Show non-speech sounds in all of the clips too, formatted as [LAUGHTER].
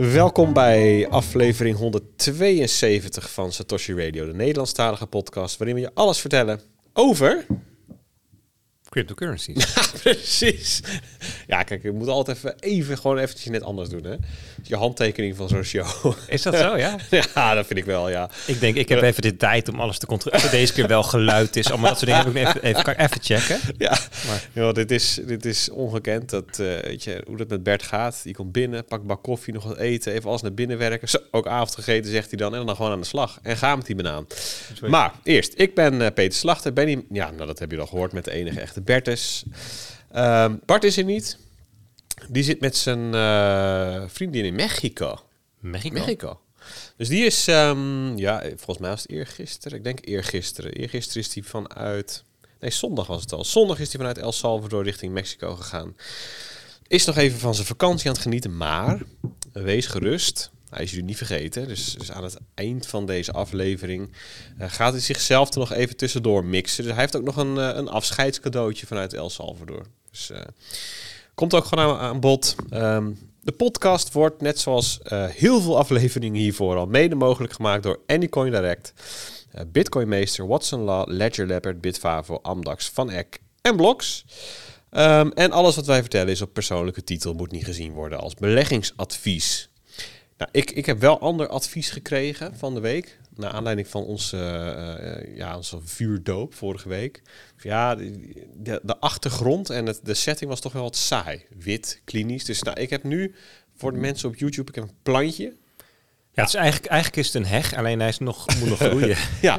Welkom bij aflevering 172 van Satoshi Radio, de Nederlandstalige podcast, waarin we je alles vertellen over Cryptocurrencies. [LAUGHS] Ja, precies. Ja, kijk, je moet altijd even, even gewoon eventjes net anders doen, hè? Je handtekening van zo'n show. Is dat zo, ja? [LAUGHS] ja, dat vind ik wel, ja. Ik denk, ik heb even de tijd om alles te controleren. Deze keer wel geluid is. Allemaal dat soort dingen heb ik even, even, kan ik even checken. Ja, maar. dit, is, dit is ongekend. Dat, uh, weet je, hoe dat met Bert gaat. Die komt binnen, pakt bak koffie, nog wat eten, even alles naar binnen werken. Zo, ook avond gegeten, zegt hij dan. En dan gewoon aan de slag. En ga met die banaan. Maar eerst, ik ben uh, Peter Slachter. Ben die, ja, nou, dat heb je al gehoord met de enige echte Bertus. Um, Bart is er niet. Die zit met zijn uh, vriendin in Mexico. Mexico? Mexico. Dus die is, um, ja, volgens mij was het eergisteren. Ik denk eergisteren. Eergisteren is die vanuit... Nee, zondag was het al. Zondag is hij vanuit El Salvador richting Mexico gegaan. Is nog even van zijn vakantie aan het genieten, maar wees gerust. Hij is jullie niet vergeten. Dus, dus, aan het eind van deze aflevering uh, gaat hij zichzelf er nog even tussendoor mixen. Dus hij heeft ook nog een, uh, een afscheidscadeautje vanuit El Salvador. Dus uh, komt ook gewoon aan, bod. Um, de podcast wordt, net zoals heel veel afleveringen hiervoor, al mede mogelijk gemaakt door Anycoin Direct, Bitcoin Meester, Watson Law, Ledger Leopard, Bitfavo, Amdax, Van Eck en Blocks. Um, en alles wat wij vertellen is op persoonlijke titel, moet niet gezien worden als beleggingsadvies. Nou, ik, ik heb wel ander advies gekregen van de week. Naar aanleiding van onze, uh, ja, onze vuurdoop vorige week. Ja, de, de achtergrond en het, de setting was toch wel wat saai. Wit, klinisch. Dus nou, ik heb nu voor de mensen op YouTube ik heb een plantje. Ja, het is eigenlijk, eigenlijk is het een heg, alleen hij is nog, moet nog groeien. [LAUGHS] ja,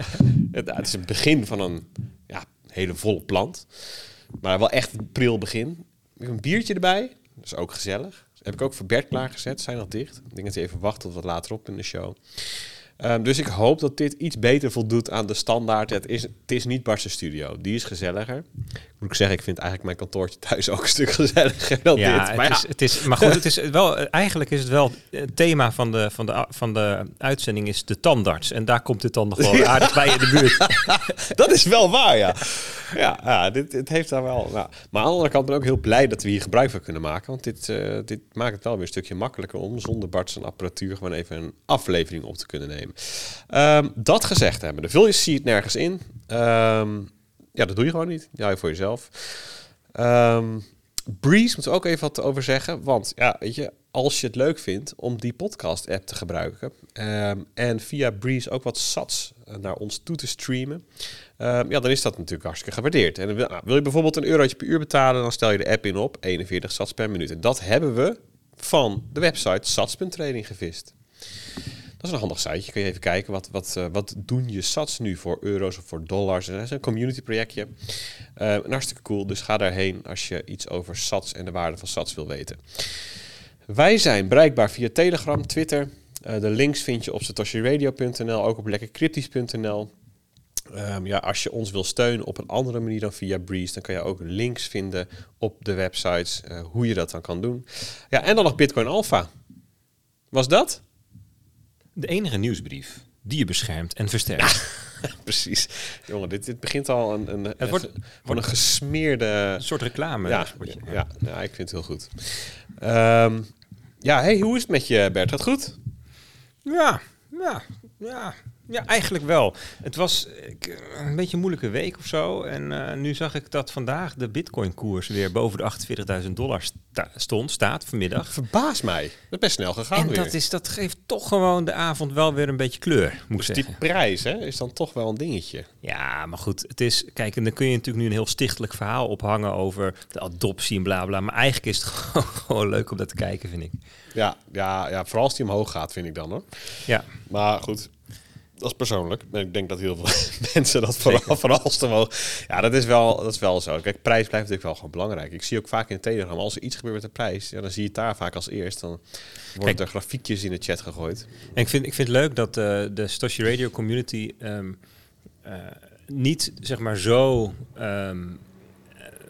het, het, is het begin van een ja, hele volle plant. Maar wel echt een pril begin. Ik heb een biertje erbij. Dat is ook gezellig. Heb ik ook voor Bert klaargezet. Zijn nog dicht. Ik denk dat hij even wacht tot wat later op in de show. Um, dus ik hoop dat dit iets beter voldoet aan de standaard. Het is, het is niet Bart's studio. Die is gezelliger. Moet ik zeggen, ik vind eigenlijk mijn kantoortje thuis ook een stuk gezelliger dan ja, dit. Maar het, ja. is, het is, maar goed, het is wel, eigenlijk is het wel het thema van de, van, de, van de uitzending is de tandarts. En daar komt het dan nog wel [LAUGHS] aardig bij in de buurt. [LAUGHS] dat is wel waar, ja. Ja, ja dit, dit heeft daar wel... Nou, maar aan de andere kant ben ik ook heel blij dat we hier gebruik van kunnen maken. Want dit, uh, dit maakt het wel weer een stukje makkelijker om zonder Bart zijn apparatuur gewoon even een aflevering op te kunnen nemen. Um, dat gezegd hebben, vul je ziet nergens in. Um, ja, dat doe je gewoon niet. Ja, voor jezelf. Um, Breeze moeten we ook even wat over zeggen. Want ja, weet je, als je het leuk vindt om die podcast-app te gebruiken en via Breeze ook wat sats naar ons toe te streamen, ja, dan is dat natuurlijk hartstikke gewaardeerd. En wil, nou, wil je bijvoorbeeld een eurotje per uur betalen, dan stel je de app in op 41 sats per minuut. En dat hebben we van de website sats.trading gevist. Dat is een handig siteje. Kun je even kijken wat, wat, uh, wat doen je sats nu voor euro's of voor dollars. Dat is een community projectje. Uh, en hartstikke cool. Dus ga daarheen als je iets over sats en de waarde van sats wil weten. Wij zijn bereikbaar via Telegram, Twitter. Uh, de links vind je op satoshiradio.nl, ook op lekkercryptisch.nl. Um, ja, als je ons wil steunen op een andere manier dan via Breeze, dan kan je ook links vinden op de websites hoe je dat dan kan doen. Ja, en dan nog Bitcoin Alpha. Was dat? De enige nieuwsbrief die je beschermt en versterkt. Ja, [LAUGHS] precies. Jongen, dit, dit begint al een, een, het wordt, een, een gesmeerde... Een soort reclame. Ja, ja, ja, ik vind het heel goed. Um, ja, hey, hoe is het met je, Bert? Gaat goed? Ja, ja, ja. Ja, eigenlijk wel. Het was een beetje een moeilijke week of zo. En uh, nu zag ik dat vandaag de Bitcoin-koers weer boven de 48.000 dollar sta stond, staat vanmiddag. Verbaas mij. Dat is best snel gegaan. En weer. dat, is, dat geeft toch gewoon de avond wel weer een beetje kleur, moet dus zeggen. die prijs hè, is dan toch wel een dingetje. Ja, maar goed. Het is, kijk, en dan kun je natuurlijk nu een heel stichtelijk verhaal ophangen over de adoptie en bla bla. Maar eigenlijk is het [LAUGHS] gewoon, gewoon leuk om dat te kijken, vind ik. Ja, ja, ja, vooral als die omhoog gaat, vind ik dan hoor. Ja. Maar goed, dat is persoonlijk. Ik denk dat heel veel [LAUGHS] mensen dat vooral, vooral als omhoog... Ja, dat is, wel, dat is wel zo. Kijk, prijs blijft natuurlijk wel gewoon belangrijk. Ik zie ook vaak in Telegram, als er iets gebeurt met de prijs... Ja, dan zie je het daar vaak als eerst. Dan worden Kijk, er grafiekjes in de chat gegooid. En ik vind, ik vind het leuk dat uh, de Stoshi Radio community... Um, uh, niet, zeg maar, zo um,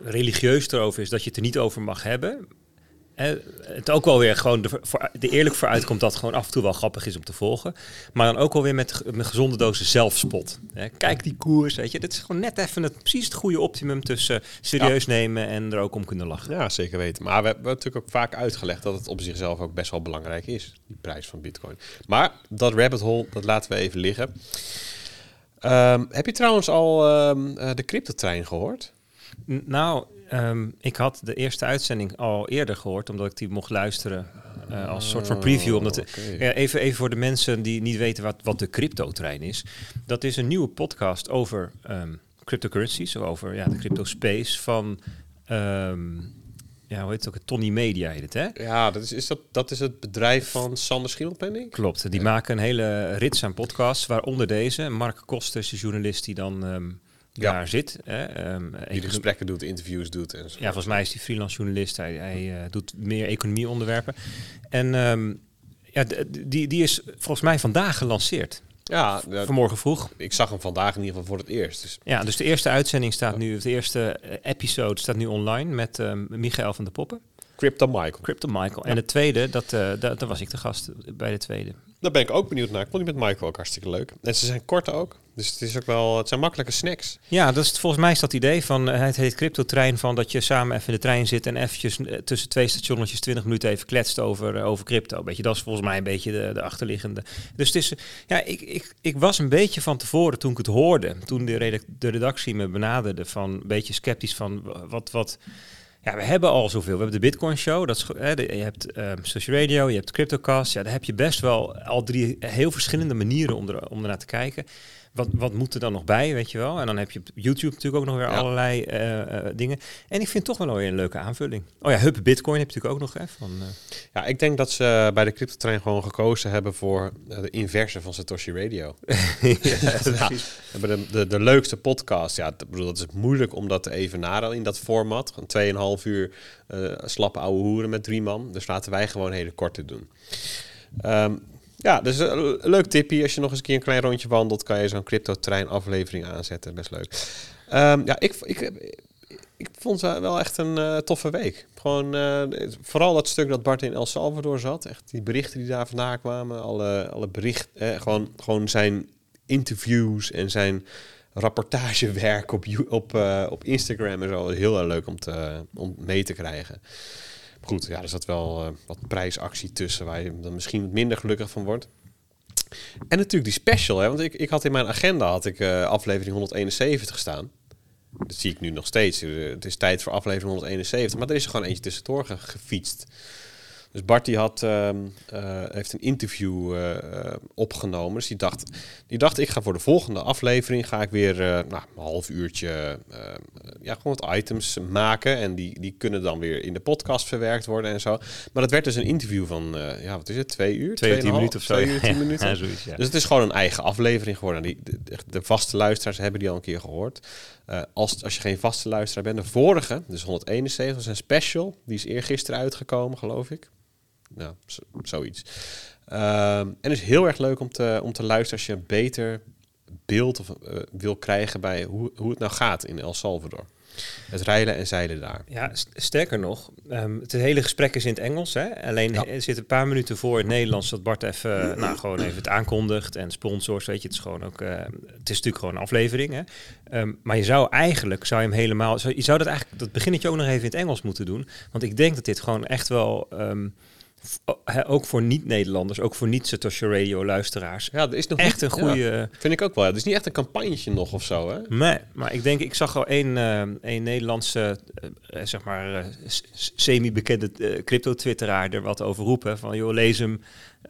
religieus erover is dat je het er niet over mag hebben eh, het ook wel weer gewoon de, voor, de eerlijk vooruitkomt dat het gewoon af en toe wel grappig is om te volgen. Maar dan ook wel weer met een gezonde dosis zelfspot. Hè. Kijk die koers, weet je. Dit is gewoon net even het, precies het goede optimum tussen serieus nemen en er ook om kunnen lachen. Ja, zeker weten. Maar we hebben natuurlijk ook vaak uitgelegd dat het op zichzelf ook best wel belangrijk is, die prijs van bitcoin. Maar dat rabbit hole, dat laten we even liggen. Ehm, heb je trouwens al um, de cryptotrein gehoord? N nou, um, ik had de eerste uitzending al eerder gehoord, omdat ik die mocht luisteren uh, als soort van preview. Omdat Oh, ja, even, even voor de mensen die niet weten wat, wat de crypto-trein is. Dat is een nieuwe podcast over um, cryptocurrencies, of over ja, de crypto space van... Um, ja, hoe heet het ook? Tony Media heet het, hè? Ja, dat is, is dat, dat is het bedrijf van Sander Schimmelpenning? Klopt, die maken een hele rits aan podcasts, waaronder deze. Mark Koster is de journalist die dan um, Ja. daar zit. Hè? Um, Die de gesprekken doet, interviews doet en zo. Ja, volgens mij is hij freelance journalist. Hij, hij uh, doet meer economie-onderwerpen. En um, ja, die, die is volgens mij vandaag gelanceerd. Ja, vanmorgen vroeg. Ik zag hem vandaag in ieder geval voor het eerst. Dus. Ja, dus de eerste uitzending staat nu, de eerste episode staat nu online met um, Michael van der Poppen. Crypto Michael. Crypto Michael. Ja. En de tweede, dat, uh, dat, daar was ik de gast bij de tweede. Daar ben ik ook benieuwd naar. Ik vond die met Michael ook hartstikke leuk. En ze zijn kort ook. Dus het is ook wel, het zijn makkelijke snacks. Ja, dat is volgens mij is dat idee van uh, het heet crypto trein van dat je samen even in de trein zit en eventjes uh, tussen twee stationnetjes 20 minuten even kletst over, uh, over crypto. Beetje, dat is volgens mij een beetje de, de achterliggende. Dus het is, ja, ik, ik, ik was een beetje van tevoren toen ik het hoorde, toen de, de redactie me benaderde van een beetje sceptisch van wat, wat, ja, we hebben al zoveel. We hebben de Bitcoin Show, dat is, hè, je hebt um, social radio, je hebt CryptoCast. Ja, daar heb je best wel al drie heel verschillende manieren om, er, om ernaar te kijken. Wat, wat moet er dan nog bij, weet je wel? En dan heb je op YouTube natuurlijk ook nog weer ja. allerlei uh, uh, dingen. En ik vind toch wel weer een leuke aanvulling. Oh ja, Hub Bitcoin heb je natuurlijk ook nog. Hè, van, uh... Ja, ik denk dat ze bij de CryptoTrein gewoon gekozen hebben voor de inverse van Satoshi Radio. [LAUGHS] ja, ja, de, de, de, leukste podcast. Ja, ik bedoel, dat is moeilijk om dat te evenaren in dat format. Gewoon 2,5 uur uh, slappe ouwe hoeren met drie man. Dus laten wij gewoon hele korte doen. Um, ja, dus een leuk tipje. Als je nog eens een keer een klein rondje wandelt, kan je zo'n crypto-trein aflevering aanzetten. Best leuk. Um, ja, ik, ik, ik vond het wel echt een uh, toffe week. Gewoon uh, vooral dat stuk dat Bart in El Salvador zat. Echt die berichten die daar vandaan kwamen. Alle, alle berichten. Eh, gewoon, gewoon zijn interviews en zijn rapportagewerk op, op, op Instagram en zo. Heel erg leuk om, te, om mee te krijgen. Goed, ja, er zat wel uh, wat prijsactie tussen waar je dan misschien wat minder gelukkig van wordt. En natuurlijk die special, hè, want ik, ik had in mijn agenda had ik, uh, aflevering 171 staan. Dat zie ik nu nog steeds. Het is tijd voor aflevering 171, maar er is er gewoon eentje tussendoor ge gefietst. Dus Bart die had, uh, uh, heeft een interview uh, opgenomen. Dus die dacht, die dacht, ik ga voor de volgende aflevering ga ik weer nou, een half uurtje ja, gewoon wat items maken. En die, die kunnen dan weer in de podcast verwerkt worden en zo. Maar dat werd dus een interview van, ja, wat is het, twee uur? Twee, twee tien minuten of zo. Twee uur, tien [LAUGHS] minuten. Ja, zoiets, ja. Dus het is gewoon een eigen aflevering geworden. Die, de, de vaste luisteraars hebben die al een keer gehoord. Uh, als, als je geen vaste luisteraar bent, de vorige, dus 171, is een special. Die is eergisteren uitgekomen, geloof ik. Nou, zoiets. Um, en is heel erg leuk om te, om te luisteren als je een beter beeld of, uh, wil krijgen bij hoe, hoe het nou gaat in El Salvador. Het rijden en zeilen daar. Ja, sterker nog, um, het hele gesprek is in het Engels. Hè? Alleen ja. er zit een paar minuten voor het Nederlands dat Bart even, nou, gewoon even het aankondigt en sponsors. Weet je, het is gewoon ook, uh, het is natuurlijk gewoon een aflevering. Hè? Um, maar je zou eigenlijk, zou je hem helemaal, zou, je zou dat eigenlijk, dat beginnetje ook nog even in het Engels moeten doen. Want ik denk dat dit gewoon echt wel. Um, ook voor niet-Nederlanders, ook voor niet-Satoshi Radio-luisteraars. Ja, er is nog echt niet, een goede. Ja, vind ik ook wel. Het is niet echt een campagnetje nog of zo, hè? Nee, maar ik denk, ik zag al één, uh, een Nederlandse, uh, zeg maar, uh, semi-bekende crypto-twitteraar er wat over roepen. Van, joh, lees hem,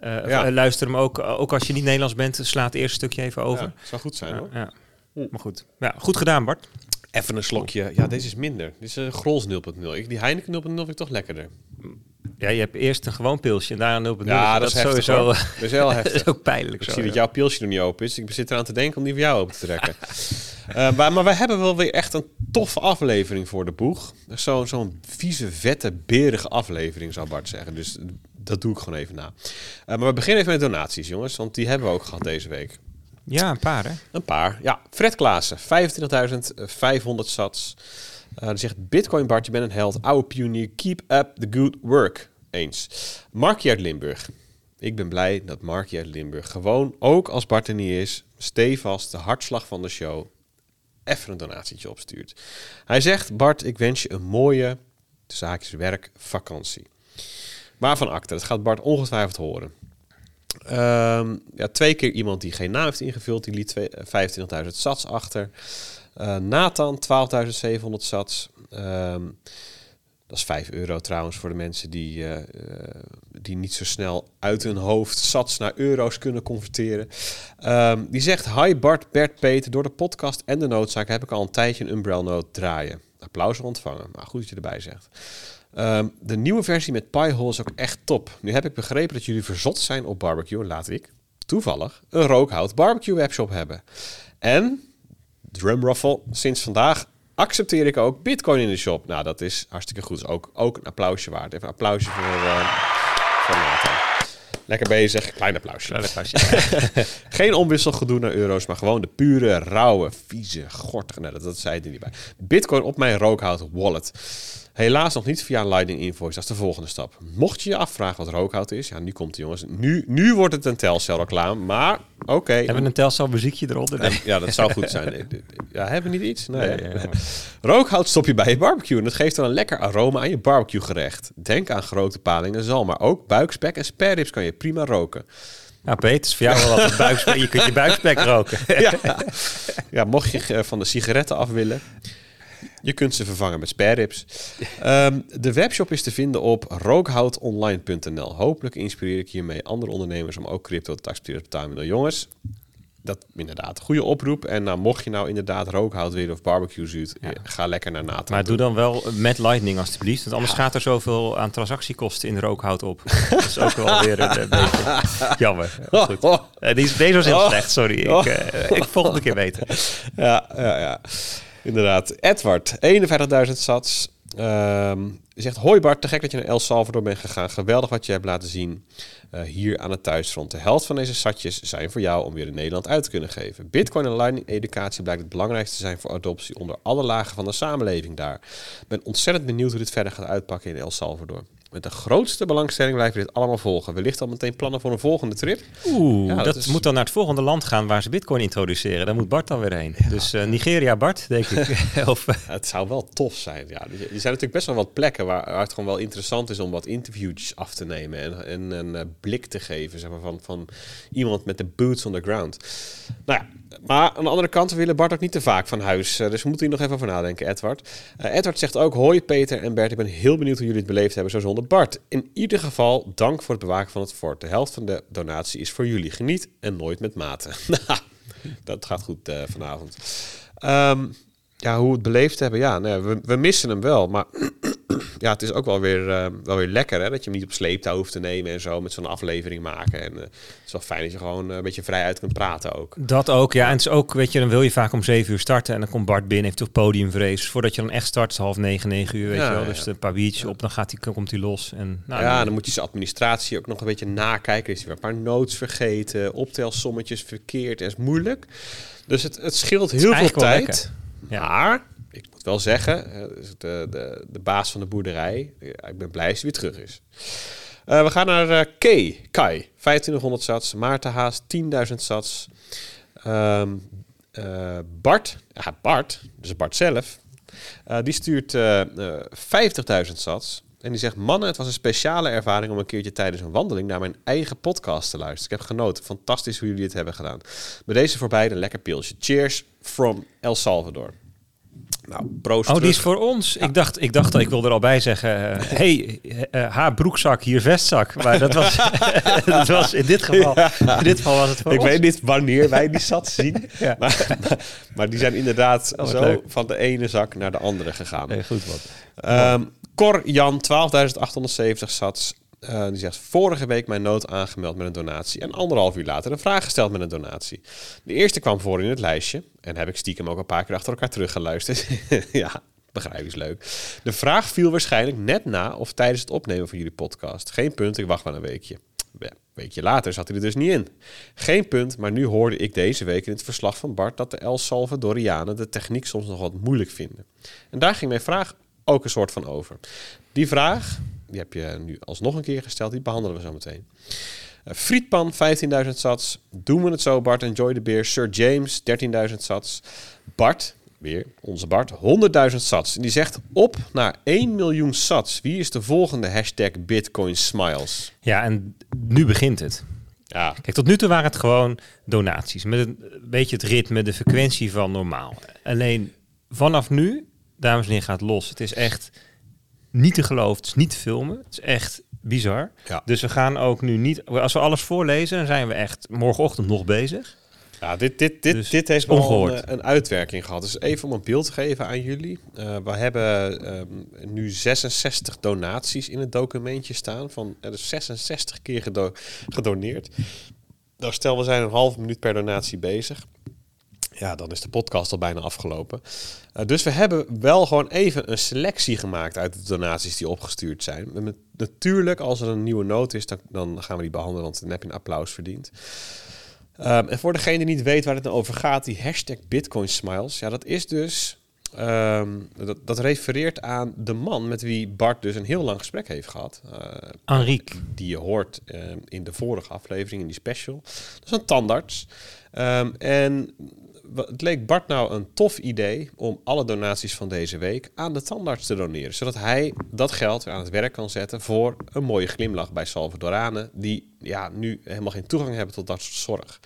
ja. luister hem ook. Ook als je niet Nederlands bent, sla het eerste stukje even over. Ja, zou goed zijn, hoor. Ja. Maar goed, ja, goed gedaan, Bart. Even een slokje. Ja, deze is minder. Dit is een Grols 0.0. Die Heineken 0.0 vind ik toch lekkerder. Ja, je hebt eerst een gewoon pilsje en daarna een 0.0. Ja, dat, dat is heftig, sowieso. [LAUGHS] Dat is heel heftig. [LAUGHS] dat is ook pijnlijk. Ik zo, zie ja. dat jouw pilsje nog niet open is. Ik zit eraan te denken om die voor jou open te trekken. uh, [LAUGHS] maar, maar wij hebben wel weer echt een toffe aflevering voor de boeg. Zo'n zo vieze, vette, berige aflevering, zou Bart zeggen. Dus dat doe ik gewoon even na. Uh, maar we beginnen even met donaties, jongens. Want die hebben we ook gehad deze week. Ja, een paar hè? Een paar, ja. Fred Klaassen, 25.500 sats. Uh, die zegt, Bitcoin Bart, je bent een held. Oude pionier, keep up the good work. Eens. Markie uit Limburg. Ik ben blij dat Markie uit Limburg gewoon, ook als Bart er niet is, stevast de hartslag van de show, even een donatietje opstuurt. Hij zegt, Bart, ik wens je een mooie, zaakjes werk, vakantie. Waarvan acte? Dat gaat Bart ongetwijfeld horen. Ehm, ja, twee keer iemand die geen naam heeft ingevuld, die liet 25.000 sats achter. Uh, Nathan, 12.700 sats. Ehm, dat is 5 euro trouwens voor de mensen die, uh, die niet zo snel uit hun hoofd sats naar euro's kunnen converteren. Um, die zegt: Hi Bart, Bert, Peter. Door de podcast en de noodzaak heb ik al een tijdje een Umbrella Note draaien. Applaus ontvangen. Maar goed dat je erbij zegt. Um, de nieuwe versie met Piehole is ook echt top. Nu heb ik begrepen dat jullie verzot zijn op barbecue. Laat ik toevallig een rookhout barbecue webshop hebben. En, drumruffle, sinds vandaag accepteer ik ook Bitcoin in de shop. Nou, dat is hartstikke goed. Ook, ook een applausje waard. Even een applausje voor, uh, voor Nathan. Lekker bezig. Klein applausje. Klein applausje. [LAUGHS] Geen omwisselgedoe naar euro's, maar gewoon de pure, rauwe, vieze, gortige. Nee, dat, dat zei hij er niet bij. Bitcoin op mijn rookhout wallet. Helaas nog niet via een Lightning Invoice. Dat is de volgende stap. Mocht je je afvragen wat rookhout is, ja, nu komt het jongens. Nu, nu wordt het een Telcel reclame, maar oké. Hebben we een Telcel muziekje eronder? ja, dat zou goed zijn. Ja, hebben we niet iets? Nee. nee [LAUGHS] rookhout stop je bij je barbecue en dat geeft dan een lekker aroma aan je barbecue gerecht. Denk aan grote palingen zal, maar ook buikspek en spareribs kan je prima roken. Nou, Peter, is voor jou wel wat buikspek. Je kunt je buikspek roken. [LAUGHS] ja. ja, mocht je eh, van de sigaretten af willen, je kunt ze vervangen met spareribs. Um, de webshop is te vinden op rookhoutonline.nl. Hopelijk inspireer ik hiermee andere ondernemers om ook crypto te accepteren betaalmiddel. Jongens, dat inderdaad. Goede oproep. En nou, mocht je nou inderdaad rookhout willen of barbecue zuurt, ja. ga lekker naar Nathan. Maar doe dan wel met Lightning alstublieft. Want anders gaat er zoveel aan transactiekosten in rookhout op. dat is ook wel weer een, beetje [LAUGHS] jammer. Goed. Uh, deze was heel oh. slecht, sorry. Ik, uh, ik volgende keer weten. Ja, ja, ja. Inderdaad. Edward, 51.000 sats. Um, zegt, hoi Bart, te gek dat je naar El Salvador bent gegaan. Geweldig wat je hebt laten zien uh, hier aan het thuisfront. De helft van deze satjes zijn voor jou om weer in Nederland uit te kunnen geven. Bitcoin en Lightning educatie blijkt het belangrijkste te zijn voor adoptie onder alle lagen van de samenleving daar. ben ontzettend benieuwd hoe dit verder gaat uitpakken in El Salvador. Met de grootste belangstelling blijven we dit allemaal volgen. Wellicht al meteen plannen voor een volgende trip. Oeh, dat, moet dan naar het volgende land gaan waar ze bitcoin introduceren. Daar moet Bart dan weer heen. Dus uh, Nigeria, Bart, denk ik. [LAUGHS] [LAUGHS] of, uh... Het zou wel tof zijn. Ja, er zijn natuurlijk best wel wat plekken waar, waar, het gewoon wel interessant is om wat interviews af te nemen. En, en een uh, blik te geven zeg maar, van, van iemand met de boots on the ground. Nou ja, maar aan de andere kant, we willen Bart ook niet te vaak van huis. Uh, dus we moeten hier nog even over nadenken, Edward. Uh, Edward zegt ook, hoi Peter en Bert, ik ben heel benieuwd hoe jullie het beleefd hebben, zo zonder Bart. In ieder geval, dank voor het bewaken van het fort. De helft van de donatie is voor jullie. Geniet en nooit met mate. [LAUGHS] Nou, dat gaat goed uh, vanavond. Um, ja, hoe we het beleefd hebben, ja, nee, we, we missen hem wel, maar [CLEARS THROAT] ja, het is ook wel weer, uh, wel weer lekker hè, dat je hem niet op sleeptouw hoeft te nemen en zo met zo'n aflevering maken. En uh, het is wel fijn dat je gewoon uh, een beetje vrij uit kunt praten ook. Dat ook, ja. En het is ook, weet je, dan wil je vaak om zeven uur starten en dan komt Bart binnen, heeft toch podiumvrees. Voordat je dan echt start, is half negen, negen uur, weet je wel. Dus een paar biertjes op, dan gaat hij, komt hij los. En, nou, ja, dan, moet je zijn administratie ook nog een beetje nakijken. Is hij weer een paar notes vergeten, optelsommetjes verkeerd. En is moeilijk. Dus het, het scheelt heel veel tijd. Ja. Ik moet wel zeggen, de, de, de baas van de boerderij, ik ben blij dat hij weer terug is. We gaan naar uh, K, Kai, 2500 sats. Maarten Haas, 10.000 sats. Uh, Bart, ja, Bart, dus Bart zelf, die stuurt 50.000 sats. En die zegt, mannen, het was een speciale ervaring om een keertje tijdens een wandeling naar mijn eigen podcast te luisteren. Ik heb genoten. Fantastisch hoe jullie het hebben gedaan. Met deze voorbij een lekker pilsje. Cheers from El Salvador. Nou, proost Oh, die is voor ons. Ik, dacht, ik dacht, ik wilde er al bij zeggen, uh, hey, uh, haar broekzak, hier vestzak. Maar dat was, [LAUGHS] dat was in dit geval, in dit geval was het voor Ik weet niet wanneer wij die zat zien, [LAUGHS] ja. maar, maar, die zijn inderdaad oh, zo leuk. van de ene zak naar de andere gegaan. Nee, goed wat. Um, Cor Jan, 12.870 sats. Uh, die zegt, vorige week mijn nood aangemeld met een donatie. En anderhalf uur later een vraag gesteld met een donatie. De eerste kwam voor in het lijstje. En heb ik stiekem ook een paar keer achter elkaar teruggeluisterd. [LAUGHS] ja, begrijp is leuk. De vraag viel waarschijnlijk net na of tijdens het opnemen van jullie podcast. Geen punt, ik wacht maar een weekje. Een weekje later zat hij er dus niet in. Geen punt, maar nu hoorde ik deze week in het verslag van Bart dat de El Salvadorianen de techniek soms nog wat moeilijk vinden. En daar ging mijn vraag ook een soort van over. Die vraag, die heb je nu alsnog een keer gesteld, die behandelen we zo meteen. Uh, Frietpan, 15.000 sats. Doen we het zo, Bart? Enjoy the beer. Sir James, 13.000 sats. Bart, weer onze Bart, 100.000 sats. En die zegt op naar 1 miljoen sats. Wie is de volgende hashtag Bitcoin Smiles? Ja, en nu begint het. Ja, Kijk, tot nu toe waren het gewoon donaties. Met een beetje het ritme, de frequentie van normaal. Alleen vanaf nu, dames en heren, gaat los. Het is echt niet te geloven. Het is niet te filmen. Het is echt bizar. Ja. Dus we gaan ook nu niet... Als we alles voorlezen, dan zijn we echt morgenochtend nog bezig. ja dit, dit, dit, Dus dit heeft wel ongehoord. een, een uitwerking gehad. Dus even om een beeld te geven aan jullie. Eh, we hebben ehm, nu 66 donaties in het documentje staan. Van, er is 66 keer gedo- gedoneerd. Nou, stel, we zijn een half minuut per donatie bezig. Ja, dan is de podcast al bijna afgelopen. Eh, dus we hebben wel gewoon even een selectie gemaakt uit de donaties die opgestuurd zijn. En met- natuurlijk, als er een nieuwe noot is, dan, dan gaan we die behandelen, want dan heb je een applaus verdiend. Ehm, en voor degene die niet weet waar het nou over gaat, die hashtag Bitcoin Smiles, ja, dat is dus. ehm, dat, dat refereert aan de man met wie Bart dus een heel lang gesprek heeft gehad. Eh, Henrique. die je hoort ehm, in de vorige aflevering, in die special. Dat is een tandarts. Ehm, en het leek Bart nou een tof idee om alle donaties van deze week aan de tandarts te doneren. Zodat hij dat geld weer aan het werk kan zetten voor een mooie glimlach bij Salvadoranen. Die ja, nu helemaal geen toegang hebben tot dat soort zorg.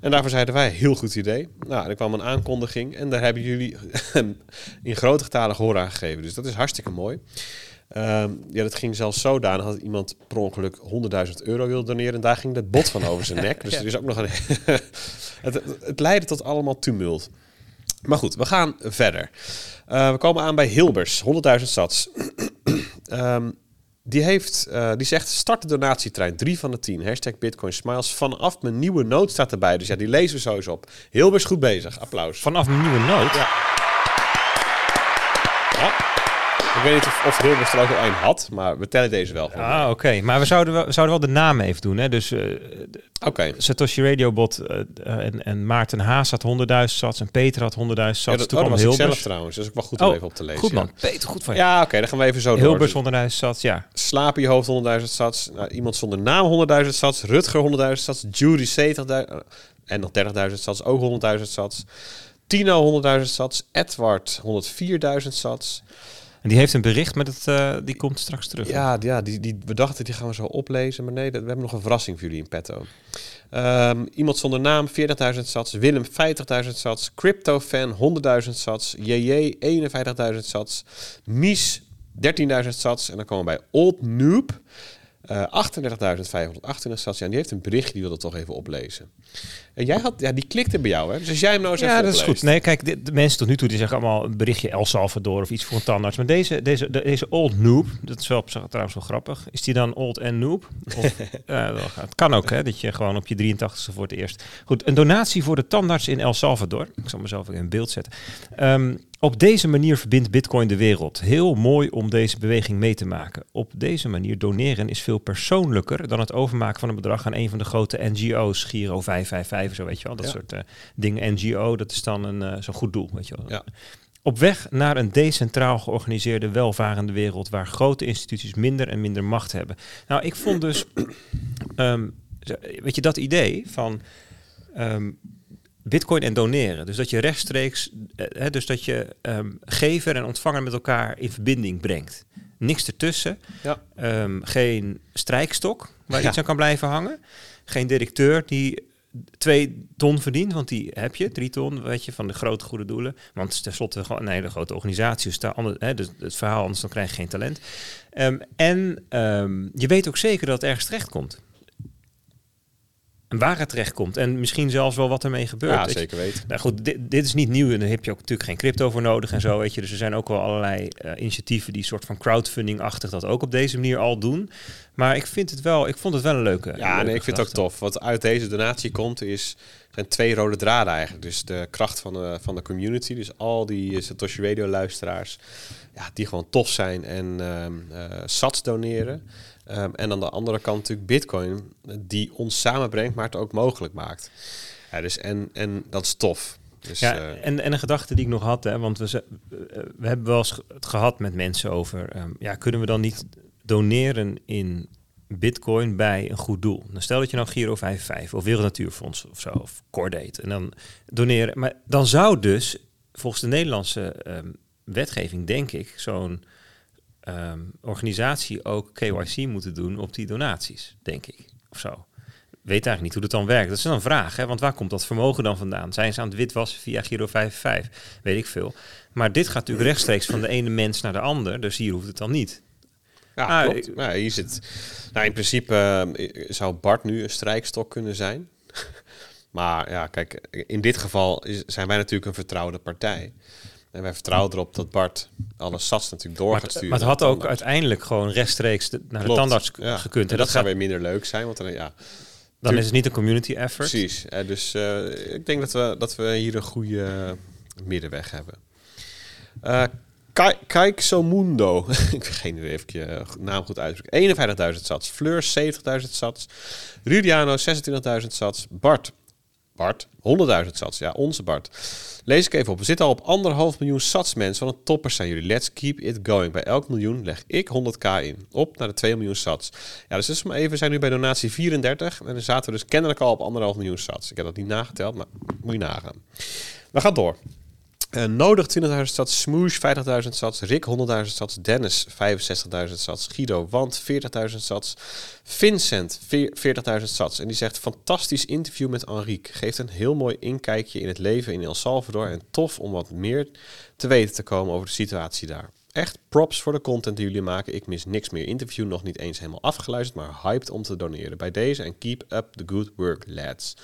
En daarvoor zeiden wij, heel goed idee. Nou, er kwam een aankondiging en daar hebben jullie [LAUGHS] in grote getalen gehoor aan gegeven. Dus dat is hartstikke mooi. Ehm, ja, dat ging zelfs zodanig dat iemand per ongeluk 100.000 euro wilde doneren. En daar ging het bot van over zijn [LAUGHS] nek. Dus er is ook nog een... [LAUGHS] het, het, leidde tot allemaal tumult. Maar goed, we gaan verder. Eh, we komen aan bij Hilbers, 100.000 sats. [CLEARS THROAT] Ehm, die, heeft, eh, die zegt, start de donatietrein, 3 van de 10. Hashtag Bitcoin Smiles. Vanaf mijn nieuwe noot staat erbij. Dus ja, die lezen we sowieso op. Hilbers, goed bezig. Applaus. Vanaf een nieuwe noot. Ja. Ja. Ik weet niet of, of Hilbers er ook al een had, maar we tellen deze wel. Ah, oké. Maar we zouden, wel, we zouden wel de naam even doen. Hè? Dus eh, Oké. Satoshi Radiobot eh, en, en Maarten Haas had 100.000 sats en Peter had 100.000 sats. Ja, dat, Toen oh, dat kwam was ik zelf Hilbers. trouwens. Dus ook wel goed om Oh, even op te lezen. Goed man. Ja, Peter, goed van je. ja oké, dan gaan we even zo door. Hilbers Dus 100.000 sats, ja. Slaap je hoofd 100.000 sats. Nou, iemand zonder naam 100.000 sats. Rutger 100.000 sats. Judy 70.000. uh, En nog 30.000 sats. Ook 100.000 sats. Tino 100.000 sats. Edward 104.000 sats. Die heeft een bericht met het, eh, die komt straks terug. Ja, ja die, die, we dachten die gaan we zo oplezen. Maar nee, dat, we hebben nog een verrassing voor jullie in petto. Ehm, iemand zonder naam 40.000 sats. Willem 50.000 sats. Cryptofan 100.000 sats. JJ 51.000 sats. Mies 13.000 sats. En dan komen we bij Old Noob. eh 38.528 sats. Ja, en die heeft een bericht, die wil dat toch even oplezen. En jij had, ja, die klikte bij jou, hè? Dus als jij hem nou eens Ja, dat is goed. Nee, kijk, de, de mensen tot nu toe die zeggen allemaal een berichtje El Salvador of iets voor een tandarts. Maar deze, deze, de- deze old noob, dat is wel op zich trouwens wel grappig. Is die dan old en noob? Of, [LAUGHS] wel, het kan ook, hè, dat je gewoon op je 83ste voor het eerst. Goed, een donatie voor de tandarts in El Salvador. Ik zal mezelf even in beeld zetten. Ehm, op deze manier verbindt Bitcoin de wereld. Heel mooi om deze beweging mee te maken. Op deze manier doneren is veel persoonlijker dan het overmaken van een bedrag aan een van de grote NGO's, Giro 555, zo weet je wel, dat Ja. soort eh, dingen. NGO, dat is dan een eh, zo'n goed doel, weet je wel. Ja. Op weg naar een decentraal georganiseerde, welvarende wereld waar grote instituties minder en minder macht hebben. Nou, ik vond dus, [CLEARS THROAT] ehm, weet je, dat idee van ehm, Bitcoin en doneren. Dus dat je rechtstreeks, eh, hè, dus dat je ehm, gever en ontvanger met elkaar in verbinding brengt. Niks ertussen. Ja. Geen strijkstok waar Ja. iets aan kan blijven hangen. Geen directeur die twee ton verdient, want die heb je, drie ton, weet je, van de grote goede doelen. Want het is tenslotte gewoon een hele grote organisatie, daar ander, hè, dus het verhaal, anders dan krijg je geen talent. Ehm, en ehm, je weet ook zeker dat het ergens terecht komt. En waar het terecht komt. En misschien zelfs wel wat ermee gebeurt. Ja, zeker weten. Nou goed, dit, dit is niet nieuw en daar heb je ook natuurlijk geen crypto voor nodig en zo, weet je. Dus er zijn ook wel allerlei eh, initiatieven die soort van crowdfunding-achtig dat ook op deze manier al doen. Maar ik vind het wel, ik vond het wel een leuke. Ja, leuke nee, ik vind het ook tof. Wat uit deze donatie komt, is zijn twee rode draden eigenlijk. Dus de kracht van de, van de community. Dus al die eh, Satoshi Radio luisteraars, ja, die gewoon tof zijn en ehm eh, sats doneren. Ehm, en aan de andere kant natuurlijk Bitcoin, die ons samenbrengt, maar het ook mogelijk maakt. Ja, dus en, en dat is tof. Dus, ja, eh, en, en een gedachte die ik nog had, hè, want we, ze- eh, we hebben wel eens het gehad met mensen over, ehm, ja, kunnen we dan niet doneren in bitcoin bij een goed doel? Dan stel dat je nou Giro 55 of Wereld Natuurfonds of zo, of Cordate, en dan doneren. Maar dan zou dus, volgens de Nederlandse ehm, wetgeving, denk ik, zo'n ehm, organisatie ook KYC moeten doen op die donaties, denk ik, of zo. Weet eigenlijk niet hoe dat dan werkt. Dat is dan een vraag, hè? want waar komt dat vermogen dan vandaan? Zijn ze aan het witwassen via Giro 55? Weet ik veel. Maar dit gaat natuurlijk rechtstreeks van de ene mens naar de ander, dus hier hoeft het dan niet. Ja, Ah, klopt. Ja, hier zit. Nou, in principe eh, zou Bart nu een strijkstok kunnen zijn. [LAUGHS] maar ja, kijk, in dit geval is, zijn wij natuurlijk een vertrouwde partij. En wij vertrouwen erop dat Bart alle sats natuurlijk door Maar gaat sturen. maar het had ook uiteindelijk gewoon rechtstreeks de- naar de tandarts Ja. gekund. En En dat, gaat, weer minder leuk zijn, want dan, ja, dan is het niet een community effort. precies. Eh, dus eh, ik denk dat we, dat we hier een goede eh, middenweg hebben. Eh Kai- Kijk Mundo. [LAUGHS] ik geen idee of ik je naam goed uitspreek. 51.000 sats. Fleur 70.000 sats. Rudiano 26.000 sats. Bart. Bart. 100.000 sats. Ja, onze Bart. Lees ik even op. We zitten al op anderhalf miljoen sats mensen. Wat een toppers zijn jullie. Let's keep it going. Bij elk miljoen leg ik 100k in. Op naar de 2 miljoen sats. Ja, dus is maar even. We zijn nu bij donatie 34. En dan zaten we dus kennelijk al op anderhalf miljoen sats. Ik heb dat niet nageteld, maar moet je nagaan. We gaan door. Eh, nodig 20.000 sats, Smoosh 50.000 sats, Rick 100.000 sats, Dennis 65.000 sats, Guido Want 40.000 sats, Vincent veer- 40.000 sats. En die zegt, fantastisch interview met Enrique. Geeft een heel mooi inkijkje in het leven in El Salvador en tof om wat meer te weten te komen over de situatie daar. Echt props voor de content die jullie maken. Ik mis niks meer. Interview nog niet eens helemaal afgeluisterd, maar hyped om te doneren. Bij deze en keep up the good work, lads.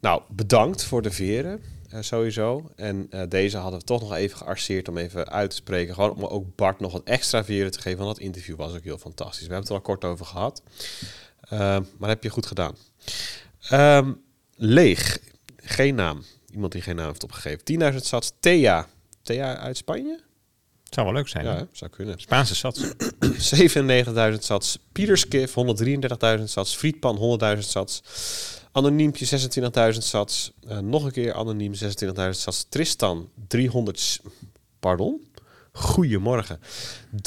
Nou, bedankt voor de veren, sowieso. En eh, deze hadden we toch nog even gearseerd om even uit te spreken. Gewoon om ook Bart nog wat extra veren te geven. Want dat interview was ook heel fantastisch. We hebben het er al kort over gehad. Eh, maar heb je goed gedaan. Ehm, leeg. Geen naam. Iemand die geen naam heeft opgegeven. 10.000 sats. Thea. Thea uit Spanje? Zou wel leuk zijn. Ja, hè? zou kunnen. Spaanse sats. [CLEARS THROAT] 97.000 sats. Pieter Skiff 133.000 sats. Friedpan 100.000 sats. Anoniempje 26.000 sats. Eh, nog een keer anoniem 26.000 sats. Tristan 300... s- Pardon? Goedemorgen.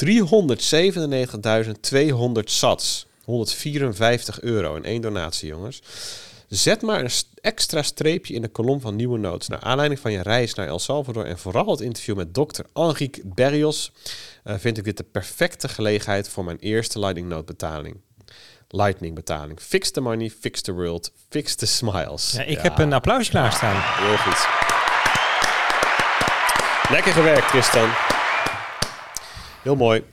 397.200 sats. 154 euro in één donatie, jongens. Zet maar een extra streepje in de kolom van nieuwe notes. Naar aanleiding van je reis naar El Salvador en vooral het interview met dokter Enrique Berrios, eh, vind ik dit de perfecte gelegenheid voor mijn eerste Lightning Note betaling. Lightning betaling. Fix the money, fix the world, fix the smiles. Ja, ik heb een applausje klaarstaan. Heel goed. Lekker gewerkt, Tristan. Heel mooi.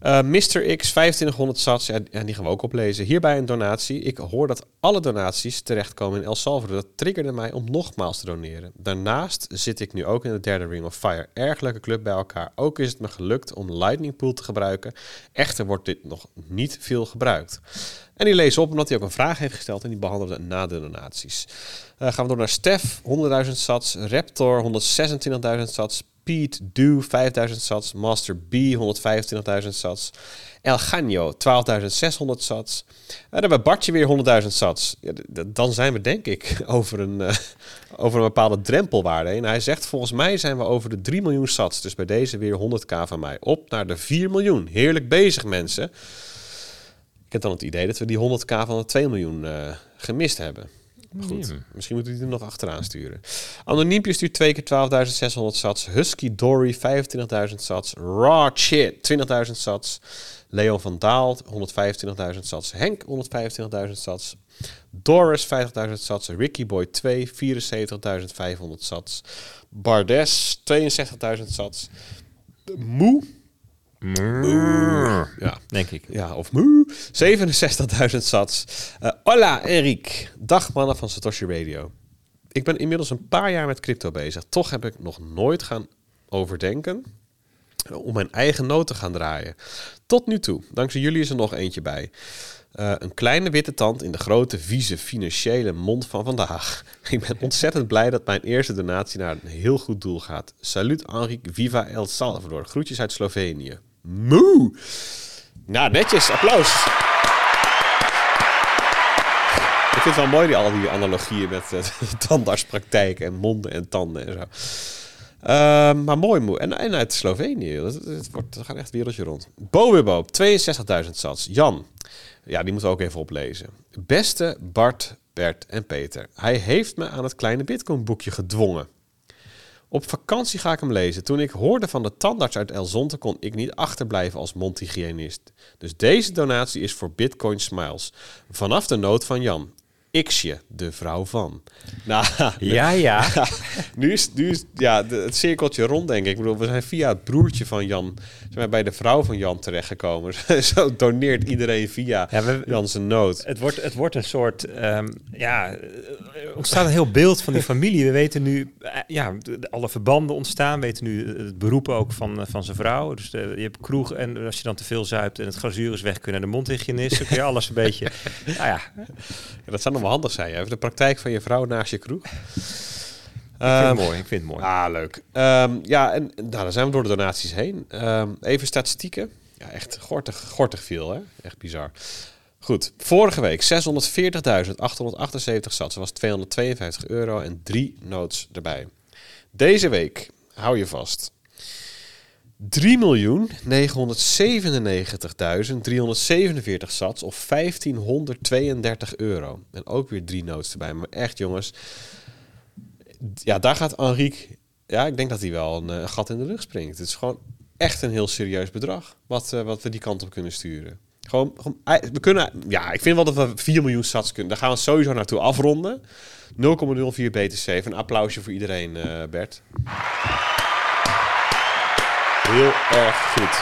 Eh Mr. X, 2500 sats. Ja, die gaan we ook oplezen. Hierbij een donatie. Ik hoor dat alle donaties terechtkomen in El Salvador. Dat triggerde mij om nogmaals te doneren. Daarnaast zit ik nu ook in de derde Ring of Fire. Erg leuke club bij elkaar. Ook is het me gelukt om Lightning Pool te gebruiken. Echter wordt dit nog niet veel gebruikt. En die lees op omdat hij ook een vraag heeft gesteld en die behandelde na de donaties. Eh, gaan we door naar Stef, 100.000 sats. Raptor, 126.000 sats. Pete Do, 5000 sats. Master B, 125.000 sats. El Gano, 12.600 sats. En dan hebben we Bartje weer 100.000 sats. Ja, dan zijn we denk ik [LAUGHS] over een, eh, over een bepaalde drempelwaarde heen. Hij zegt volgens mij zijn we over de 3 miljoen sats. Dus bij deze weer 100k van mij. Op naar de 4 miljoen. Heerlijk bezig mensen. Ik heb dan het idee dat we die 100k van de 2 miljoen eh, gemist hebben. Goed, Hmm. misschien moeten we die er nog achteraan sturen. Anoniempje stuurt twee keer 12.600 sats. Husky Dory 25.000 sats. Raw Shit 20.000 sats. Leon van Daal 125.000 sats. Henk 125.000 sats. Doris 50.000 sats. Ricky Boy 2 74.500 sats. Bardes 62.000 sats. Moe ja. Denk ik. Ja, of moe. 67.000 sats. Eh, hola, Erik. Dag mannen van Satoshi Radio. Ik ben inmiddels een paar jaar met crypto bezig. Toch heb ik nog nooit gaan overdenken om mijn eigen noot te gaan draaien. Tot nu toe. Dankzij jullie is er nog eentje bij. Eh, een kleine witte tand in de grote, vieze, financiële mond van vandaag. [LAUGHS] Ik ben ontzettend blij dat mijn eerste donatie naar een heel goed doel gaat. Salut Enrique, viva El Salvador. Groetjes uit Slovenië. Moe! Nou, netjes. Applaus. Ik vind het wel mooi, die, al die analogieën met [LAUGHS] uh, tandartspraktijk en monden en tanden en zo. Uh, maar mooi, mooi. En, uit Slovenië. Het, wordt, gaat echt wereldje rond. Bo 62.000 sats. Jan. Ja, die moeten we ook even oplezen. Beste Bart, Bert en Peter. Hij heeft me aan het kleine Bitcoin boekje gedwongen. Op vakantie ga ik hem lezen. Toen ik hoorde van de tandarts uit El Zonte kon ik niet achterblijven als mondhygiënist. Dus deze donatie is voor Bitcoin Smiles. Vanaf de nood van Jan. Xje, de vrouw van. [LAUGHS] Nou, ja, ja. [LAUGHS] nu is, nu is ja, het cirkeltje rond, denk ik. Ik bedoel, we zijn via het broertje van Jan zijn bij de vrouw van Jan terechtgekomen. [LAUGHS] Zo doneert iedereen via ja, we, Jan zijn nood. Het wordt, het wordt een soort, um, ja, er ontstaat een heel beeld van die familie. We weten nu, eh, ja, alle verbanden ontstaan. We weten nu het beroep ook van, eh, van zijn vrouw. Dus de, je hebt kroeg en als je dan te veel zuipt en het glazuur is weg, kunnen de mondhygiënist. Dan kun je alles een beetje, nou ja. ja. Dat zou nog wel handig zijn. Even de praktijk van je vrouw naast je kroeg. Ik vind het ehm, mooi. Ik vind het mooi. Ah, leuk. Um, ja, en nou, dan zijn we door de donaties heen. Um, even statistieken. Ja, echt gortig, gortig veel, hè? Echt bizar. Goed, vorige week 640.878 sats. was 252 euro en drie notes erbij. Deze week, hou je vast, 3.997.347 sats of 1532 euro. En ook weer drie notes erbij. Maar echt jongens, ja, daar gaat Henrique... Ja, ik denk dat hij wel een, uh, gat in de rug springt. Het is gewoon echt een heel serieus bedrag wat, uh, wat we die kant op kunnen sturen. Gewoon, gewoon, we kunnen, ja, ik vind wel dat we 4 miljoen sats kunnen. Daar gaan we sowieso naartoe afronden. 0,04 BTC. Een applausje voor iedereen, uh, Bert. Heel erg goed.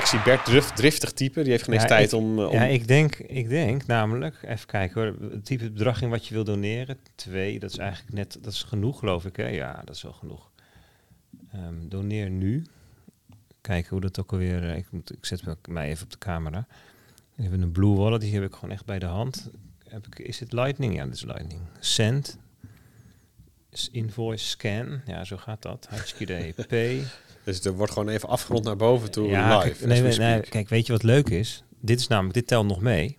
ik zie Bert driftig type. Die heeft geen tijd om, om, Ja, ik denk, ik denk namelijk... Even kijken hoor. Het type bedrag in wat je wil doneren. Twee, dat is eigenlijk net... Dat is genoeg, geloof ik. Hè? Ja, dat is wel genoeg. Um, doneer nu. Kijken hoe dat ook alweer... Uh, ik, moet, ik zet mij even op de camera. We hebben een Blue Wallet. Die heb ik gewoon echt bij de hand. Heb ik, is het Lightning? Ja, dat is Lightning. Send invoice scan. Ja, zo gaat dat. HTTP. [LAUGHS] dus er wordt gewoon even afgerond naar boven toe ja, live. Kijk, nee, nee, kijk, weet je wat leuk is? Dit is namelijk, dit telt nog mee.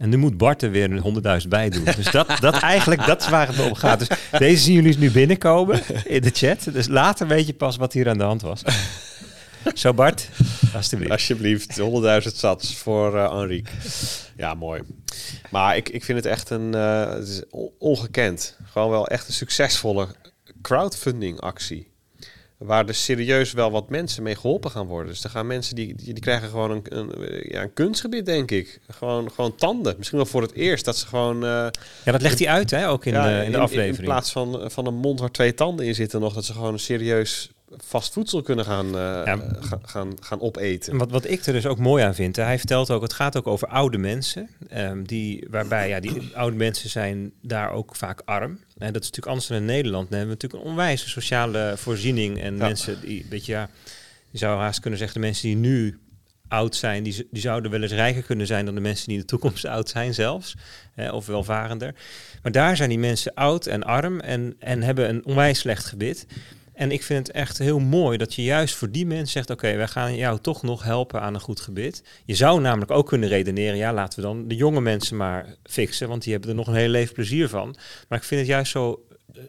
En nu moet Bart er weer een 100.000 bij doen. Dus dat, dat [LAUGHS] eigenlijk, dat is waar het om gaat. Dus deze zien jullie nu binnenkomen in de chat. Dus later weet je pas wat hier aan de hand was. [LAUGHS] Zo Bart, alsjeblieft. Alsjeblieft, 100.000 sats voor uh, Henrique. Ja, mooi. Maar ik, ik vind het echt een uh, het is ongekend. Gewoon wel echt een succesvolle crowdfunding actie. Waar er serieus wel wat mensen mee geholpen gaan worden. Dus er gaan mensen die, die, die krijgen gewoon een, een, ja, een kunstgebied, denk ik. Gewoon, gewoon tanden. Misschien wel voor het eerst dat ze gewoon. Uh, ja, dat legt hij uit, hè, ook in, ja, de, in de aflevering. In, in plaats van, van een mond waar twee tanden in zitten, nog dat ze gewoon een serieus vast voedsel kunnen gaan, uh, gaan, gaan opeten. Wat, wat ik er dus ook mooi aan vind, hij vertelt ook, het gaat ook over oude mensen, um, die, waarbij ja, die [CLEARS THROAT] oude mensen zijn daar ook vaak arm. En dat is natuurlijk anders dan in Nederland. Dan hebben we natuurlijk een onwijze sociale voorziening en mensen die, weet je, ja, je zou haast kunnen zeggen, de mensen die nu oud zijn, die, die zouden wel eens rijker kunnen zijn dan de mensen die in de toekomst oud zijn zelfs, hè, of welvarender. Maar daar zijn die mensen oud en arm en, en hebben een onwijs slecht gebit. En ik vind het echt heel mooi dat je juist voor die mensen zegt: Oké, wij gaan jou toch nog helpen aan een goed gebit. Je zou namelijk ook kunnen redeneren: ja, laten we dan de jonge mensen maar fixen, want die hebben er nog een hele leven plezier van. Maar ik vind het juist zo.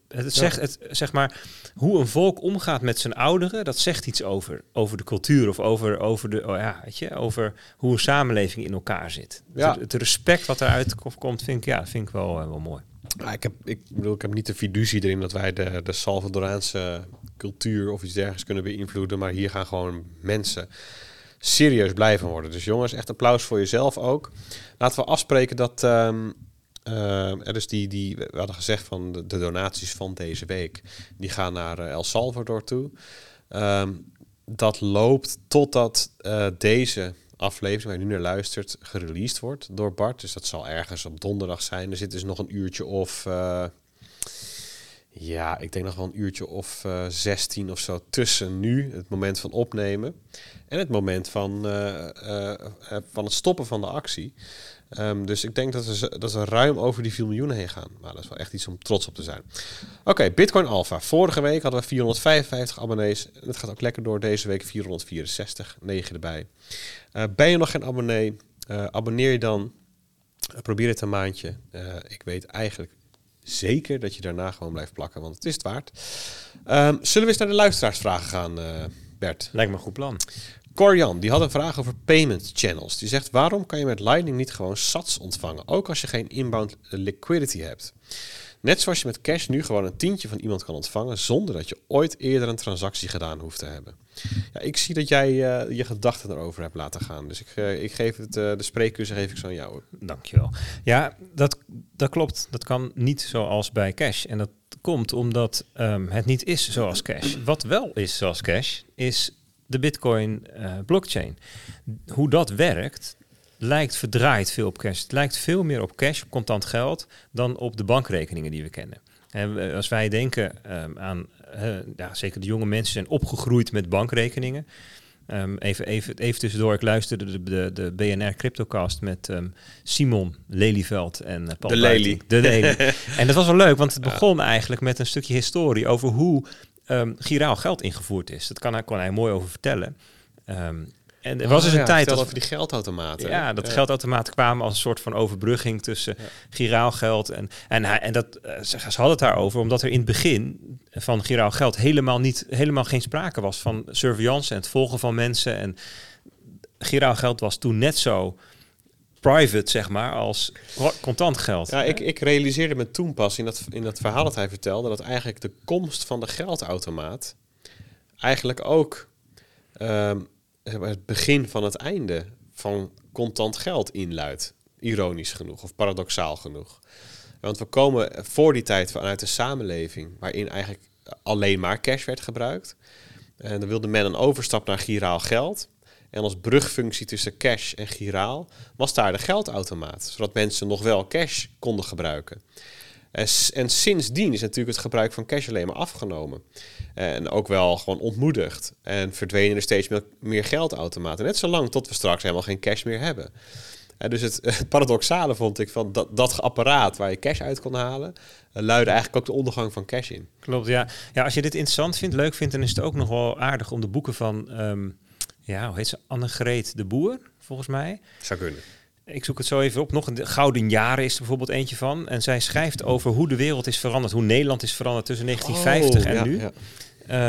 Eh, het zegt, het, zeg maar, hoe een volk omgaat met zijn ouderen, dat zegt iets over, over de cultuur of over, over, de, oh ja, weet je, over hoe een samenleving in elkaar zit. Ja. Het, respect wat eruit komt, vind ik, ja, vind ik wel, uh, wel mooi. Ik, heb, ik ik heb niet de fiducie erin dat wij de, de Salvadoraanse cultuur of iets dergelijks kunnen beïnvloeden. Maar hier gaan gewoon mensen serieus blijven worden. Dus jongens, echt applaus voor jezelf ook. Laten we afspreken dat um, uh, er dus die, die, we hadden gezegd van de, donaties van deze week, die gaan naar uh, El Salvador toe. Um, dat loopt totdat uh, deze aflevering waar je nu naar luistert gereleased wordt door Bart. Dus dat zal ergens op donderdag zijn. Er zit dus nog een uurtje of Ja, ik denk nog wel een uurtje of uh, 16 of zo tussen nu, het moment van opnemen, en het moment van, uh, van het stoppen van de actie. Um, dus ik denk dat we, dat we ruim over die 4 miljoen heen gaan. Maar dat is wel echt iets om trots op te zijn. Oké, Bitcoin Alpha. Vorige week hadden we 455 abonnees. Het gaat ook lekker door. Deze week 464, 9 erbij. ben je nog geen abonnee? abonneer je dan. probeer het een maandje. ik weet eigenlijk zeker dat je daarna gewoon blijft plakken, want het is het waard. Um, zullen we eens naar de luisteraarsvragen gaan, Bert? Lijkt me een goed plan. Corian, die had een vraag over payment channels. Die zegt, waarom kan je met Lightning niet gewoon sats ontvangen, ook als je geen inbound liquidity hebt? Net zoals je met cash nu gewoon een tientje van iemand kan ontvangen zonder dat je ooit eerder een transactie gedaan hoeft te hebben. Ja, ik zie dat jij uh, je gedachten erover hebt laten gaan. Dus ik, uh, ik geef het, uh, de spreekcursus geef ik zo aan jou. Dankjewel. Ja, dat, dat klopt. Dat kan niet zoals bij cash. En dat komt omdat um, het niet is zoals cash. Wat wel is zoals cash, is de Bitcoin blockchain. Hoe dat werkt, lijkt verdraaid veel op cash. Het lijkt veel meer op cash, op contant geld, dan op de bankrekeningen die we kennen. En als wij denken um, aan, uh, ja, zeker de jonge mensen zijn opgegroeid met bankrekeningen. Um, even, even, even tussendoor, ik luisterde de, de, de BNR Cryptocast met um, Simon Lelyveld en uh, Paul De Lely. De Lely. [LAUGHS] en dat was wel leuk, want het begon eigenlijk met een stukje historie over hoe um, giraal geld ingevoerd is. Dat kan, kon hij mooi over vertellen. En er was dus een ja, tijd dat over die geldautomaten. ja, dat geldautomaten kwamen als een soort van overbrugging tussen ja. giraal geld en en hij en dat uh, ze, ze hadden het daarover omdat er in het begin van giraal geld helemaal niet helemaal geen sprake was van surveillance en het volgen van mensen en giraal geld was toen net zo private zeg maar als contant geld. Ja, ik, ik realiseerde me toen pas in dat in dat verhaal dat hij vertelde dat eigenlijk de komst van de geldautomaat eigenlijk ook um, het begin van het einde van contant geld inluidt. Ironisch genoeg of paradoxaal genoeg. Want we komen voor die tijd vanuit de samenleving waarin eigenlijk alleen maar cash werd gebruikt. En dan wilde men een overstap naar giraal geld. En als brugfunctie tussen cash en giraal was daar de geldautomaat, zodat mensen nog wel cash konden gebruiken. En, en sindsdien is natuurlijk het gebruik van cash alleen maar afgenomen. En ook wel gewoon ontmoedigd. En verdwenen er steeds meer, geldautomaten. Net zolang tot we straks helemaal geen cash meer hebben. En dus [LAUGHS] het, paradoxale vond ik van dat, dat apparaat waar je cash uit kon halen, luidde eigenlijk ook de ondergang van cash in. Klopt, ja. Ja, als je dit interessant vindt, leuk vindt, dan is het ook nog wel aardig om de boeken van, um, ja, hoe heet ze? Annegreet de Boer, volgens mij. Zou kunnen ik zoek het zo even op. Nog een Gouden Jaren is er bijvoorbeeld eentje van. En zij schrijft over hoe de wereld is veranderd, hoe Nederland is veranderd tussen 1950 oh, en ja, nu. Ja.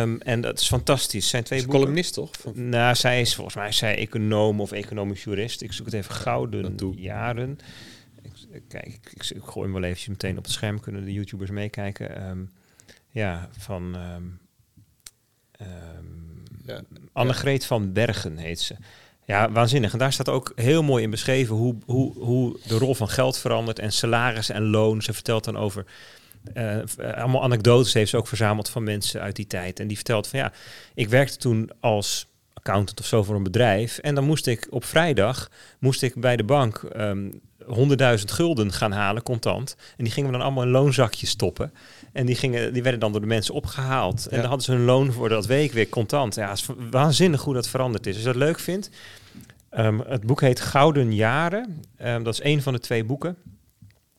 Um, en dat is fantastisch. Zijn twee is columnist toch? Nou, zij is volgens mij zij econoom of economisch jurist. Ik zoek het even Gouden Jaren. Ik, kijk, ik, ik, ik, gooi hem wel eventjes meteen op het scherm. Kunnen de YouTubers meekijken? Um, ja, van um, ja, Annegreet van Bergen heet ze. Ja, waanzinnig. En daar staat ook heel mooi in beschreven hoe, hoe, hoe de rol van geld verandert en salaris en loon. Ze vertelt dan over uh, allemaal anekdotes heeft ze ook verzameld van mensen uit die tijd. En die vertelt van ja, ik werkte toen als accountant of zo voor een bedrijf. En dan moest ik op vrijdag moest ik bij de bank um, 100.000 gulden gaan halen, contant. En die gingen we dan allemaal in loonzakjes stoppen. En die, gingen, die werden dan door de mensen opgehaald. En ja. dan hadden ze hun loon voor dat week weer contant. Ja, het is waanzinnig hoe dat veranderd is. Als je dat leuk vindt. Um, het boek heet Gouden Jaren. Um, dat is een van de twee boeken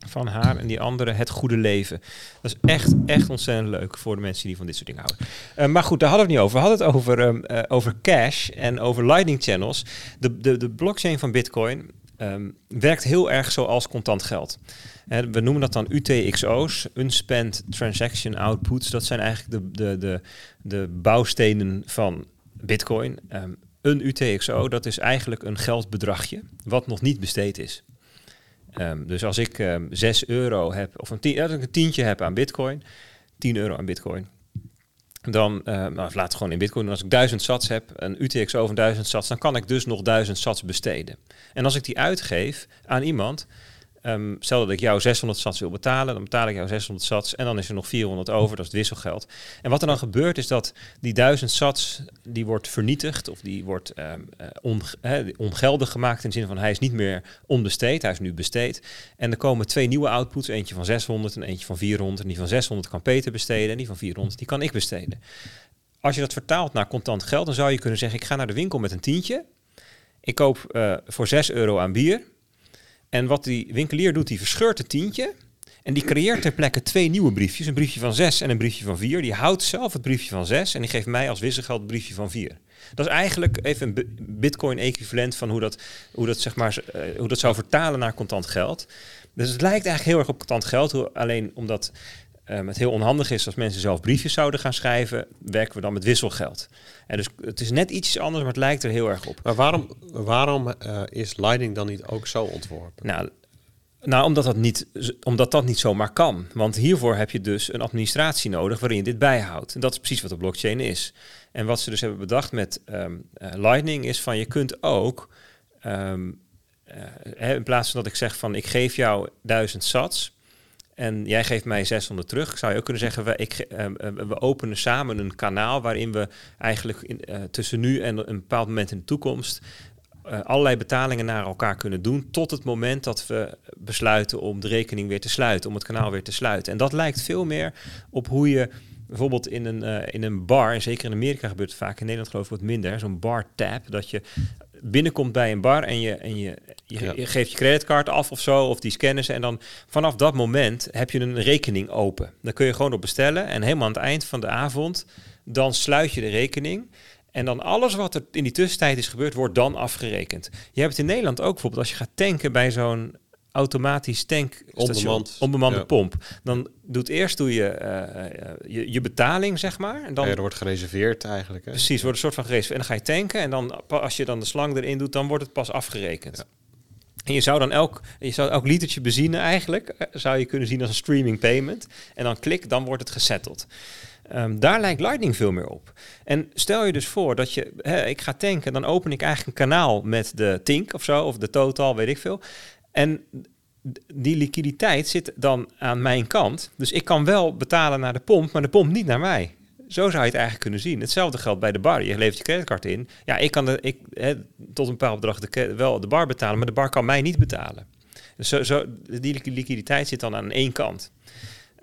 van haar. En die andere Het Goede Leven. Dat is echt, echt ontzettend leuk voor de mensen die van dit soort dingen houden. Uh, maar goed, daar hadden we het niet over. We hadden het over, um, uh, over cash en over lightning channels. De, de, de blockchain van Bitcoin um, werkt heel erg zoals contant geld. En we noemen dat dan UTXO's, Unspent Transaction Outputs. Dat zijn eigenlijk de, de, de, de bouwstenen van Bitcoin. Um, een UTXO, dat is eigenlijk een geldbedragje wat nog niet besteed is. Um, dus als ik um, 6 euro heb, of een, tien, als ik een tientje heb aan Bitcoin, 10 euro aan Bitcoin, dan, uh, laat het gewoon in Bitcoin, als ik 1000 sats heb, een UTXO van 1000 sats, dan kan ik dus nog 1000 sats besteden. En als ik die uitgeef aan iemand, ehm, stel dat ik jou 600 sats wil betalen, dan betaal ik jou 600 sats en dan is er nog 400 over, dat is het wisselgeld. En wat er dan gebeurt is dat die 1000 sats, die wordt vernietigd of die wordt ehm, eh, on, ongeldig gemaakt in de zin van hij is niet meer onbesteed, hij is nu besteed. En er komen twee nieuwe outputs, eentje van 600 en eentje van 400. En die van 600 kan Peter besteden en die van 400 die kan ik besteden. Als je dat vertaalt naar contant geld, dan zou je kunnen zeggen: ik ga naar de winkel met een tientje. Ik koop uh, voor 6 euro aan bier. En wat die winkelier doet, die verscheurt het tientje. En die creëert ter plekke twee nieuwe briefjes. Een briefje van 6 en een briefje van 4. Die houdt zelf het briefje van 6 en die geeft mij als wisselgeld het briefje van 4. Dat is eigenlijk even een bitcoin-equivalent van hoe dat, hoe, dat, zeg maar, uh, hoe dat zou vertalen naar contant geld. Dus het lijkt eigenlijk heel erg op contant geld. Alleen omdat um, het heel onhandig is als mensen zelf briefjes zouden gaan schrijven, werken we dan met wisselgeld. En dus het is net iets anders, maar het lijkt er heel erg op. Maar waarom, waarom uh, is Lightning dan niet ook zo ontworpen? Nou, nou, omdat dat, niet, omdat dat niet zomaar kan. Want hiervoor heb je dus een administratie nodig waarin je dit bijhoudt. En dat is precies wat de blockchain is. En wat ze dus hebben bedacht met um, uh, Lightning is van je kunt ook, um, uh, in plaats van dat ik zeg van ik geef jou duizend sats, en jij geeft mij 600 terug. Zou je ook kunnen zeggen, we, ik, uh, we openen samen een kanaal waarin we eigenlijk uh, tussen nu en een bepaald moment in de toekomst allerlei betalingen naar elkaar kunnen doen. Tot het moment dat we besluiten om de rekening weer te sluiten, om het kanaal weer te sluiten. En dat lijkt veel meer op hoe je bijvoorbeeld in een, in een bar, en zeker in Amerika gebeurt het vaak, in Nederland geloof ik wat minder, zo'n bar tap, dat je binnenkomt bij een bar en je, en je, je, je, geeft je creditcard af of zo, of die scannen ze. En dan vanaf dat moment heb je een rekening open. Dan kun je gewoon op bestellen. En helemaal aan het eind van de avond, dan sluit je de rekening. En dan alles wat er in die tussentijd is gebeurd, wordt dan afgerekend. Je hebt het in Nederland ook bijvoorbeeld als je gaat tanken bij zo'n automatisch tank onbemand, onbemande ja. pomp. Dan doet eerst doe je, uh, je je betaling, zeg maar. En dan ja, er wordt gereserveerd eigenlijk. Hè? Precies, wordt een soort van gereserveerd. En dan ga je tanken en dan als je dan de slang erin doet, dan wordt het pas afgerekend. Ja. En je zou dan elk, je zou elk litertje benzine eigenlijk, zou je kunnen zien als een streaming payment. En dan klik, dan wordt het gesetteld. Um, daar lijkt Lightning veel meer op. En stel je dus voor dat je, hè, ik ga tanken, dan open ik eigenlijk een kanaal met de Tink of zo, of de Total, weet ik veel. En die liquiditeit zit dan aan mijn kant. Dus ik kan wel betalen naar de pomp, maar de pomp niet naar mij. Zo zou je het eigenlijk kunnen zien. Hetzelfde geldt bij de bar. Je levert je creditcard in. Ja, ik kan de, ik, he, tot een bepaald bedrag de, wel de bar betalen, maar de bar kan mij niet betalen. Dus zo, zo, die liquiditeit zit dan aan één kant.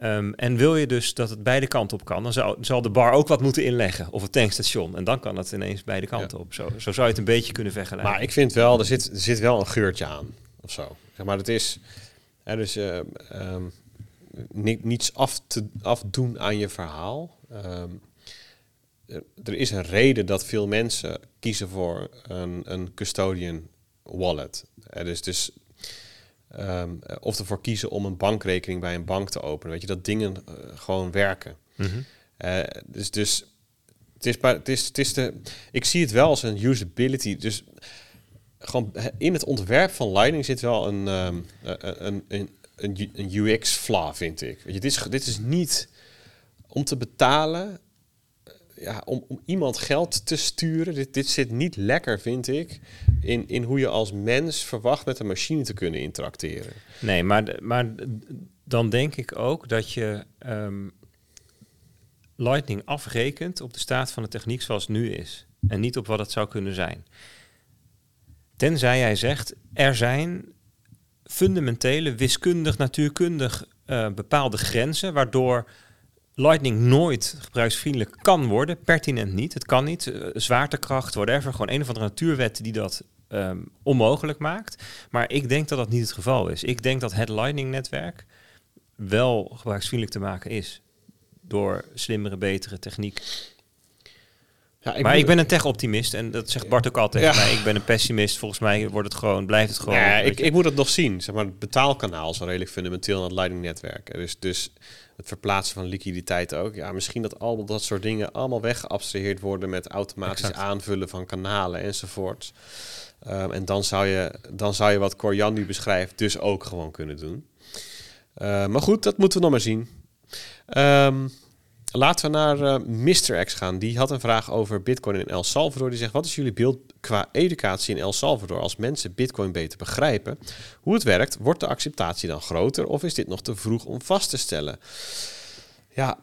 Um, en wil je dus dat het beide kanten op kan, dan zal, zal de bar ook wat moeten inleggen. Of het tankstation. En dan kan het ineens beide kanten ja. op. Zo, zo zou je het een beetje kunnen vergelijken. Maar ik vind wel, er zit, er zit wel een geurtje aan. Of zo. Zeg maar, het is... Er dus um, niets af te afdoen aan je verhaal. Um, er is een reden dat veel mensen kiezen voor een, een custodian wallet. Er is dus um, of ervoor kiezen om een bankrekening bij een bank te openen. Weet je, dat dingen uh, gewoon werken. Mm -hmm. uh, dus, dus het is, het is, het is de, ik zie het wel als een usability. Dus gewoon in het ontwerp van Lightning zit wel een, um, een, een, een, een UX-flaw, vind ik. Je, dit is, dit is niet om te betalen ja, om, om iemand geld te sturen, dit, dit zit niet lekker, vind ik, in, in hoe je als mens verwacht met een machine te kunnen interacteren. Nee, maar, maar dan denk ik ook dat je um, Lightning afrekent op de staat van de techniek zoals het nu is. En niet op wat het zou kunnen zijn. Tenzij jij zegt, er zijn fundamentele, wiskundig, natuurkundig uh, bepaalde grenzen, waardoor Lightning nooit gebruiksvriendelijk kan worden, pertinent niet. Het kan niet. Uh, zwaartekracht, whatever. Gewoon een of andere natuurwet die dat um, onmogelijk maakt. Maar ik denk dat dat niet het geval is. Ik denk dat het Lightning-netwerk wel gebruiksvriendelijk te maken is. Door slimmere, betere techniek. Ja, ik maar ik ben een tech-optimist en dat zegt Bart ook altijd ja. mij. Ik ben een pessimist. Volgens mij wordt het gewoon, blijft het gewoon. Ja, ik, ik, moet het nog zien. Zeg maar, het betaalkanaal is redelijk fundamenteel aan het Lightning-netwerk. Dus, dus het verplaatsen van liquiditeit ook. Ja, misschien dat al dat soort dingen allemaal weggeabstraheerd worden met automatisch exact. aanvullen van kanalen enzovoort. Um, en dan zou, je, dan zou je wat Cor nu beschrijft dus ook gewoon kunnen doen. Uh, maar goed, dat moeten we nog maar zien. Um, laten we naar uh, Mr. X gaan. Die had een vraag over Bitcoin in El Salvador. Die zegt: Wat is jullie beeld qua educatie in El Salvador als mensen Bitcoin beter begrijpen? Hoe het werkt, wordt de acceptatie dan groter of is dit nog te vroeg om vast te stellen? Ja,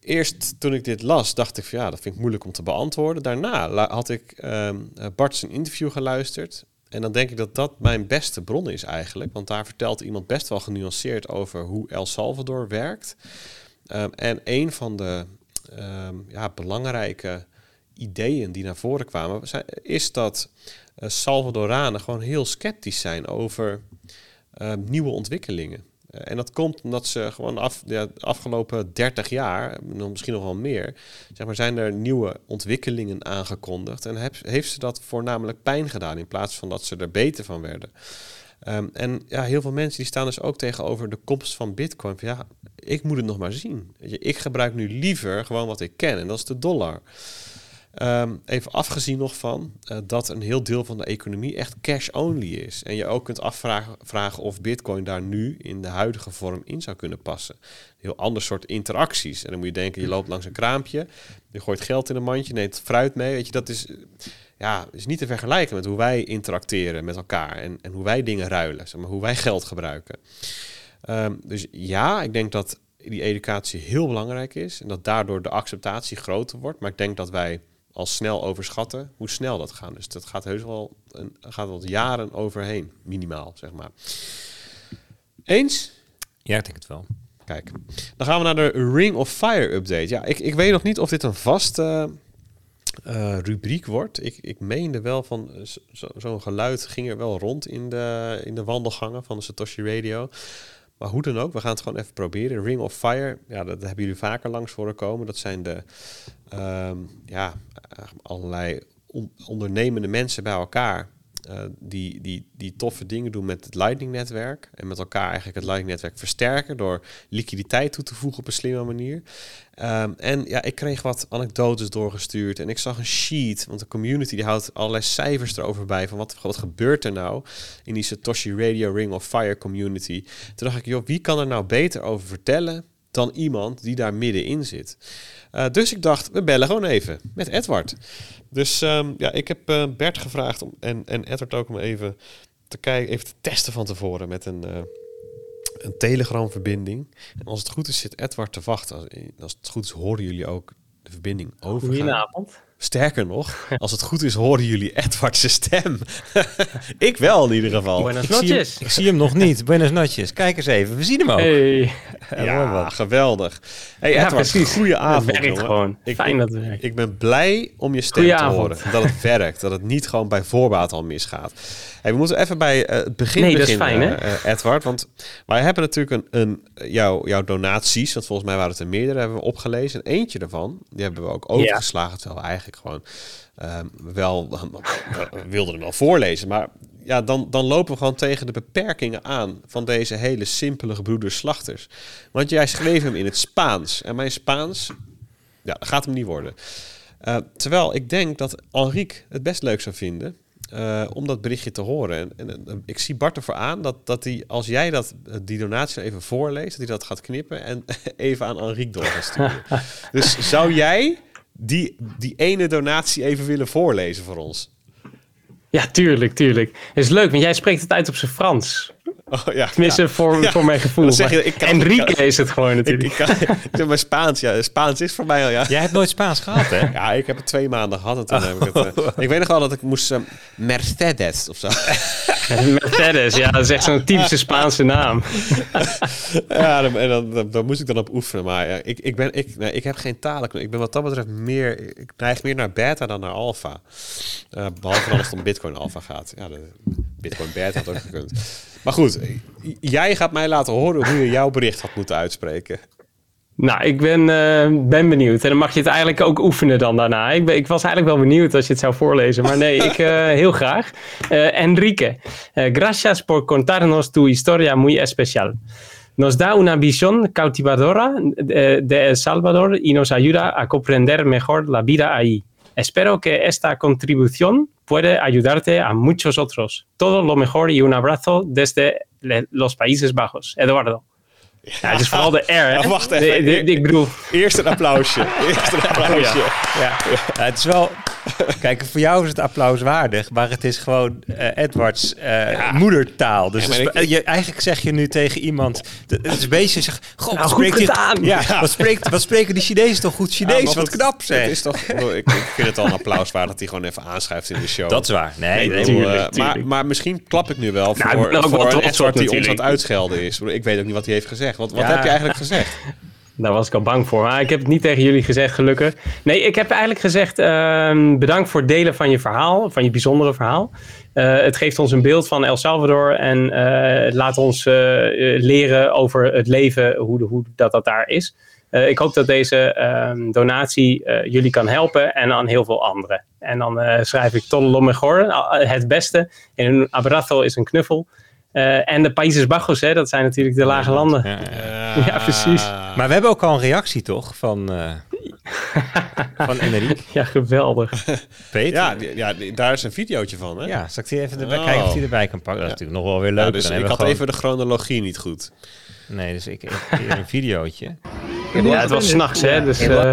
eerst toen ik dit las, dacht ik van ja, dat vind ik moeilijk om te beantwoorden. Daarna had ik um, Bart zijn interview geluisterd. En dan denk ik dat dat mijn beste bron is eigenlijk. Want daar vertelt iemand best wel genuanceerd over hoe El Salvador werkt. Ehm, en een van de um, ja, belangrijke ideeën die naar voren kwamen, is dat uh, Salvadoranen gewoon heel sceptisch zijn over nieuwe ontwikkelingen. Eh, en dat komt omdat ze gewoon af, de afgelopen 30 jaar, misschien nog wel meer, zeg maar, zijn er nieuwe ontwikkelingen aangekondigd. En heb, heeft ze dat voornamelijk pijn gedaan in plaats van dat ze er beter van werden. Um, en ja, heel veel mensen die staan dus ook tegenover de komst van Bitcoin. Van, ja, ik moet het nog maar zien. Ik gebruik nu liever gewoon wat ik ken en dat is de dollar. Um, even afgezien nog van uh, dat een heel deel van de economie echt cash-only is. En je ook kunt afvragen vragen of Bitcoin daar nu in de huidige vorm in zou kunnen passen. Heel ander soort interacties. En dan moet je denken, je loopt langs een kraampje, je gooit geld in een mandje, neemt fruit mee. Weet je, dat is, ja, is niet te vergelijken met hoe wij interacteren met elkaar en, en hoe wij dingen ruilen, zeg maar, hoe wij geld gebruiken. Um, dus ja, ik denk dat die educatie heel belangrijk is en dat daardoor de acceptatie groter wordt. Maar ik denk dat wij al snel overschatten hoe snel dat gaat. Dus dat gaat heus wel een, gaat wel jaren overheen, minimaal, zeg maar. Eens? Ja, ik denk het wel. Kijk, dan gaan we naar de Ring of Fire update. Ja, ik, ik weet nog niet of dit een vaste uh, rubriek wordt. Ik, ik meende wel van zo'n zo geluid ging er wel rond in de, in de wandelgangen van de Satoshi Radio. Maar hoe dan ook, we gaan het gewoon even proberen. Ring of Fire, ja, dat hebben jullie vaker langs horen komen. Dat zijn de um, ja, allerlei ondernemende mensen bij elkaar. Uh, die, die, die toffe dingen doen met het Lightning-netwerk. En met elkaar eigenlijk het Lightning-netwerk versterken door liquiditeit toe te voegen op een slimme manier. Um, en ja, ik kreeg wat anekdotes doorgestuurd en ik zag een sheet, want de community die houdt allerlei cijfers erover bij van wat, wat gebeurt er nou in die Satoshi Radio Ring of Fire community. Toen dacht ik, joh, wie kan er nou beter over vertellen dan iemand die daar middenin zit? Uh, dus ik dacht, we bellen gewoon even met Edward. Dus um, ja, ik heb uh, Bert gevraagd om, en, en Edward ook om even te kijken, even te testen van tevoren met een, uh, een Telegram-verbinding. En als het goed is, zit Edward te wachten. Als, als het goed is, horen jullie ook de verbinding over. Goedenavond. Sterker nog, als het goed is, horen jullie Edward's stem. [LAUGHS] ik wel in ieder geval. Buenas noches. Ik zie hem, nog niet. Buenas noches. Kijk eens even. We zien hem ook. Hey. Ja, geweldig. Hey Edward, precies. goeie avond. Het werkt gewoon. Ik, Fijn dat het werkt. Ik ben blij om je stem te horen. Dat het werkt. Dat het niet gewoon bij voorbaat al misgaat. Hey, we moeten even bij uh, het begin nee, beginnen, dat is fijn, uh, Edward. Want wij hebben natuurlijk een, een, jouw, jouw donaties, want volgens mij waren het er meerdere, hebben we opgelezen. En eentje daarvan, die hebben we ook overgeslagen, ja. terwijl we eigenlijk gewoon um, wel we [LAUGHS] wilden hem wel voorlezen. Maar ja, dan, dan lopen we gewoon tegen de beperkingen aan van deze hele simpele gebroeders slachters. Want jij schreef hem in het Spaans. En mijn Spaans, ja, gaat hem niet worden. Uh, terwijl ik denk dat Enrique het best leuk zou vinden uh, om dat berichtje te horen. En, en, en, ik zie Bart ervoor aan dat, dat hij, als jij dat, die donatie even voorleest, dat hij dat gaat knippen en [LAUGHS] even aan Enrique door gaat sturen. [LAUGHS] dus zou jij die, die ene donatie even willen voorlezen voor ons? Ja, tuurlijk, tuurlijk. Het is leuk, want jij spreekt het uit op zijn Frans. Oh, ja, Tenminste, ja. voor, ja. voor mijn gevoel. Zeg je, ik kan, Enrique ik kan, is het gewoon natuurlijk. Ik, ik kan, maar Spaans, ja. Spaans is voor mij al, ja. Jij hebt nooit Spaans gehad, hè? Ja, ik heb het twee maanden gehad en toen oh. heb ik het... Uh, ik weet nog wel dat ik moest uh, Mercedes of zo. [LAUGHS] [LAUGHS] Mercedes, ja, dat is echt zo'n typische Spaanse naam. [LAUGHS] ja, dan, dan, dan, moest ik dan op oefenen. Maar ik, ik, ben, ik, nee, ik heb geen talen. Ik ben wat dat betreft meer... Ik neig meer naar beta dan naar alpha. Uh, behalve als het om bitcoin alpha gaat. Ja, de bitcoin beta had ook gekund. Maar goed, jij gaat mij laten horen hoe je jouw bericht had moeten uitspreken. Nou, ik ben, uh, ben benieuwd. En dan mag je het eigenlijk ook oefenen dan daarna. Ik, ben, ik was eigenlijk wel benieuwd als je het zou voorlezen. Maar nee, [LAUGHS] ik uh, heel graag. Uh, Enrique, gracias por contarnos tu historia muy especial. Nos da una visión cautivadora de, de El Salvador y nos ayuda a comprender mejor la vida ahí. Espero que esta contribución puede ayudarte a muchos otros. Todo lo mejor y un abrazo desde los Países Bajos. Eduardo. Ja, het is vooral de R. hè? Ja, wacht even. de- de- ik bedoel, Eerst een applausje. [LAUGHS] Eerst een applausje. Ja. Ja, het is wel... [LAUGHS] Kijk, voor jou is het applaus waardig, maar het is gewoon eh, Edwards eh, moedertaal. Dus Ja, het ik- je, eigenlijk zeg je nu tegen iemand... de- Het is een beetje zeg, goh, Nou, spreekt gedaan. Ja, Ja. Wat, spreekt, wat spreken die Chinezen toch goed Chinees? wat goed, knap Het zeg. is toch, ik, ik vind het al een applaus waard dat hij gewoon even aanschrijft in de show. Dat is waar. Nee, Ik nee, bedoel, tuurlijk, eh, maar, tuurlijk. maar misschien klap ik nu wel Nou, voor, wel voor een trots Edward op die ons aan het uitschelden is. Ik weet ook niet wat hij heeft gezegd. Wat, wat Ja. heb je eigenlijk gezegd? Daar was ik al bang voor. Maar ik heb het niet tegen jullie gezegd, gelukkig. Nee, ik heb eigenlijk gezegd: ehm, bedankt voor het delen van je verhaal, van je bijzondere verhaal. Eh, het geeft ons een beeld van El Salvador en eh, laat ons eh, leren over het leven, hoe, de, hoe dat, dat daar is. Ik hoop dat deze ehm, donatie jullie kan helpen en aan heel veel anderen. En dan schrijf ik todo lo mejor, eh, het beste. En een abrazo is een knuffel. Eh, en de Países Bajos, hè, dat zijn natuurlijk de lage landen. Ja, ja. [LAUGHS] Ja, precies. Maar we hebben ook al een reactie, toch? Van, eh [LAUGHS] van Enrique. Ja, geweldig. [LAUGHS] Peter. Ja, die- ja die- daar is een videootje van, hè? Ja, zal ik die even erbij Oh. kijken of die erbij kan pakken? Dat is natuurlijk nog wel weer leuk. Ja, dus ik had even de chronologie niet goed. Nee, dus ik, ik hier een videootje. Ja, het was s'nachts, hè. Dus, eh,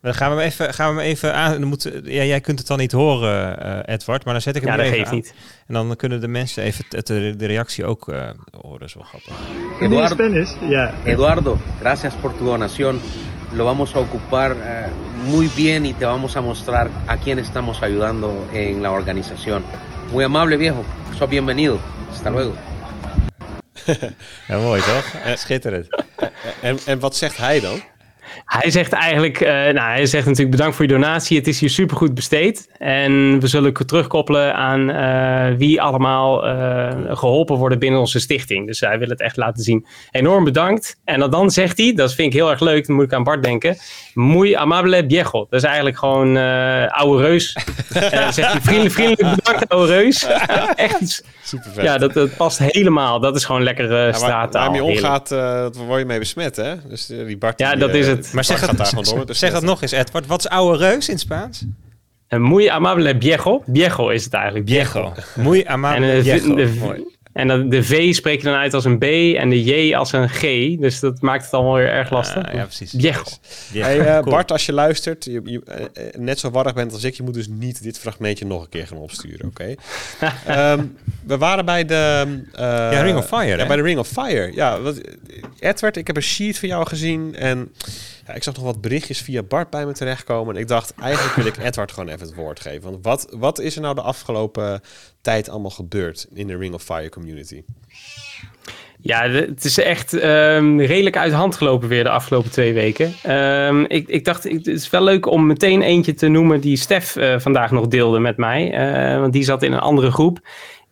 Dan gaan we hem even, gaan we hem even aan. Dan moeten, ja, jij kunt het dan niet horen, eh, Edward, maar dan zet ik hem ja, even geeft aan. niet. En dan kunnen de mensen even het, de, de reactie ook eh horen. Dat is wel grappig. Eduardo, Spanish? Yeah. Eduardo, gracias por tu donación. Lo vamos a ocupar eh, muy bien y te vamos a mostrar a quién estamos ayudando en la organización. Muy amable viejo, sos bienvenido. Hasta luego. [LAUGHS] Ja, mooi toch? Schitterend. En, en wat zegt hij dan? Hij zegt eigenlijk, eh, nou, hij zegt natuurlijk bedankt voor je donatie. Het is hier supergoed besteed. En we zullen terugkoppelen aan eh, wie allemaal eh, geholpen worden binnen onze stichting. Dus hij wil het echt laten zien. Enorm bedankt. En dan, dan zegt hij, dat vind ik heel erg leuk, dan moet ik aan Bart denken. Muy amable viejo. Dat is eigenlijk gewoon oude reus. [LAUGHS] Zegt hij vriendelijk, vriendelijk bedankt oude reus. [LAUGHS] echt iets, Super vet. ja, dat, dat past helemaal. Dat is gewoon lekkere Ja, waar, straattaal. waar je mee Heerlijk. omgaat, eh, dat word je mee besmet, hè? Dus eh, die Bart... Ja, die, dat eh, is het. Maar zeg dat, gewoon door zeg dat besmetten. nog eens, Edward. Wat is oude reus in het Spaans? En muy amable viejo. Viejo is het eigenlijk. Viejo. Muy En, amable eh, viejo. de. En dan de V spreek je dan uit als een B en de J als een G. Dus dat maakt het allemaal weer erg lastig. Ja, precies. Hey, eh, Cool. Bart, als je luistert, je, je, eh, eh, net zo warrig bent als ik, je moet dus niet dit fragmentje nog een keer gaan opsturen, oké? [LAUGHS] Ehm, we waren bij de... eh, Ja, Ring of Fire, Ja, bij de Ring of Fire. Ja, wat, Edward, ik heb een sheet van jou gezien en ja, ik zag nog wat berichtjes via Bart bij me terechtkomen. En ik dacht, eigenlijk wil ik Edward gewoon even het woord geven. Want wat, wat is er nou de afgelopen tijd allemaal gebeurd in de Ring of Fire community? Ja, het is echt ehm, redelijk uit de hand gelopen weer de afgelopen twee weken. Ehm, ik, ik dacht, het is wel leuk om meteen eentje te noemen die Stef eh, vandaag nog deelde met mij. Eh, want die zat in een andere groep.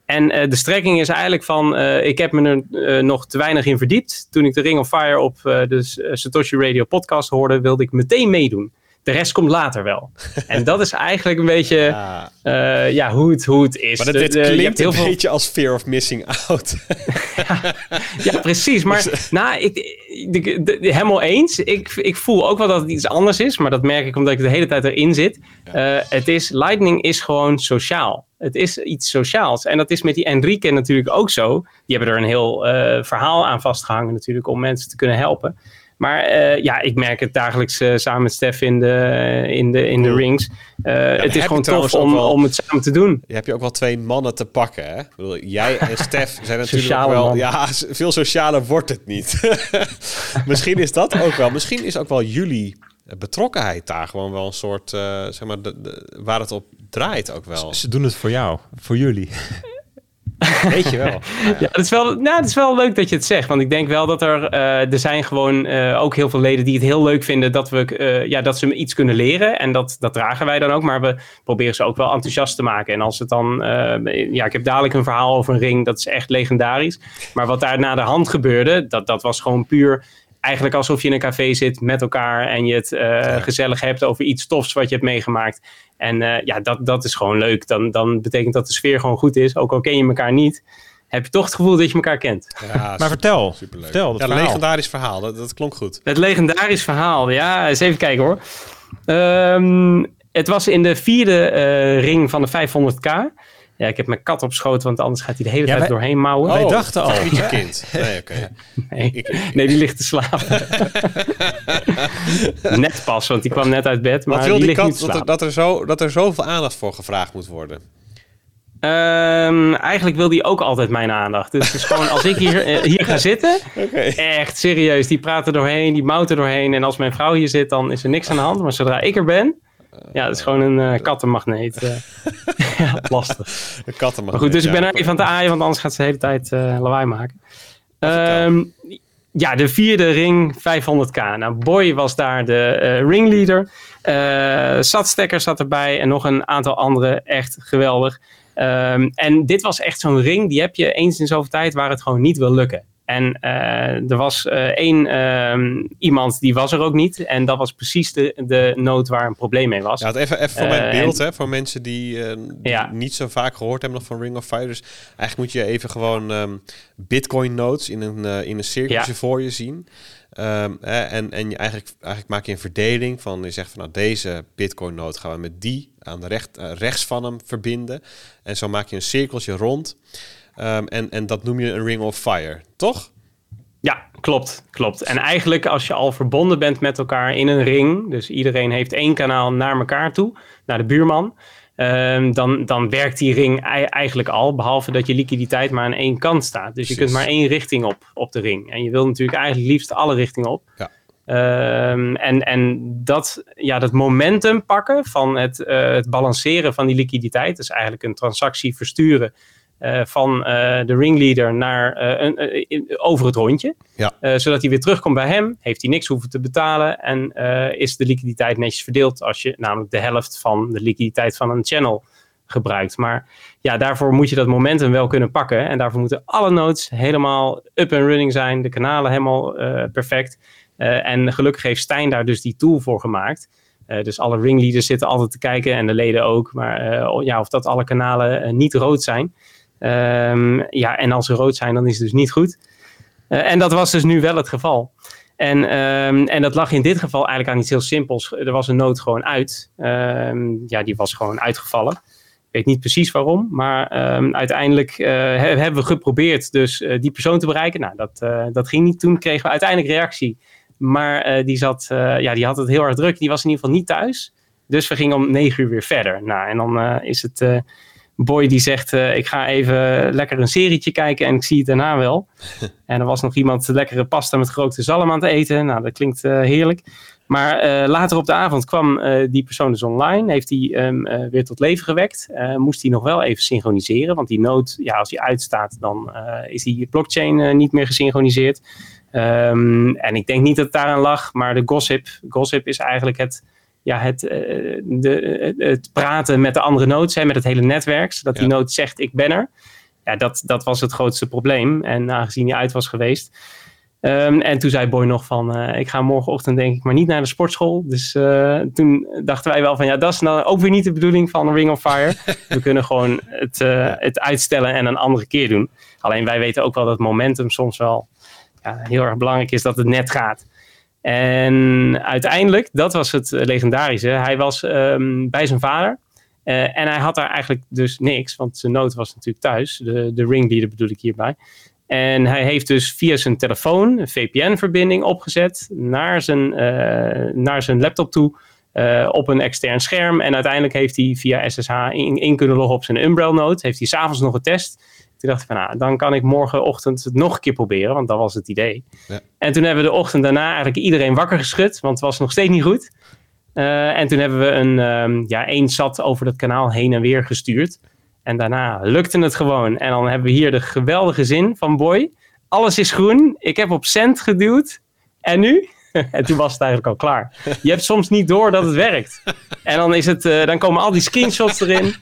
En eh, de strekking is eigenlijk van, eh, ik heb me er eh, nog te weinig in verdiept. Toen ik de Ring of Fire op de Satoshi Radio podcast hoorde, wilde ik meteen meedoen. De rest komt later wel. [LAUGHS] en dat is eigenlijk een beetje Ja, eh, ja, hoe, het, hoe het is. maar dat, dit de- klinkt heel een veel beetje als fear of missing out. [LAUGHS] Ja, precies. Maar nou, ik, de- de- de- helemaal eens. Ik, ik voel ook wel dat het iets anders is. Maar dat merk ik omdat ik de hele tijd erin zit. Eh, het is, Lightning is gewoon sociaal. Het is iets sociaals. En dat is met die Enrique natuurlijk ook zo. Die hebben er een heel eh, verhaal aan vastgehangen natuurlijk. Om mensen te kunnen helpen. Maar eh, ja, ik merk het dagelijks eh, samen met Stef in de, in de, in de Cool. rings. Eh, het is gewoon trouwens tof om, wel- om het samen te doen. Je hebt je ook wel twee mannen te pakken, hè? Ik bedoel, jij en Stef zijn [LAUGHS] natuurlijk Sociale ook wel... man. Ja, veel socialer wordt het niet. [LAUGHS] Misschien is dat ook wel... Misschien is ook wel jullie betrokkenheid daar gewoon wel een soort... eh, zeg maar, de, de- waar het op draait ook wel. Ze doen het voor jou, voor jullie. [LAUGHS] [LAUGHS] Weet je wel. [LAUGHS] Ja, het is, wel, nou, het is wel leuk dat je het zegt. Want ik denk wel dat er, eh, er zijn gewoon eh, ook heel veel leden die het heel leuk vinden dat, we, eh, ja, dat ze iets kunnen leren. En dat, dat dragen wij dan ook. Maar we proberen ze ook wel enthousiast te maken. En als het dan, ja, ik heb dadelijk een verhaal over een ring, dat is echt legendarisch. Maar wat daar na de hand gebeurde, dat, dat was gewoon puur eigenlijk alsof je in een café zit met elkaar en je het gezellig hebt over iets tofs wat je hebt meegemaakt. En eh, ja, dat, dat is gewoon leuk. Dan, dan betekent dat de sfeer gewoon goed is. Ook al ken je elkaar niet, heb je toch het gevoel dat je elkaar kent. Ja, [LAUGHS] Maar vertel, superleuk. vertel dat ja, een verhaal. legendarisch verhaal. Dat, dat klonk goed. Het legendarisch verhaal. Ja, eens even kijken hoor. Ehm, het was in de vierde eh, ring van de 500k. Ja, ik heb mijn kat op schoot, want anders gaat hij de hele Ja, tijd wij- doorheen mouwen. Wij dachten al. Niet je kind. Nee, oké. [LAUGHS] Nee, Ik- nee, die ligt te slapen. [LAUGHS] net pas, want die kwam net uit bed, maar Wat wil die kat dat er, dat, er zo, dat er zoveel aandacht voor gevraagd moet worden? Ehm, eigenlijk wil die ook altijd mijn aandacht. Dus het is gewoon als ik hier, eh, hier ga zitten, [LAUGHS] echt serieus, die praat er doorheen, die mouwt er doorheen. En als mijn vrouw hier zit, dan is er niks aan de hand. Maar zodra ik er ben, ja, het is gewoon een eh, kattenmagneet. eh. [LAUGHS] ja, lastig. De katten Maar goed, dus ik ben er even aan het aaien, want anders gaat ze de hele tijd eh, lawaai maken. Ehm, ja, de vierde ring 500k. Nou, Boy was daar de ringleader. Eh Satstekker zat erbij en nog een aantal andere. Echt geweldig. Ehm, en dit was echt zo'n ring, die heb je eens in zoveel tijd waar het gewoon niet wil lukken. En eh, er was eh, één ehm, iemand die was er ook niet. En dat was precies de, de nood waar een probleem mee was. Ja, het even, even voor mijn Eh, beeld, hè, voor mensen die, die Ja. niet zo vaak gehoord hebben nog van Ring of Fire. Dus eigenlijk moet je even gewoon ehm, Bitcoin nodes in een, in een cirkeltje Ja. voor je zien. Ehm, en en je eigenlijk, eigenlijk maak je een verdeling van, je zegt van nou deze Bitcoin node gaan we met die aan de recht, rechts van hem verbinden. En zo maak je een cirkeltje rond. Ehm, en, en dat noem je een Ring of Fire, toch? Ja, klopt, klopt. En eigenlijk als je al verbonden bent met elkaar in een ring, dus iedereen heeft één kanaal naar elkaar toe, naar de buurman, ehm, dan, dan werkt die ring ei- eigenlijk al, behalve dat je liquiditeit maar aan één kant staat. Dus je kunt maar één richting op, op de ring. En je wil natuurlijk eigenlijk liefst alle richtingen op. Ja. Ehm, en, en dat, ja, dat momentum pakken van het, eh, het balanceren van die liquiditeit, dus eigenlijk een transactie versturen van eh, de ringleader naar, eh, een, eh, in- over het rondje. Ja. Eh, zodat hij weer terugkomt bij hem, heeft hij niks hoeven te betalen en eh, is de liquiditeit netjes verdeeld als je namelijk de helft van de liquiditeit van een channel gebruikt. Maar ja, daarvoor moet je dat momentum wel kunnen pakken en daarvoor moeten alle nodes helemaal up and running zijn, de kanalen helemaal eh, perfect. Eh, en gelukkig heeft Stijn daar dus die tool voor gemaakt. Eh, dus alle ringleaders zitten altijd te kijken en de leden ook. Maar eh, ja, of dat alle kanalen eh, niet rood zijn. Ehm, ja, en als ze rood zijn, dan is het dus niet goed. Eh, en dat was dus nu wel het geval. En, ehm, en dat lag in dit geval eigenlijk aan iets heel simpels. Er was een nood gewoon uit. Ehm, ja, die was gewoon uitgevallen. Ik weet niet precies waarom, maar uiteindelijk eh, he- hebben we geprobeerd dus eh, die persoon te bereiken. Nou, dat, dat ging niet. Toen kregen we uiteindelijk reactie. Maar die, zat, ja, die had het heel erg druk. Die was in ieder geval niet thuis. Dus we gingen om negen uur weer verder. Nou, en dan is het Boy die zegt: eh, Ik ga even lekker een serietje kijken en ik zie het daarna wel. [LAUGHS] en er was nog iemand lekkere pasta met gerookte zalm aan het eten. Nou, dat klinkt eh, heerlijk. Maar eh, later op de avond kwam die persoon dus online. Heeft hij eh, weer tot leven gewekt. Moest hij nog wel even synchroniseren. Want die nood, ja, als hij uitstaat, dan is die blockchain niet meer gesynchroniseerd. Ehm, en ik denk niet dat het daaraan lag. Maar de gossip, gossip is eigenlijk het, ja, het, eh, de, het praten met de andere nodes. Hè, met het hele netwerk. Zodat die node zegt, ik ben er. Ja, dat, dat was het grootste probleem. En aangezien hij uit was geweest, Ehm, en toen zei Boy nog van, eh, ik ga morgenochtend denk ik maar niet naar de sportschool. Dus eh, toen dachten wij wel van, ja, dat is nou ook weer niet de bedoeling van Ring of Fire. [LAUGHS] We kunnen gewoon het, het uitstellen en een andere keer doen. Alleen wij weten ook wel dat momentum soms wel ja, heel erg belangrijk is dat het net gaat. En uiteindelijk, dat was het legendarische, hij was ehm, bij zijn vader. Eh, en hij had daar eigenlijk dus niks, want zijn nood was natuurlijk thuis. De, de ringleader bedoel ik hierbij. En hij heeft dus via zijn telefoon een VPN-verbinding opgezet naar zijn, eh, naar zijn laptop toe. eh, op een extern scherm. En uiteindelijk heeft hij via SSH in, kunnen loggen op zijn Umbrel node. Heeft hij s'avonds nog getest. Toen dacht ik van, nou, dan kan ik morgenochtend het nog een keer proberen. Want dat was het idee. Ja. En toen hebben we de ochtend daarna eigenlijk iedereen wakker geschud. Want het was nog steeds niet goed. Eh, en toen hebben we een, ehm, ja, één zat over dat kanaal heen en weer gestuurd. En daarna lukte het gewoon. En dan hebben we hier de geweldige zin van Boy. Alles is groen. Ik heb op cent geduwd. En nu? [LAUGHS] en toen was het eigenlijk al klaar. Je hebt soms niet door dat het werkt. En dan, is het, eh, dan komen al die screenshots erin.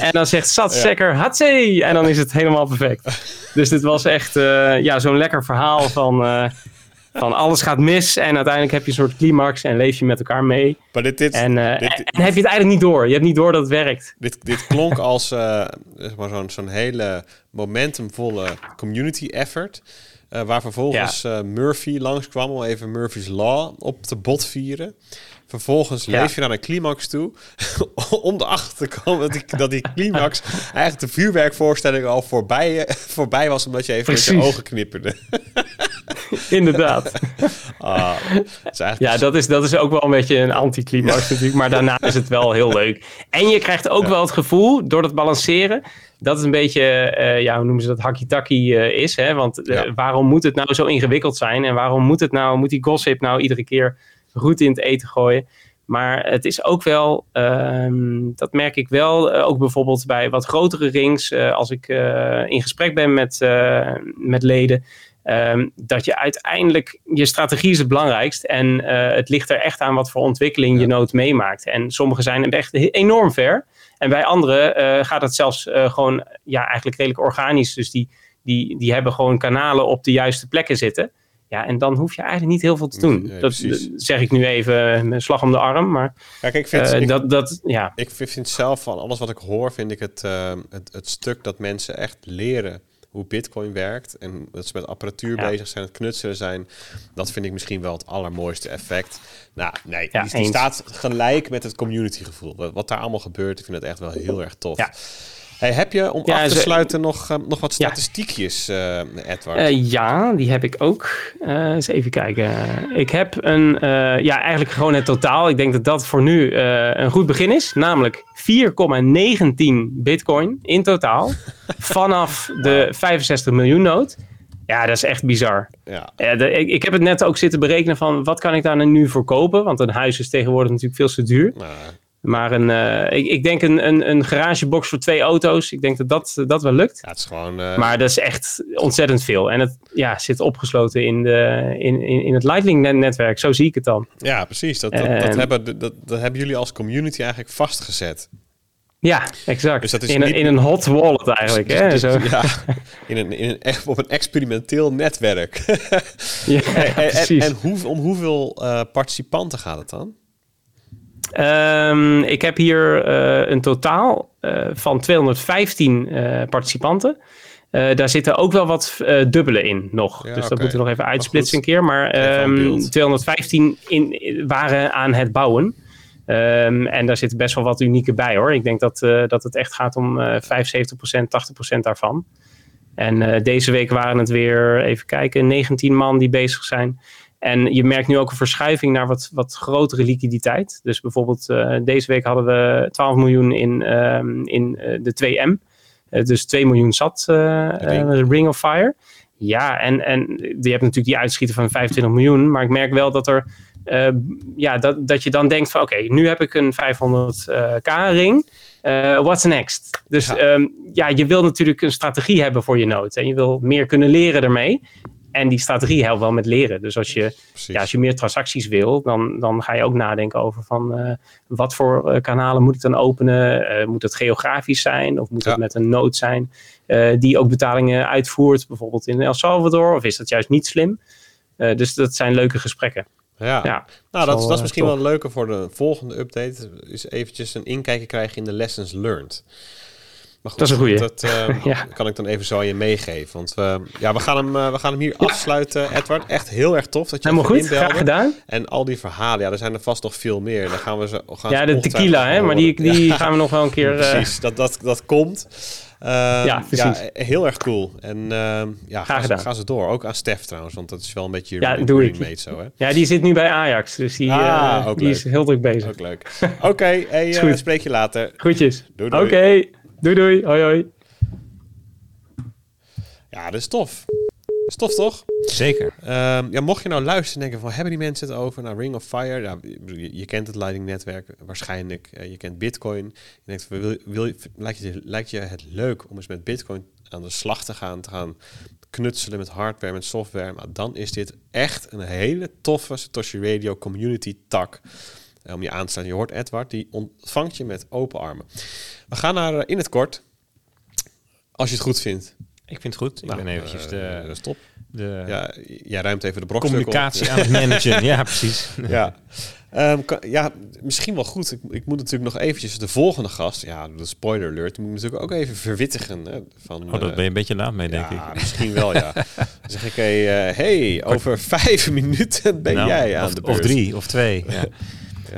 En dan zegt Sat Sekker, hatsé! En dan is het helemaal perfect. Dus dit was echt eh, ja, zo'n lekker verhaal van, eh, van alles gaat mis. En uiteindelijk heb je een soort climax en leef je met elkaar mee. Maar dit, dit, En, dit, en, en heb je het eigenlijk niet door. Je hebt niet door dat het werkt. dit, dit klonk als eh, zeg maar zo'n zo'n hele momentumvolle community effort. Uh, waar vervolgens uh, Murphy langskwam om even Murphy's Law op te bot vieren. Vervolgens ja. leef je naar een climax toe. [LAUGHS] om erachter te komen dat die, dat die climax [LAUGHS] eigenlijk de vuurwerkvoorstelling al voorbij, voorbij was. Omdat je even Precies. met je ogen knipperde. [LAUGHS] Inderdaad. Ah, ja, dat is, dat is ook wel een beetje een anticlimax natuurlijk. Maar daarna is het wel heel leuk. En je krijgt ook wel het gevoel, door dat balanceren... dat het een beetje, uh, ja, hoe noemen ze dat, hakkie-takkie uh, is. Hè? Want uh, waarom moet het nou zo ingewikkeld zijn? En waarom moet het nou, moet die gossip nou iedere keer goed in het eten gooien? Maar het is ook wel, ehm, dat merk ik wel, ook bijvoorbeeld bij wat grotere rings, als ik in gesprek ben met, met leden, Ehm, dat je uiteindelijk, je strategie is het belangrijkst. En uh, het ligt er echt aan wat voor ontwikkeling je nood meemaakt. En sommige zijn echt enorm ver. En bij anderen uh, gaat het zelfs uh, gewoon, ja, eigenlijk redelijk organisch. Dus die, die, die hebben gewoon kanalen op de juiste plekken zitten. Ja, en dan hoef je eigenlijk niet heel veel te doen. dat, zeg ik nu even met slag om de arm. Maar Kijk, ik vind, ik, dat, dat, ja. ik vind zelf van alles wat ik hoor, vind ik het, het, het stuk dat mensen echt leren hoe Bitcoin werkt en dat ze met apparatuur bezig zijn, het knutselen zijn, dat vind ik misschien wel het allermooiste effect. Nou, nee, die, staat gelijk met het communitygevoel. Wat, wat daar allemaal gebeurt, ik vind het echt wel heel erg tof. Hey, heb je om af te sluiten nog, uh, nog wat statistiekjes, ja. Uh, Edward? Uh, ja, die heb ik ook. eens even kijken. Ik heb een, ja, eigenlijk gewoon het totaal. Ik denk dat dat voor nu een goed begin is. Namelijk 4,19 bitcoin in totaal. [LAUGHS] vanaf de 65 miljoen nood. Ja, dat is echt bizar. Ja. De, ik, ik, heb het net ook zitten berekenen van wat kan ik daar nu voor kopen? Want een huis is tegenwoordig natuurlijk veel te duur. Maar een, uh, ik, ik, denk een, een, een, garagebox voor twee auto's. Ik denk dat dat, dat wel lukt. Ja, het is gewoon, uh... Maar dat is echt ontzettend veel. En het ja, zit opgesloten in, de, in, in, in het Lightning-netwerk. Zo zie ik het dan. Ja, precies. Dat, dat, dat, hebben, dat, dat hebben jullie als community eigenlijk vastgezet. Ja, exact. Dus dat is in, een, in een hot wallet eigenlijk. Dus, hè? Zo. Ja, in een, in een, op een experimenteel netwerk. ja, [LAUGHS] en, en, en hoe, om hoeveel participanten gaat het dan? Um, ik heb hier uh, een totaal uh, van 215 uh, participanten. daar zitten ook wel wat dubbelen in nog. Ja, dus dat moeten we nog even uitsplitsen een keer. Maar um, 215 in, waren aan het bouwen. Um, en daar zitten best wel wat unieke bij hoor. Ik denk dat, dat het echt gaat om 75%, 80% daarvan. En deze week waren het weer, even kijken, 19 man die bezig zijn. En je merkt nu ook een verschuiving naar wat, wat grotere liquiditeit. Dus bijvoorbeeld uh, deze week hadden we 12 miljoen in, uh, in uh, de 2M. Eh, dus 2 miljoen zat de Ring of Fire. Ja, en, en je hebt natuurlijk die uitschieter van 25 miljoen. Maar ik merk wel dat er ja, dat, dat je dan denkt van oké, nu heb ik een 500k ring. what's next? Dus ja. Um, ja, je wil natuurlijk een strategie hebben voor je nood. En je wil meer kunnen leren ermee. En die strategie helpt wel met leren. Dus als je, ja, als je meer transacties wil, dan, dan ga je ook nadenken over van uh, wat voor uh, kanalen moet ik dan openen? Uh, moet het geografisch zijn of moet het met een nood zijn die ook betalingen uitvoert, bijvoorbeeld in El Salvador? Of is dat juist niet slim? dus dat zijn leuke gesprekken. Ja, ja nou dat, dat is misschien wel leuker voor de volgende update. Is eventjes een inkijkje krijgen in de lessons learned. Maar goed, dat is een goede. Dat [LAUGHS] uh, kan ik dan even zo aan je meegeven. Want we, ja, we, gaan hem, uh, we gaan hem hier ja. afsluiten, Edward. Echt heel erg tof dat je Helemaal goed, graag gedaan. En al die verhalen, ja, er zijn er vast nog veel meer. Dan gaan we ze, gaan ja, de tequila, hè, maar die, die ja. gaan we nog wel een keer... Uh... [LAUGHS] Precies, dat, dat, dat komt. ja, precies. Ja, heel erg cool. En ja, ga, ze, ga ze door. Ook aan Stef trouwens, want dat is wel een beetje je ja, doe ik. zo, hè? Ja, die zit nu bij Ajax, dus die, ah, die is heel druk bezig. Ook leuk. Oké, okay, [LAUGHS] hey, spreek je later. Groetjes. Doei, doei. Oké. Okay. Doei doei, hoi hoi. Ja, dat is tof. Dat is tof, toch? Zeker. Um, ja, mocht je nou luisteren en denken van, hebben die mensen het over? Nou, Ring of Fire, ja, je, je kent het Lightning-netwerk waarschijnlijk. Uh, je kent Bitcoin. Je denkt, wil, wil, lijkt, je, lijkt je het leuk om eens met Bitcoin aan de slag te gaan, te gaan knutselen met hardware, met software? Maar dan is dit echt een hele toffe Satoshi Radio community tak om je aan te staan. Je hoort Edward, die ontvangt je met open armen. We gaan naar uh, in het kort, als je het goed vindt. Ik vind het goed. Ik Nou, ben eventjes eh, de, dat is top. de Ja, jij ruimt even de brokstuk op. communicatie [LAUGHS] aan het managen. ja, precies. [LAUGHS] Ja. Ehm, kan- ja, misschien wel goed. Ik, ik moet natuurlijk nog eventjes de volgende gast, ja, de spoiler alert, moet ik natuurlijk ook even verwittigen. Hè, van, Oh, dat ben je een beetje laat mee, denk ja, ik. misschien wel, ja. [LAUGHS] Dan zeg ik, hey, eh, hey over vijf minuten ben Nou, jij aan of, de of beurt. drie, of twee. Ja.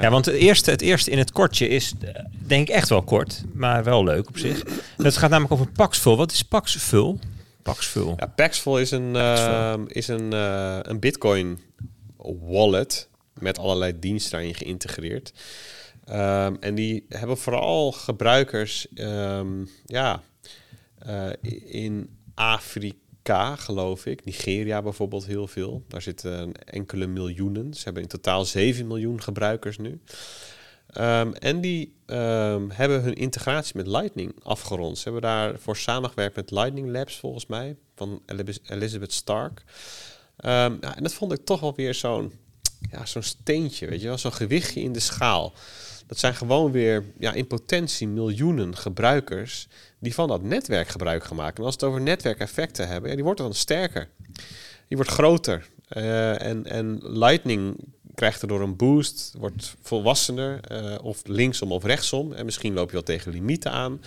Ja. want het eerste, het eerste in het kortje is, eh, denk ik echt wel kort, maar wel leuk op zich. Het gaat namelijk over Paxful. Wat is Paxful? Paxful. Ja, Paxful is een, ehm, is een, eh, een Bitcoin wallet met allerlei diensten daarin geïntegreerd. Ehm, en die hebben vooral gebruikers ehm, ja, eh, in Afrika, geloof ik. Nigeria bijvoorbeeld heel veel. Daar zitten enkele miljoenen. Ze hebben in totaal 7 miljoen gebruikers nu. Ehm, en die ehm, hebben hun integratie met Lightning afgerond. Ze hebben daarvoor samengewerkt met Lightning Labs, volgens mij, van Elizabeth Stark. Ehm, en dat vond ik toch wel weer zo'n ja, zo'n steentje, weet je wel, zo'n gewichtje in de schaal. Dat zijn gewoon weer ja, in potentie miljoenen gebruikers die van dat netwerk gebruik gaan maken. En als het over netwerkeffecten hebben, ja, die wordt dan sterker. Die wordt groter. Eh, en, en Lightning krijgt er door een boost, wordt volwassener, eh, of linksom of rechtsom. En misschien loop je wel tegen limieten aan.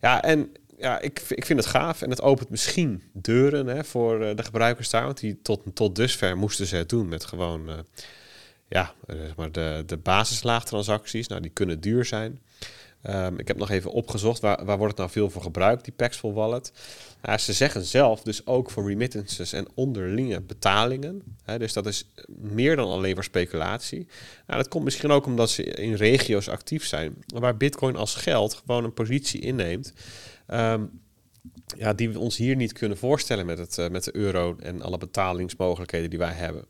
Ja, en ja, ik, ik vind het gaaf. En het opent misschien deuren hè, voor eh, de gebruikers daar. Want die tot, tot dusver moesten ze het doen met gewoon ja, zeg maar de, de basislaagtransacties. Nou, die kunnen duur zijn. Ehm, ik heb nog even opgezocht, waar, waar wordt het nou veel voor gebruikt, die Paxful Wallet? Nou, ze zeggen zelf dus ook voor remittances en onderlinge betalingen. Dus dat is meer dan alleen voor speculatie. Nou, dat komt misschien ook omdat ze in regio's actief zijn, waar bitcoin als geld gewoon een positie inneemt. ehm, ja, die we ons hier niet kunnen voorstellen met, het, eh, met de euro en alle betalingsmogelijkheden die wij hebben.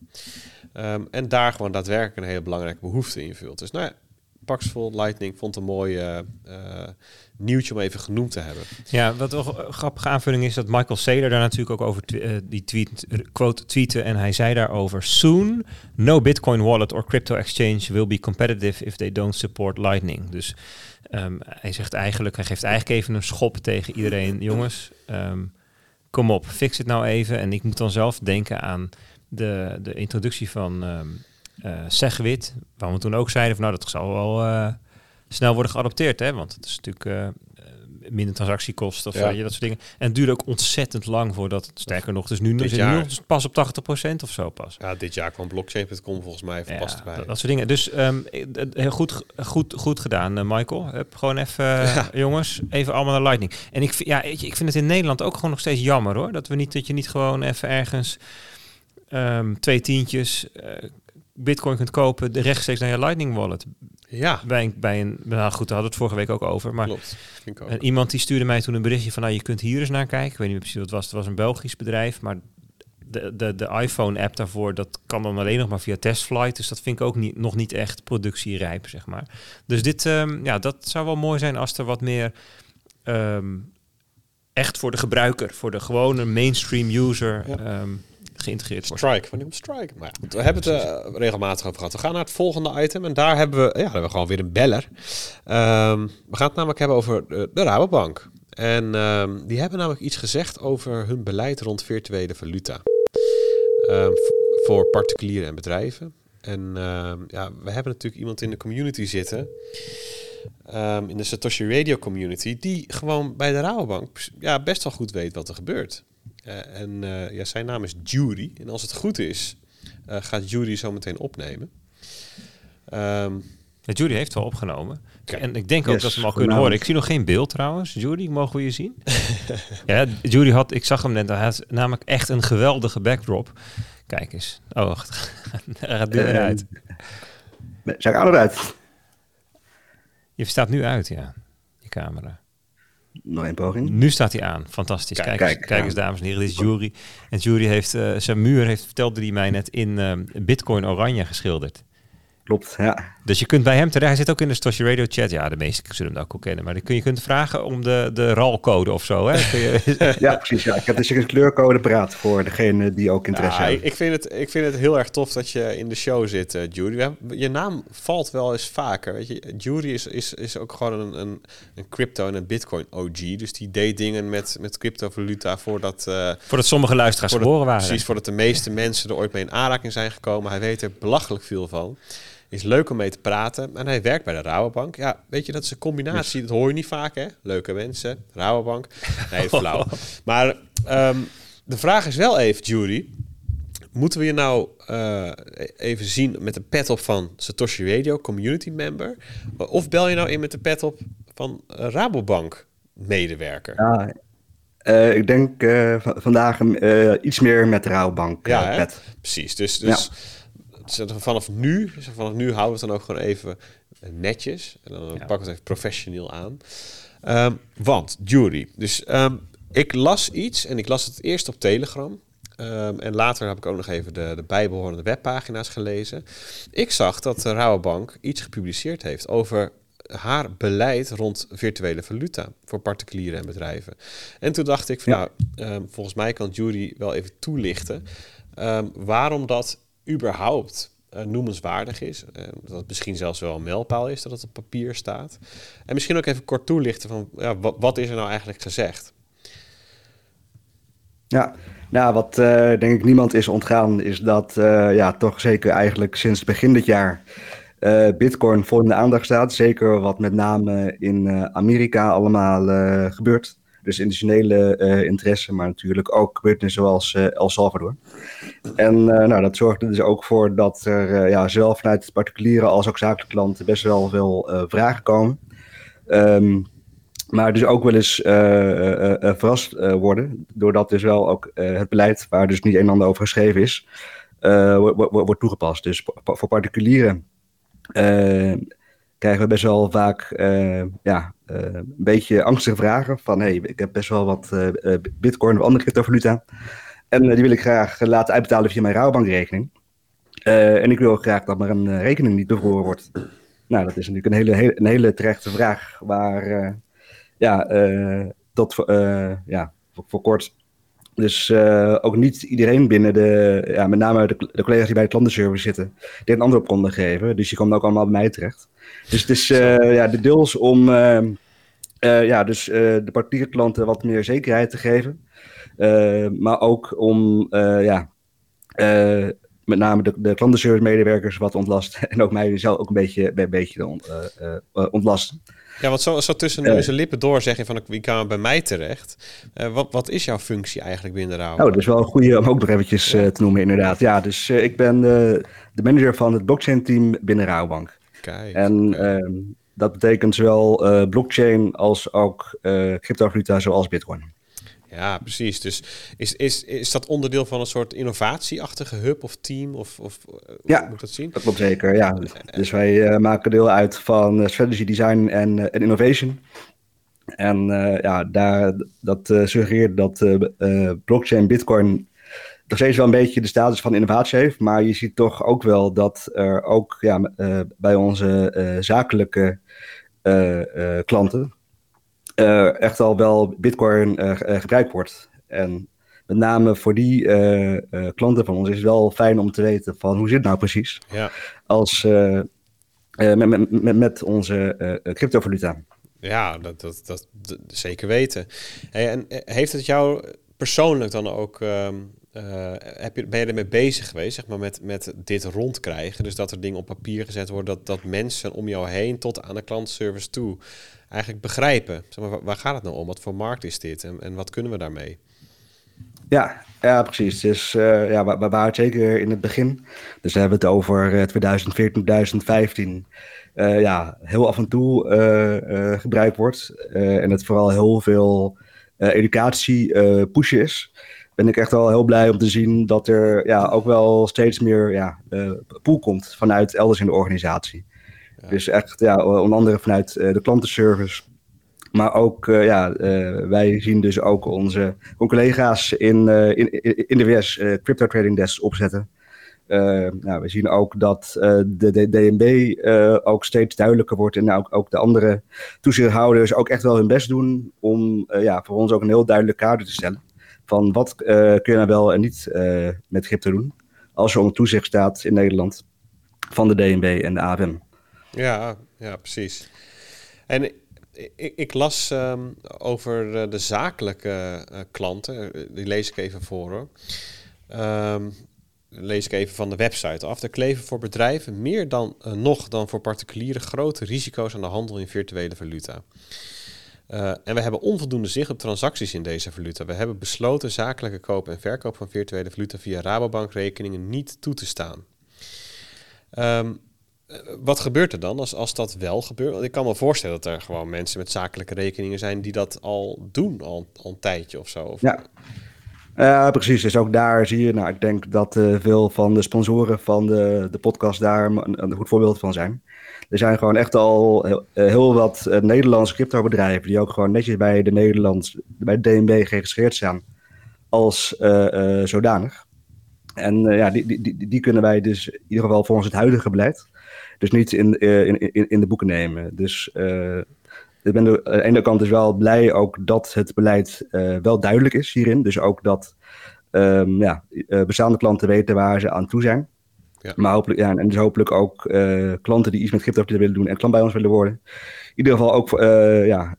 Ehm, en daar gewoon daadwerkelijk een hele belangrijke behoefte invult. Dus nou ja, Paxful Lightning vond een mooi eh, eh, nieuwtje om even genoemd te hebben. Ja, wat een grappige aanvulling is dat Michael Saylor daar natuurlijk ook over eh, die tweet, quote tweette en hij zei daarover soon no Bitcoin wallet or crypto exchange will be competitive if they don't support Lightning. Dus ehm, hij zegt eigenlijk, hij geeft eigenlijk even een schop tegen iedereen, [CLEARS THROAT] jongens, ehm, kom op, fix het nou even. En ik moet dan zelf denken aan de, de introductie van ehm eh, Segwit, waar we toen ook zeiden van nou dat zal wel eh, snel worden geadopteerd, hè, want het is natuurlijk eh, eh, minder transactiekosten of Ja. je, dat soort dingen. En het duurde ook ontzettend lang voordat, sterker nog, dus nu Dit is nu pas op 80% of zo pas. Ja, dit jaar kwam blockchain.com volgens mij Ja, vast erbij. dat, dat soort dingen. Dus eh, eh, heel goed, goed, goed gedaan, eh, Michael. Hup, gewoon even, eh, jongens, even allemaal naar Lightning. En ik, vind- ja, ik vind het in Nederland ook gewoon nog steeds jammer hoor. Dat, we niet, dat je niet gewoon even ergens ehm, twee tientjes eh, bitcoin kunt kopen, de rechtstreeks naar je Lightning wallet. Ja, Bij een, bij een nou goed, daar hadden we het vorige week ook over. Maar klopt. Ook. en iemand die stuurde mij toen een berichtje van, nou, je kunt hier eens naar kijken. Ik weet niet meer precies wat het was. Het was een Belgisch bedrijf, maar de, de, de iPhone-app daarvoor, dat kan dan alleen nog maar via testflight. Dus dat vind ik ook niet, nog niet echt productierijp, zeg maar. Dus dit, ehm, ja, dat zou wel mooi zijn als er wat meer ehm, echt voor de gebruiker, voor de gewone mainstream user Ja. ehm, geïntegreerd wordt. Strike, wanneer komt Strike? Maar ja, we hebben het eh, regelmatig over gehad. We gaan naar het volgende item en daar hebben we, ja, daar hebben we gewoon weer een beller. Ehm, we gaan het namelijk hebben over de, de Rabobank. En ehm, die hebben namelijk iets gezegd over hun beleid rond virtuele valuta. Ehm, voor particulieren en bedrijven. En ja, we hebben natuurlijk iemand in de community zitten. in de Satoshi Radio community. Die gewoon bij de Rabobank ja, best wel goed weet wat er gebeurt. Eh, en eh, ja, zijn naam is Jury. En als het goed is, eh, gaat Jury zo meteen opnemen. Ehm, Ja, Judy heeft wel opgenomen. Kijk. En ik denk ook Yes, dat we hem al kunnen horen. Ik zie nog geen beeld trouwens. Judy, mogen we je zien? [LAUGHS] ja, Judy had, ik zag hem net, hij had namelijk echt een geweldige backdrop. Kijk eens. Oh, wacht. [LAUGHS] Hij gaat nu weer uit. Zou ik aan eruit? Je staat nu uit, ja. Je camera. Nog één poging. Nu staat hij aan. Fantastisch. Kijk, Kijk, kijk, eens, kijk ja. eens, dames en heren. Dit is Jury. En Jury heeft, eh, zijn muur heeft, vertelde hij mij net, in eh, Bitcoin oranje geschilderd. klopt. Ja. Dus je kunt bij hem terecht. Hij zit ook in de Stoshi Radio chat. Ja, de meesten zullen hem ook wel kennen. Maar dan kun je kunt vragen om de, de RAL-code of zo. Hè? Kun je, [LAUGHS] ja, precies. Ja. Ik heb dus een kleurcode paraat voor degene die ook interesse Ja, ik, hebben. ik, vind het, ik vind het heel erg tof dat je in de show zit, eh, Judy. Hebben- Je naam valt wel eens vaker. Weet je, Judy is, is, is ook gewoon een, een, een crypto- en een bitcoin OG. Dus die deed dingen met, met cryptovaluta voordat... eh, voordat sommige luisteraars voordat- geboren waren. Precies, voordat de meeste mensen er ooit mee in aanraking zijn gekomen. Hij weet er belachelijk veel van. Is leuk om mee te praten. En hij werkt bij de Rabobank. Ja, weet je, dat is een combinatie. Dat hoor je niet vaak, hè? Leuke mensen, Rabobank. Nee, [LAUGHS] flauw. Maar ehm, de vraag is wel even, Judy. Moeten we je nou eh, even zien met de pet op van Satoshi Radio, community member? Of bel je nou in met de pet op van Rabobank medewerker? Ja, eh, ik denk eh, vandaag eh, iets meer met de Rabobank. Ja, hè? precies. Dus, dus zeg, vanaf nu, vanaf nu houden we het dan ook gewoon even netjes. En dan pakken we het even professioneel aan. Ehm, want, jury. Dus ehm, ik las iets en ik las het eerst op Telegram. Ehm, en later heb ik ook nog even de, de bijbehorende webpagina's gelezen. Ik zag dat de Rabobank iets gepubliceerd heeft over haar beleid rond virtuele valuta voor particulieren en bedrijven. En toen dacht ik van Ja. nou, volgens mij kan Judy wel even toelichten waarom dat überhaupt eh, noemenswaardig is. Eh, dat het misschien zelfs wel een mijlpaal is dat het op papier staat. En misschien ook even kort toelichten van ja, wat, is er nou eigenlijk gezegd? Ja, nou, wat eh, denk ik niemand is ontgaan, is dat ja, toch zeker eigenlijk sinds begin dit jaar Bitcoin vol in de aandacht staat. Zeker wat met name in Amerika allemaal gebeurt. Dus internationale interesse, maar natuurlijk ook gebeurtenissen zoals El Salvador. En eh, nou, dat zorgt er dus ook voor dat er eh, ja, zowel vanuit particuliere als ook zakelijke klanten best wel veel eh, vragen komen. Ehm, maar dus ook wel eens verrast worden, doordat dus wel ook het beleid, waar dus niet een en ander over geschreven is, wo- wo- wordt toegepast. Dus voor particulieren krijgen we best wel vaak ja, een beetje angstige vragen van hey, ik heb best wel wat bitcoin of andere cryptovaluta en eh, die wil ik graag laten uitbetalen via mijn rouwbankrekening. Eh, en ik wil graag dat maar een eh, rekening niet bevroren wordt. Nou, dat is natuurlijk een hele, hele, een hele terechte vraag waar... eh, ja, eh, tot eh, ja, voor, kort. Dus eh, ook niet iedereen binnen de, ja, met name de, de collega's die bij de klantenservice zitten, die een antwoord konden geven. Dus die komen ook allemaal bij mij terecht. Dus het is eh, ja, de deels om eh, eh, ja, dus, eh, de particuliere klanten wat meer zekerheid te geven. Eh, maar ook om eh, ja, eh, met name de, de klantenservice medewerkers wat ontlasten. [LAUGHS] En ook mij zelf ook een beetje, een beetje eh, ontlasten. Ja, want zo, zo tussen neus en lippen door zeg je van wie kan bij mij terecht. Wat, wat is jouw functie eigenlijk binnen de Oh, Rabobank? dat is wel een goede om ook nog eventjes te noemen, inderdaad. Ja, dus ik ben de manager van het blockchain-team binnen Rabobank. Kijk, En ehm, dat betekent zowel blockchain als ook cryptovaluta zoals bitcoin. Ja, precies. Dus is, is, is dat onderdeel van een soort innovatieachtige hub of team? Of, of eh, Ja. hoe moet ik dat zien? Dat klopt zeker, ja. Dus wij eh, maken deel uit van eh, strategy design en, en innovation. En ja, daar, dat suggereert dat blockchain, bitcoin nog steeds wel een beetje de status van innovatie heeft. Maar je ziet toch ook wel dat er ook ja, bij onze zakelijke klanten eh, echt al wel bitcoin eh, eh, gebruikt wordt. En met name voor die klanten van ons is het wel fijn om te weten van hoe zit het nou precies Ja. als met, met, met, met onze cryptovaluta. Ja, dat, dat, dat, dat zeker weten. Hey, en heeft het jou persoonlijk dan ook, ehm, eh, heb je, ben je ermee bezig geweest, zeg maar, met, met dit rondkrijgen? Dus dat er dingen op papier gezet worden, dat, dat mensen om jou heen tot aan de klantenservice toe eigenlijk begrijpen. Zeg maar, waar, gaat het nou om? Wat voor markt is dit en, en wat kunnen we daarmee? Ja, ja, precies. Dus eh, ja, we, waren zeker in het begin. Dus we hebben het over eh, 2014, 2015. eh, ja, heel af en toe eh, eh, gebruikt wordt. Eh, en het vooral heel veel eh, educatie eh, pushen is. Ben ik echt wel heel blij om te zien dat er ja, ook wel steeds meer ja, eh, pool komt vanuit elders in de organisatie. Dus echt, ja, onder andere vanuit eh, de klantenservice. Maar ook, eh, ja, eh, wij zien dus ook onze, collega's in, in, in de eh, crypto trading desks opzetten. nou, we zien ook dat de, de DNB ook steeds duidelijker wordt en ook, ook de andere toezichthouders ook echt wel hun best doen om ja, voor ons ook een heel duidelijk kader te stellen van wat kun je nou wel en niet met crypto doen als je onder toezicht staat in Nederland van de DNB en de AFM. Ja, ja precies. En ik, las ehm, over eh, de zakelijke uh, klanten, eh, die lees ik even voor hoor. Um, lees ik even van de website af. Er kleven voor bedrijven meer dan nog dan voor particulieren grote risico's aan de handel in virtuele valuta. en we hebben onvoldoende zicht op transacties in deze valuta. We hebben besloten zakelijke koop en verkoop van virtuele valuta via Rabobankrekeningen niet toe te staan. Um, eh, wat gebeurt er dan als, als dat wel gebeurt? Want ik kan me voorstellen dat er gewoon mensen met zakelijke rekeningen zijn die dat al doen, al, al een tijdje of zo. Of... Ja. Uh, precies, dus ook daar zie je, nou, ik denk dat uh, veel van de sponsoren van de, de podcast daar een, een, goed voorbeeld van zijn. Er zijn gewoon echt al heel, heel wat Nederlandse crypto-bedrijven die ook gewoon netjes bij de Nederlands, bij DNB geregistreerd staan als zodanig. En ja, die, die, die, die kunnen wij dus in ieder geval volgens het huidige beleid dus niet in, uh, in, in, in, de boeken nemen. Dus uh, ik ben aan de ene kant dus wel blij ook dat het beleid uh, wel duidelijk is hierin. Dus ook dat um, ja, bestaande klanten weten waar ze aan toe zijn. Ja. Maar hopelijk, ja, en dus hopelijk ook klanten die iets met crypto willen doen en klant bij ons willen worden. In ieder geval ook ja,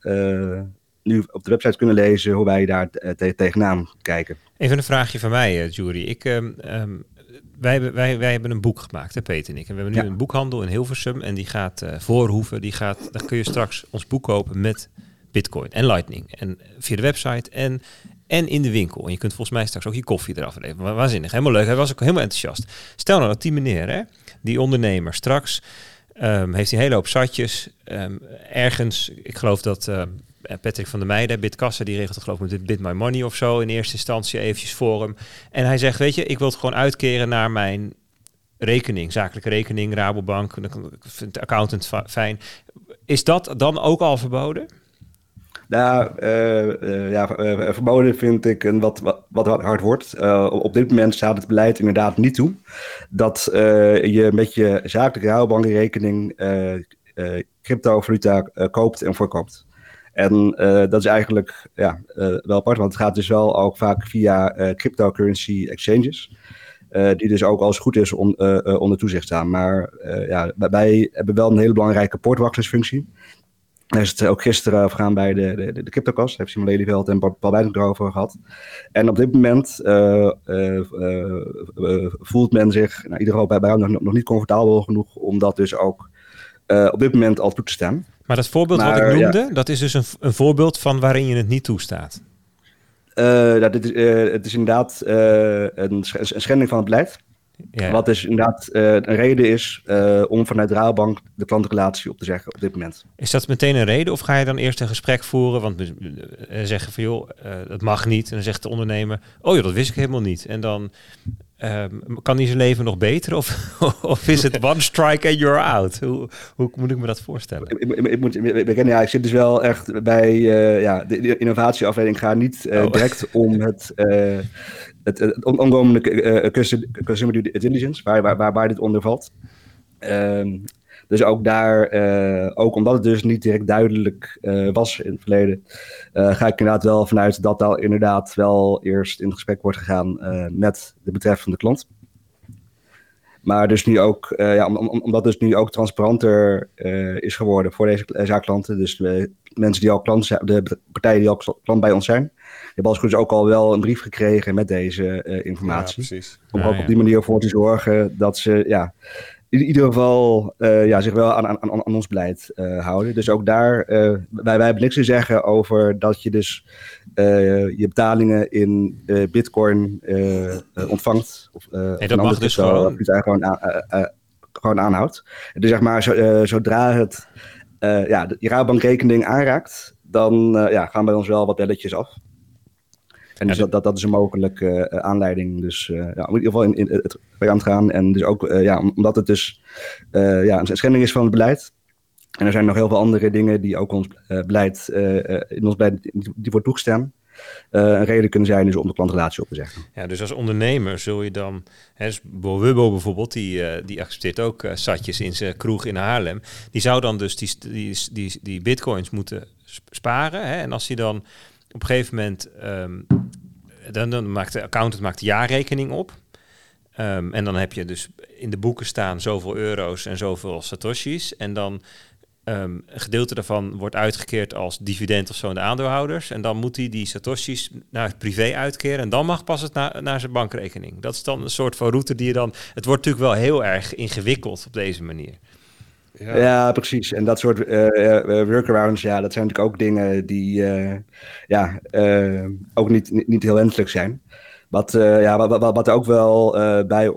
nu op de website kunnen lezen hoe wij daar te tegenaan kijken. Even een vraagje van mij, Jury. Ik, um, wij, hebben, wij, wij hebben een boek gemaakt, hè, Peter en ik. En we hebben nu een boekhandel in Hilversum. En die gaat uh, voorhoeven. Die gaat, daar kun je straks ons boek kopen met Bitcoin en Lightning. En via de website en, en in de winkel. En je kunt volgens mij straks ook je koffie eraf leveren. Waanzinnig, helemaal leuk. Hij was ook helemaal enthousiast. Stel nou dat die meneer, hè, die ondernemer, straks um, heeft hij een hele hoop zatjes. Um, ergens, ik geloof dat... Uh, eh, Patrick van der Meijden, Bitkassa, die regelt geloof ik met Bit My Money of zo in eerste instantie eventjes voor hem. En hij zegt, weet je, ik wil het gewoon uitkeren naar mijn rekening, zakelijke rekening, Rabobank, de accountant fijn. Is dat dan ook al verboden? Nou, uh, ja, verboden vind ik een wat, wat, hard woord. op dit moment staat het beleid inderdaad niet toe dat je met je zakelijke Rabobankrekening cryptovaluta koopt en verkoopt. En uh, dat is eigenlijk ja, uh, wel apart, want het gaat dus wel ook vaak via uh, cryptocurrency exchanges. die dus ook als goed is on, onder toezicht staan. Maar ja, wij hebben wel een hele belangrijke poortwachtersfunctie. Daar is het ook gisteren gegaan bij de, de, de CryptoCast. Heeft Simon Lelyveld en Paul Wijding erover gehad. En op dit moment voelt men zich, nou, in ieder geval bij, bij nog, nog niet comfortabel genoeg om dat dus ook op dit moment al toe te staan. Maar dat voorbeeld wat ik noemde, dat is dus een, een voorbeeld van waarin je het niet toestaat. Uh, dat dit, uh, het is inderdaad een, een, schending van het beleid. Ja. Wat dus inderdaad een reden is om vanuit Rabobank de klantrelatie op te zeggen op dit moment. Is dat meteen een reden of ga je dan eerst een gesprek voeren? Want zeggen van joh, dat mag niet. En dan zegt de ondernemer, oh ja, dat wist ik helemaal niet. En dan Um, kan hij zijn leven nog beter? Of, [LAUGHS] of is het one strike and you're out? Hoe, hoe moet ik me dat voorstellen? Ik, ik, ik moet bekennen, ja, ik zit dus wel echt bij uh, ja, de, de, innovatieafdeling. Ga niet uh, oh. direct om het, uh, het, het onkomende customer due diligence, waar, waar, waar, waar dit onder valt. Um, dus ook daar, uh, ook omdat het dus niet direct duidelijk uh, was in het verleden, uh, ga ik inderdaad wel vanuit dat daar inderdaad wel eerst in gesprek wordt gegaan met de betreffende klant. Maar dus nu ook, ja, om, om, omdat dus nu ook transparanter is geworden voor deze zaakklanten. Dus de mensen die al klant zijn, de partijen die al klant bij ons zijn, die hebben als goed is ook al wel een brief gekregen met deze informatie. Ja, precies. Om ook op die manier voor te zorgen dat ze ja, in ieder geval uh, ja, zich wel aan, aan, aan ons beleid uh, houden. Dus ook daar, uh, wij, wij hebben niks te zeggen over dat je dus je betalingen in bitcoin ontvangt. Of, nee, dat mag dus gewoon. Dus gewoon, aan, gewoon aanhoudt. Dus zeg maar, zo, zodra het ja, je Rabobankrekening aanraakt, dan ja, gaan bij ons wel wat belletjes af. En dus dat, dat, dat is een mogelijke uh, aanleiding. Dus uh, ja, in ieder geval in, in het aan te gaan. En dus ook uh, ja, omdat het dus ja, een schending is van het beleid. En er zijn nog heel veel andere dingen die ook ons beleid, in ons beleid die wordt toegestaan. een reden kunnen zijn dus om de klantrelatie op te zeggen. Ja, dus als ondernemer zul je dan, hè, dus Wubbo bijvoorbeeld, die, die accepteert ook satjes in zijn kroeg in Haarlem. Die zou dan dus die, die, die, die bitcoins moeten sparen. Hè? En als hij dan op een gegeven moment, ehm, dan, maakt de accountant maakt de jaarrekening op. Ehm, en dan heb je dus in de boeken staan zoveel euro's en zoveel satoshis. En dan um, een gedeelte daarvan wordt uitgekeerd als dividend of zo aan de aandeelhouders. En dan moet hij die satoshis naar het privé uitkeren. En dan mag pas het naar, naar zijn bankrekening. Dat is dan een soort van route die je dan... Het wordt natuurlijk wel heel erg ingewikkeld op deze manier. Ja. ja, precies. En dat soort uh, workarounds, ja, dat zijn natuurlijk ook dingen die uh, ja, ook niet, niet, heel wenselijk zijn. Wat, ja, wat, wat, wat, er ook wel bij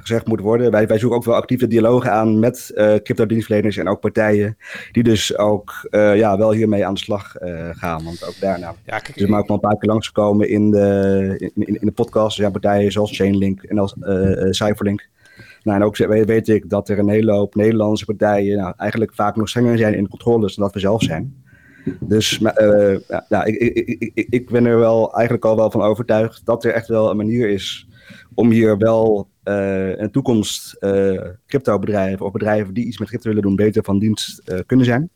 gezegd moet worden, wij, wij zoeken ook wel actieve dialogen aan met crypto-dienstverleners en ook partijen die dus ook ja, wel hiermee aan de slag gaan. Want ook daarna ja, kijk, dus maar ook wel een paar keer langsgekomen in de, in, in, in de podcast. Ja, partijen zoals Chainlink en als Cypherlink. Nou, en ook weet ik dat er een hele hoop Nederlandse partijen nou, eigenlijk vaak nog strenger zijn in controles dan dat we zelf zijn. Dus uh, ja, ik, ik, ik, ik, ben er wel eigenlijk al wel van overtuigd dat er echt wel een manier is om hier wel uh, in de toekomst uh, crypto-bedrijven of bedrijven die iets met crypto willen doen, beter van dienst kunnen zijn.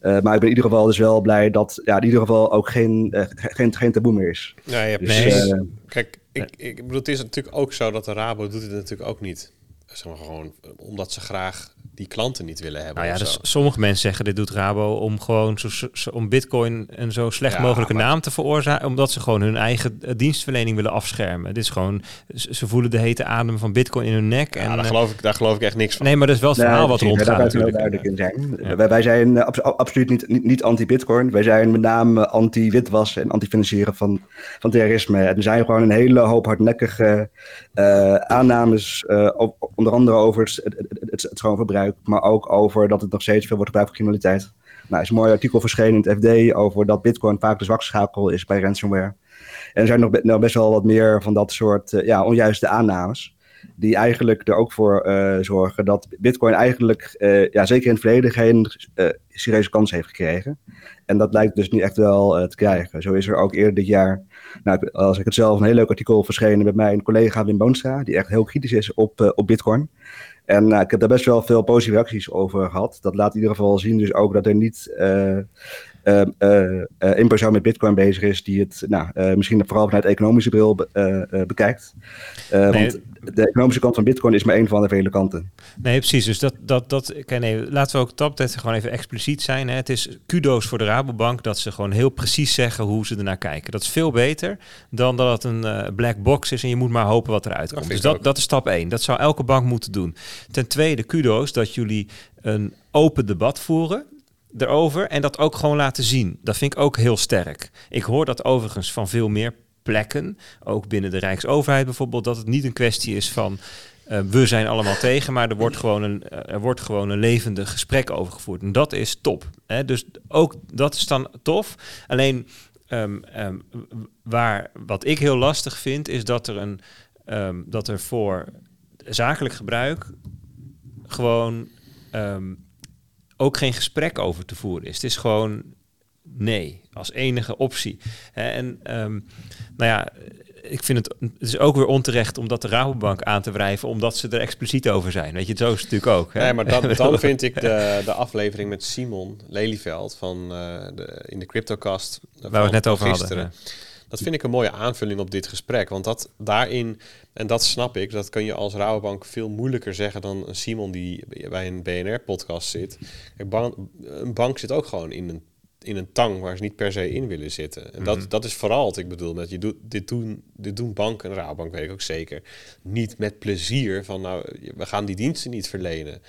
maar ik ben in ieder geval dus wel blij dat ja, in ieder geval ook geen, geen, geen taboe meer is. Ja, dus, Kijk, ik, ik bedoel, het is natuurlijk ook zo dat de Rabo doet het natuurlijk ook niet zeg maar gewoon omdat ze graag die klanten niet willen hebben. Nou ja, dus sommige mensen zeggen dit doet Rabo om gewoon zo, zo om Bitcoin een zo slecht mogelijke naam te veroorzaken, omdat ze gewoon hun eigen eh, dienstverlening willen afschermen. Dit is gewoon, ze voelen de hete adem van Bitcoin in hun nek. Ja, en, daar, geloof ik, daar geloof ik echt niks van. Nee, maar dat is wel het verhaal wat rondgaat. Daar natuurlijk. duidelijk in zijn. Wij, wij zijn uh, absoluut niet, niet, niet anti-Bitcoin. Wij zijn met name anti-witwas en anti-financieren van, van terrorisme. En er zijn gewoon een hele hoop hardnekkige uh, aannames, onder andere over het, het, het, schoonverbruik, maar ook over dat het nog steeds veel wordt gebruikt voor criminaliteit. Nou, er is een mooi artikel verschenen in het FD over dat Bitcoin vaak de zwakschakel is bij ransomware. En er zijn nog, nog best wel wat meer van dat soort uh, ja, onjuiste aannames. Die eigenlijk er ook voor uh, zorgen dat Bitcoin eigenlijk, uh, ja, zeker in het verleden, geen serieuze kans heeft gekregen. En dat lijkt dus niet echt wel te krijgen. Zo is er ook eerder dit jaar, nou, als ik het zelf, een heel leuk artikel verschenen met mijn collega Wim Boonstra, die echt heel kritisch is op, op Bitcoin. En uh, ik heb daar best wel veel positieve reacties over gehad. Dat laat in ieder geval zien dus ook dat er niet uh, uh, een persoon met bitcoin bezig is die het nou, misschien vooral vanuit economische bril bekijkt. Want de economische kant van bitcoin is maar één van de vele kanten. Nee, precies. Dus dat, dat, dat okay, nee, laten we ook top dat gewoon even expliciet zijn. Hè. Het is kudo's voor de Rabobank dat ze gewoon heel precies zeggen hoe ze ernaar kijken. Dat is veel beter dan dat het een black box is en je moet maar hopen wat eruit komt. dus dat, dat is stap één. Dat zou elke bank moeten doen. Ten tweede, kudo's dat jullie een open debat voeren erover en dat ook gewoon laten zien. Dat vind ik ook heel sterk. Ik hoor dat overigens van veel meer plekken, ook binnen de Rijksoverheid bijvoorbeeld, dat het niet een kwestie is van uh, we zijn allemaal tegen, maar er wordt gewoon een, uh, er wordt gewoon een levendig gesprek over gevoerd. En dat is top. Hè? Dus ook dat is dan tof. Alleen um, um, waar, wat ik heel lastig vind, is dat er, een, um, dat er voor zakelijk gebruik gewoon ook geen gesprek over te voeren is. Het is gewoon nee, als enige optie. En um, nou ja, ik vind het, het is ook weer onterecht om dat de Rabobank aan te wrijven, omdat ze er expliciet over zijn. Weet je, zo is het natuurlijk ook. Hè? Nee, maar dan, dan [LAUGHS] vind ik de, de aflevering met Simon Lelyveld van uh, de, in de CryptoCast. Waar we het net over gisteren. hadden. Dat vind ik een mooie aanvulling op dit gesprek. Want dat daarin, en dat snap ik, dat kun je als Rabobank veel moeilijker zeggen dan een Simon die bij een BNR-podcast zit. een bank zit ook gewoon in een, in een tang waar ze niet per se in willen zitten. En dat, mhm. dat is vooral wat ik bedoel met je doet dit doen, dit doen banken en Rabobank weet ik ook zeker niet met plezier van nou we gaan die diensten niet verlenen.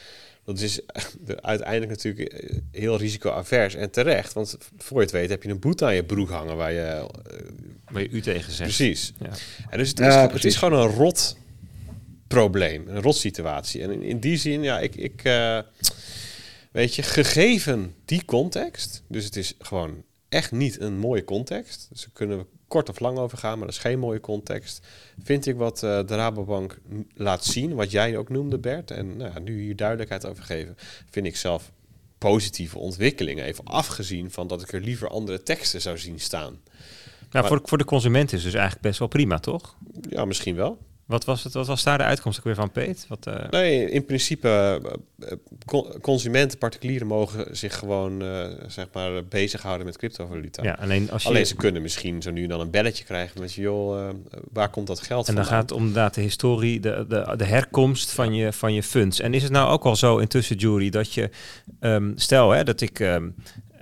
Dat is [LAUGHS] uiteindelijk natuurlijk eh, heel risicoavers en terecht. Want voor je het weet heb je een boete aan je broek hangen waar je... Eh, waar je u tegen zegt. Precies. Ja. En dus het is, het is gewoon een rot probleem, een rot situatie. En in, in die zin, ja, ik... ik uh, weet je, gegeven die context, dus het is gewoon echt niet een mooie context. Dus kunnen we kort of lang over gaan, maar dat is geen mooie context. Vind ik wat uh, de Rabobank laat zien, wat jij ook noemde, Bert, en nou, nu hier duidelijkheid over geven, vind ik zelf positieve ontwikkelingen. Even afgezien van dat ik er liever andere teksten zou zien staan. Nou, voor, voor de consument is dus eigenlijk best wel prima, toch? Ja, misschien wel. Wat was, het, wat was daar de uitkomst ook weer van, Peet? Wat, uh... Nee, in principe, uh, consumenten, particulieren mogen zich gewoon uh, zeg maar bezighouden met cryptovaluta. Ja, alleen, als je... alleen ze kunnen misschien zo nu dan een belletje krijgen met joh, waar komt dat geld En dan gaat het om inderdaad de historie, de, de, de herkomst van, je, van je funds. En is het nou ook al zo intussen, Jury, dat je, um, stel hè, dat ik... Um,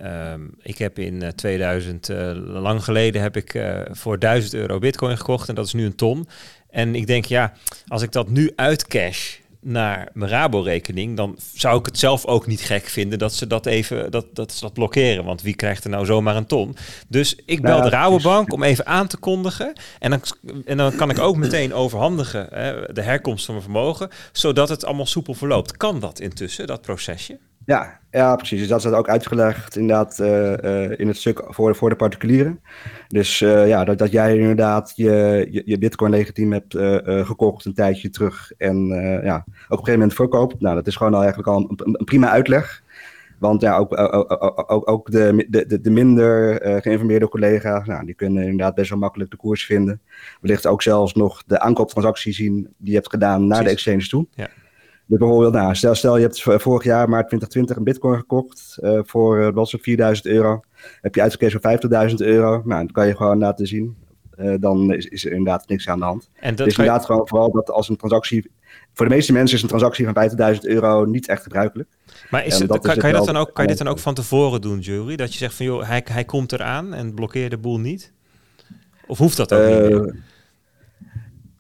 Um, ik heb in uh, 2000, uh, lang geleden, heb ik uh, voor 1000 euro bitcoin gekocht en dat is nu een ton. En ik denk, ja, als ik dat nu uitcash naar mijn Rabo-rekening, dan zou ik het zelf ook niet gek vinden dat ze dat even dat, dat, ze dat blokkeren. Want wie krijgt er nou zomaar een ton? Dus ik bel de Rabobank om even aan te kondigen. En dan, en dan kan ik ook meteen overhandigen hè, de herkomst van mijn vermogen, zodat het allemaal soepel verloopt. Kan dat intussen, dat procesje? Ja, ja, precies. Dus dat is ook uitgelegd inderdaad uh, uh, in het stuk voor, voor de particulieren. Dus uh, ja, dat, dat jij inderdaad je, je, je bitcoin legitiem hebt gekocht een tijdje terug en ja, ook op een gegeven moment verkoopt. Nou, dat is gewoon al eigenlijk al een, een prima uitleg. Want ja, ook, ook, ook, ook de, de, de minder geïnformeerde collega's, nou, die kunnen inderdaad best wel makkelijk de koers vinden. Wellicht ook zelfs nog de aankooptransactie zien die je hebt gedaan naar de exchange toe. Ja. Dus bijvoorbeeld, nou, stel, stel je hebt vorig jaar, maart 2020, een bitcoin gekocht uh, voor, uh, was het 4000 euro. Heb je uitgekeerd voor 50.000 euro. Nou, dan kan je gewoon laten zien. Uh, dan is, is er inderdaad niks aan de hand. En dat is inderdaad je... gewoon vooral dat als een transactie... Voor de meeste mensen is een transactie van 50.000 euro niet echt gebruikelijk. Maar is het, kan, kan, je dat dan ook, kan je dit dan ook van tevoren doen, Jury? Dat je zegt van, joh, hij, hij komt eraan en blokkeer de boel niet? Of hoeft dat ook niet meer?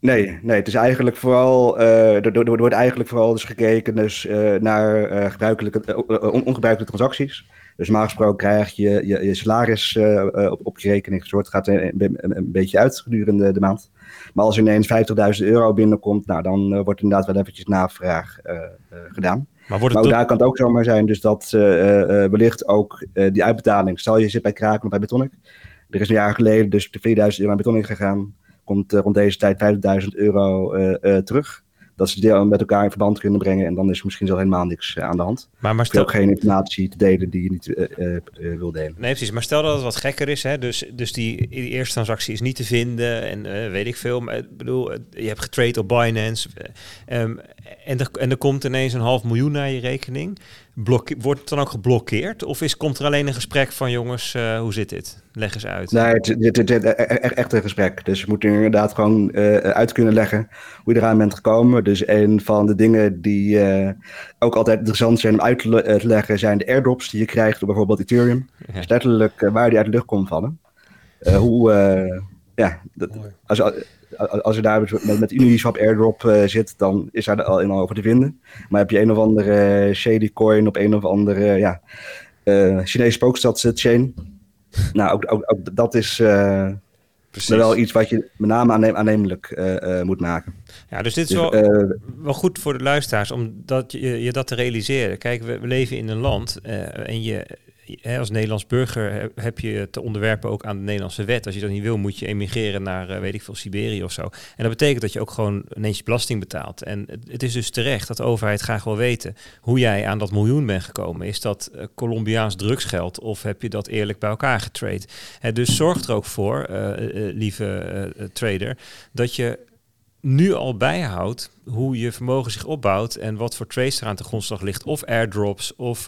Nee, nee, het is eigenlijk vooral, uh, er, er, wordt eigenlijk vooral dus gekeken dus, uh, naar uh, gebruikelijke, on, ongebruikelijke transacties. Dus normaal gesproken krijg je je, je salaris op, op je rekening gezort. Het gaat een, een, een, beetje uit gedurende de maand. Maar als er ineens 50.000 euro binnenkomt, nou, dan wordt inderdaad wel eventjes navraag gedaan. Maar, wordt het maar daar kan het ook zomaar zijn dus dat wellicht ook die uitbetaling, stel je zit bij Kraken of bij Betonic. Er is een jaar geleden dus de 4000 euro naar Betonic gegaan komt rond deze tijd 50.000 euro uh, uh, terug. Dat ze die met elkaar in verband kunnen brengen. En dan is er misschien zo helemaal niks uh, aan de hand. Maar, maar stel... ook geen informatie te delen die je niet wil delen. Nee, precies. Maar stel dat het wat gekker is. Hè? Dus, dus die, die eerste transactie is niet te vinden. En weet ik veel. Maar ik bedoel, je hebt getrade op Binance. Um, en, er, en er komt ineens een half miljoen naar je rekening. Wordt het dan ook geblokkeerd? Of is, komt er alleen een gesprek van jongens, uh, hoe zit dit? Leg eens uit. Nee, het, het, het, het echt een gesprek. Dus je moet er inderdaad gewoon uh, uit kunnen leggen hoe je eraan bent gekomen. Dus een van de dingen die uh, ook altijd interessant zijn om uit te leggen, zijn de airdrops die je krijgt door bijvoorbeeld Ethereum. Ja. Dus letterlijk waar die uit de lucht komt vallen. hoe, ja, dat, als, als je daar met, met Uniswap airdrop uh, zit, dan is daar al in over te vinden. Maar heb je een of andere uh, shady coin op een of andere uh, ja, Chinese spookstad chain. [LAUGHS] nou, ook, ook, ook, dat is wel iets wat je met name aannem, aannemelijk moet maken. Ja, dus dit is dus, wel, wel goed voor de luisteraars om dat je, je dat te realiseren. Kijk, we, we leven in een land en je als Nederlands burger heb je te onderwerpen ook aan de Nederlandse wet. Als je dat niet wil, moet je emigreren naar, uh, weet ik veel, Siberië of zo. En dat betekent dat je ook gewoon ineens belasting betaalt. En het, is dus terecht dat de overheid graag wil weten hoe jij aan dat miljoen bent gekomen. Is dat uh, Colombiaans drugsgeld of heb je dat eerlijk bij elkaar getrade? dus zorg er ook voor, uh, lieve trader, dat je nu al bijhoudt hoe je vermogen zich opbouwt en wat voor trades er aan de grondslag ligt. Of airdrops of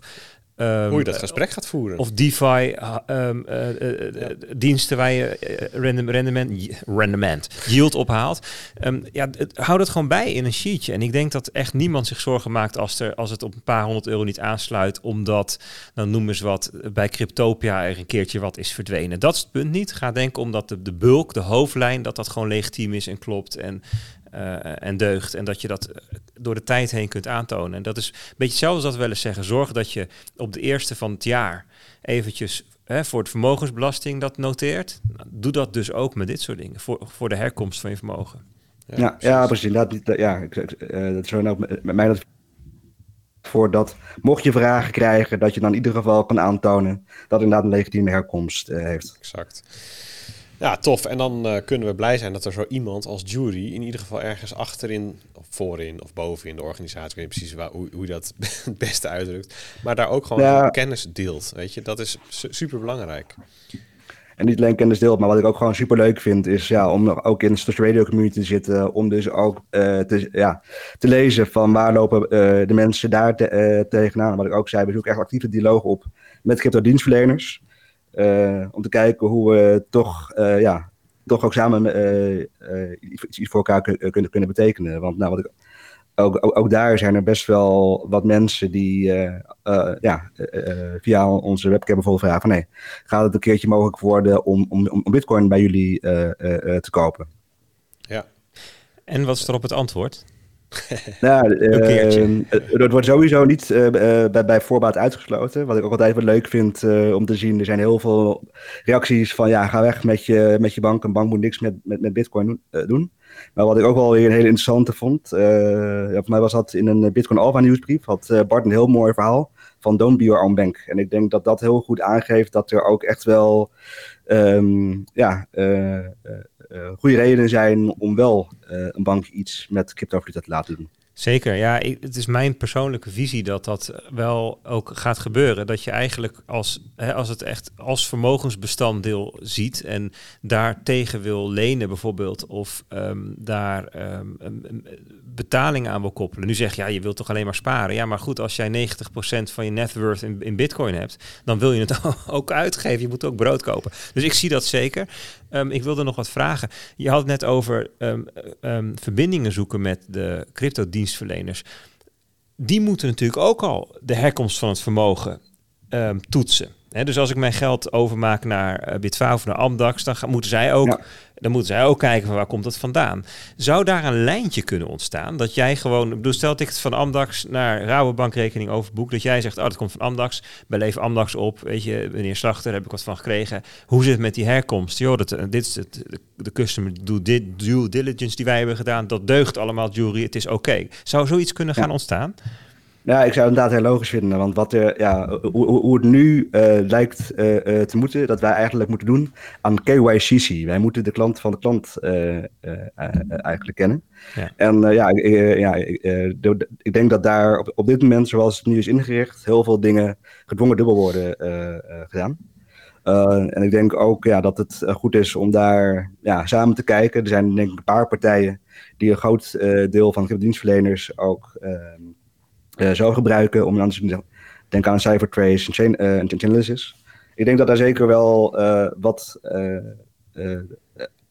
Um, Hoe je dat gesprek gaat voeren. Of DeFi um, uh, uh, diensten waar je random, rendement, rendement, yield ophaalt. Um, ja, het, hou dat gewoon bij in een sheetje. En ik denk dat echt niemand zich zorgen maakt als, er, als het op een paar honderd euro niet aansluit. Omdat, dan noemen ze wat, bij Cryptopia er een keertje wat is verdwenen. Dat is het punt niet. Ga denken omdat de, de bulk, de hoofdlijn, dat dat gewoon legitiem is en klopt. En uh, en deugd. En dat je dat eh, door de tijd heen kunt aantonen. En dat is een beetje hetzelfde als dat we wel eens zeggen. Zorg dat je op de eerste van het jaar eventjes hè, voor de vermogensbelasting dat noteert. Nou, doe dat dus ook met dit soort dingen. Voor, voor de herkomst van je vermogen. Ja, ja, precies. Ja, precies. Dat, ja, uh, dat is ook met, met mij dat voordat, mocht je vragen krijgen, dat je dan in ieder geval kan aantonen dat inderdaad een legitieme herkomst uh, heeft. Exact. Ja, tof. En dan uh, kunnen we blij zijn dat er zo iemand als jury in ieder geval ergens achterin, of voorin of bovenin de organisatie, ik weet niet precies waar, hoe, hoe je dat [LAUGHS] het beste uitdrukt, maar daar ook gewoon ja. kennis deelt. Weet je, dat is su super belangrijk. En niet alleen kennis deelt, maar wat ik ook gewoon super leuk vind, is ja, om ook in de social radio community te zitten. Om dus ook te, ja, te lezen van waar lopen de mensen daar te, tegenaan. Wat ik ook zei, we zoeken echt actieve dialoog op met crypto-dienstverleners. Om te kijken hoe we toch, ja, toch ook samen iets, iets, voor elkaar kunnen, kunnen betekenen. Want nou, wat ik ook, ook, daar zijn er best wel wat mensen die ja, via onze webcam bijvoorbeeld vragen nee, gaat het een keertje mogelijk worden om, om, om bitcoin bij jullie te kopen? Ja. En wat is er op het antwoord? [LAUGHS] nou, het wordt sowieso niet bij, bij voorbaat uitgesloten. Wat ik ook altijd wel leuk vind om te zien. Er zijn heel veel reacties van ja, ga weg met je, met je bank. Een bank moet niks met, met, met bitcoin doen. Maar wat ik ook wel weer een hele interessante vond, uh, ja, voor mij was dat in een Bitcoin Alpha nieuwsbrief, had uh, Bart een heel mooi verhaal van Don't Be Your Own Bank. En ik denk dat dat heel goed aangeeft dat er ook echt wel um, ja, uh, goede redenen zijn om wel een bank iets met cryptovaluta te laten doen. Zeker, ja. het is mijn persoonlijke visie dat dat wel ook gaat gebeuren. Dat je eigenlijk als, hè, als het echt als vermogensbestanddeel ziet en daar tegen wil lenen bijvoorbeeld, of um, daar um, um, betaling aan wil koppelen. Nu zeg je, ja, je wilt toch alleen maar sparen. Ja, maar goed, als jij 90% van je net worth in, in bitcoin hebt, dan wil je het [LAUGHS] ook uitgeven. Je moet ook brood kopen. Dus ik zie dat zeker. ik wilde nog wat vragen. Je had het net over verbindingen zoeken met de crypto-dienst die moeten natuurlijk ook al de herkomst van het vermogen um, toetsen. Dus als ik mijn geld overmaak naar uh, Bitfavo of naar Amdax, dan gaan, moeten zij ook dan moeten zij ook kijken van waar komt dat vandaan. Zou daar een lijntje kunnen ontstaan? Dat jij gewoon, ik bedoel, stel ik het van Amdax naar Rabobankrekening overboek. Dat jij zegt, oh dat komt van Amdax. Beleef Amdax op. Weet je, meneer Slachter, heb ik wat van gekregen. Hoe zit het met die herkomst? Joh, dat, eh, dit is het, de customer due, due diligence die wij hebben gedaan. Dat deugt allemaal, jury. Het is oké. Zou zoiets kunnen gaan ontstaan? Ja, ik zou het inderdaad heel logisch vinden. Want wat er, ja, hoe, hoe het nu uh, lijkt uh, uh, te moeten, dat wij eigenlijk moeten doen aan KYCC. Wij moeten de klant van de klant eigenlijk kennen. Ja. En ja, ja ik denk dat daar op, op dit moment, zoals het nu is ingericht, heel veel dingen gedwongen dubbel worden gedaan. en ik denk ook ja, dat het goed is om daar ja, samen te kijken. Er zijn denk ik een paar partijen die een groot deel van de dienstverleners ook ehm, zou gebruiken om dan te denk aan Cybertrace en chain, uh, Chainalysis. Ik denk dat daar zeker wel uh, wat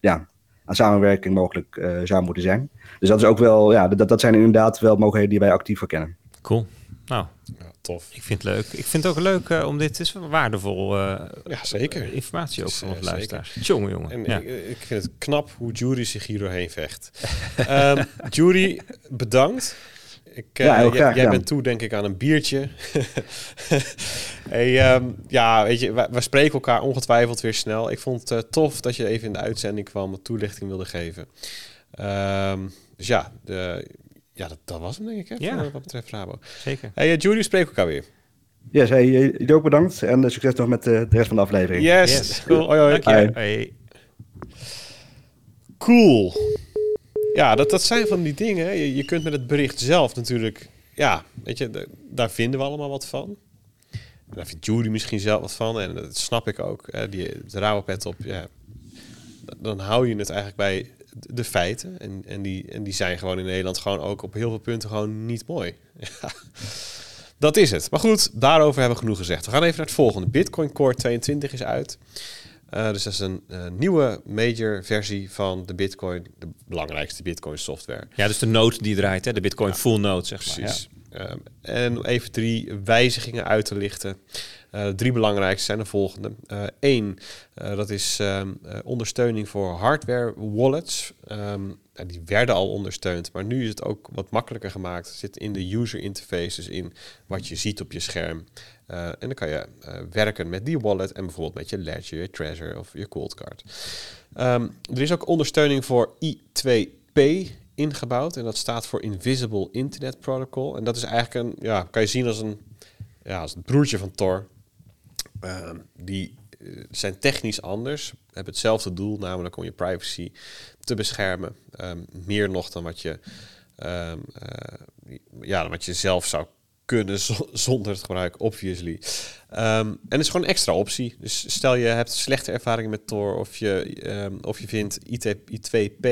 ja, aan samenwerking mogelijk zou moeten zijn. Dus dat is ook wel, ja, dat, dat zijn inderdaad wel mogelijkheden die wij actief verkennen. Cool. Nou, ja, tof. Ik vind het leuk. Ik vind het ook leuk uh, om dit is waardevol. Uh, ja, zeker. informatie ook van onze luisteraars. Jongen, jongen. En ja. ik, ik, vind het knap hoe Jury zich hier doorheen vecht. um, [LAUGHS] Jury, bedankt. Ik, ja, uh, jij, jij bent toe, denk ik, aan een biertje. [LAUGHS] hey, um, ja, weet je, we, spreken elkaar ongetwijfeld weer snel. Ik vond het uh, tof dat je even in de uitzending kwam, een toelichting wilde geven. Um, dus ja, de, ja dat, dat, was hem, denk ik, hè, ja. voor, wat betreft Rabo. Zeker. Hey, uh, Julie, spreken elkaar weer. Yes, hey, jullie ook bedankt en succes nog met de rest van de aflevering. Yes, yes. cool. Hoi, hoi. Dank je. Hey. Cool. Ja, dat, dat zijn van die dingen. Je, je kunt met het bericht zelf natuurlijk... Ja, weet je, daar vinden we allemaal wat van. Daar vindt Judy misschien zelf wat van. En dat snap ik ook. Die, de op, ja. Dan hou je het eigenlijk bij de feiten. En, en, die, en die zijn gewoon in Nederland gewoon ook op heel veel punten gewoon niet mooi. Dat is het. Maar goed, daarover hebben we genoeg gezegd. We gaan even naar het volgende. Bitcoin Core 22 is uit. Uh, dus dat is een uh, nieuwe major versie van de Bitcoin, de belangrijkste Bitcoin software. Ja, dus de node die draait, hè? de Bitcoin ja, full node, zeg maar. Precies. Ja. Um, en even drie wijzigingen uit te lichten. Uh, drie belangrijkste zijn de volgende. Eén, dat is um, ondersteuning voor hardware wallets. Um, die werden al ondersteund, maar nu is het ook wat makkelijker gemaakt. Het zit in de user interfaces in wat je ziet op je scherm. Uh, en dan kan je uh, werken met die wallet en bijvoorbeeld met je Ledger, je Treasure of je Cold Card. Um, er is ook ondersteuning voor I2P ingebouwd en dat staat voor Invisible Internet Protocol. En dat is eigenlijk een, ja, kan je zien als een, ja, als het broertje van Tor. Um, die uh, zijn technisch anders, hebben hetzelfde doel, namelijk om je privacy te beschermen. Um, meer nog dan wat je, ja, dan wat je zelf zou kunnen zonder het gebruik, obviously. Um, en is gewoon een extra optie. Dus stel je hebt slechte ervaringen met Tor of je, um, of je vindt IT, I2P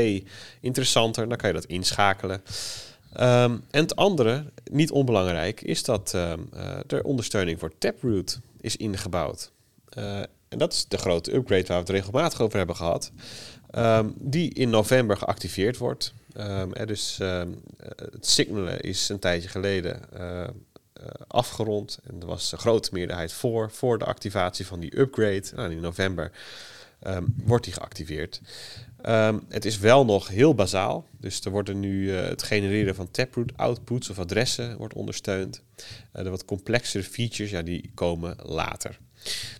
interessanter, dan kan je dat inschakelen. Um, en het andere, niet onbelangrijk, is dat uh, er ondersteuning voor Taproot is ingebouwd. Uh, en dat is de grote upgrade waar we het regelmatig over hebben gehad. die in november geactiveerd wordt. dus het signalen is een tijdje geleden afgerond. En er was een grote meerderheid voor, voor de activatie van die upgrade. Nou, in november um, wordt die geactiveerd. Um, het is wel nog heel bazaal. Dus er worden nu uh, het genereren van taproot outputs of adressen wordt ondersteund. Uh, de wat complexere features, ja, die komen later.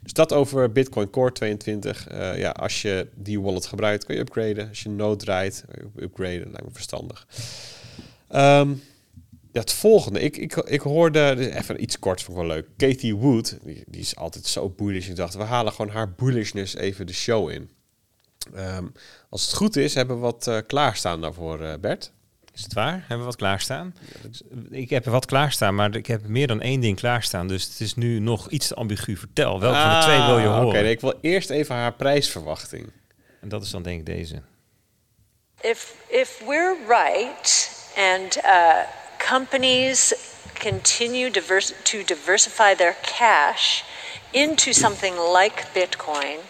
Dus dat over Bitcoin Core 22. Uh, ja, als je die wallet gebruikt, kun je upgraden. Als je Node draait, upgraden. Lijkt me verstandig. Um, ja, het volgende. Ik, ik, ik hoorde, dus even iets kort, vond ik wel leuk. Katie Wood, die, die is altijd zo bullish. Ik dacht, we halen gewoon haar bullishness even de show in. Um, als het goed is, hebben we wat uh, klaarstaan daarvoor, uh, Bert. Is het waar? Hebben we wat klaarstaan? Ik heb er wat klaarstaan, maar ik heb meer dan één ding klaarstaan. Dus het is nu nog iets te ambigu. Vertel, welke ah, van de twee wil je horen? Oké, okay, ik wil eerst even haar prijsverwachting. En dat is dan denk ik deze. If, if we're right and... Uh, companies continue to diversify their cash into something like Bitcoin,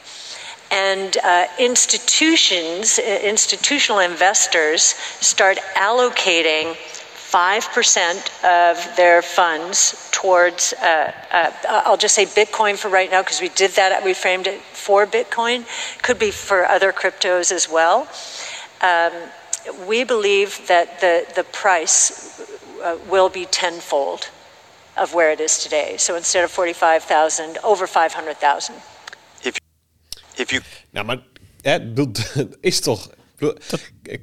and uh, institutions, institutional investors start allocating 5% of their funds towards, uh, uh, I'll just say Bitcoin for right now because we did that, we framed it for Bitcoin, could be for other cryptos as well. Um, we believe that the, the price uh, will be tenfold of where it is today. So instead of 45,000, over 500,000. If, if you... Nou, maar het [LAUGHS] is toch...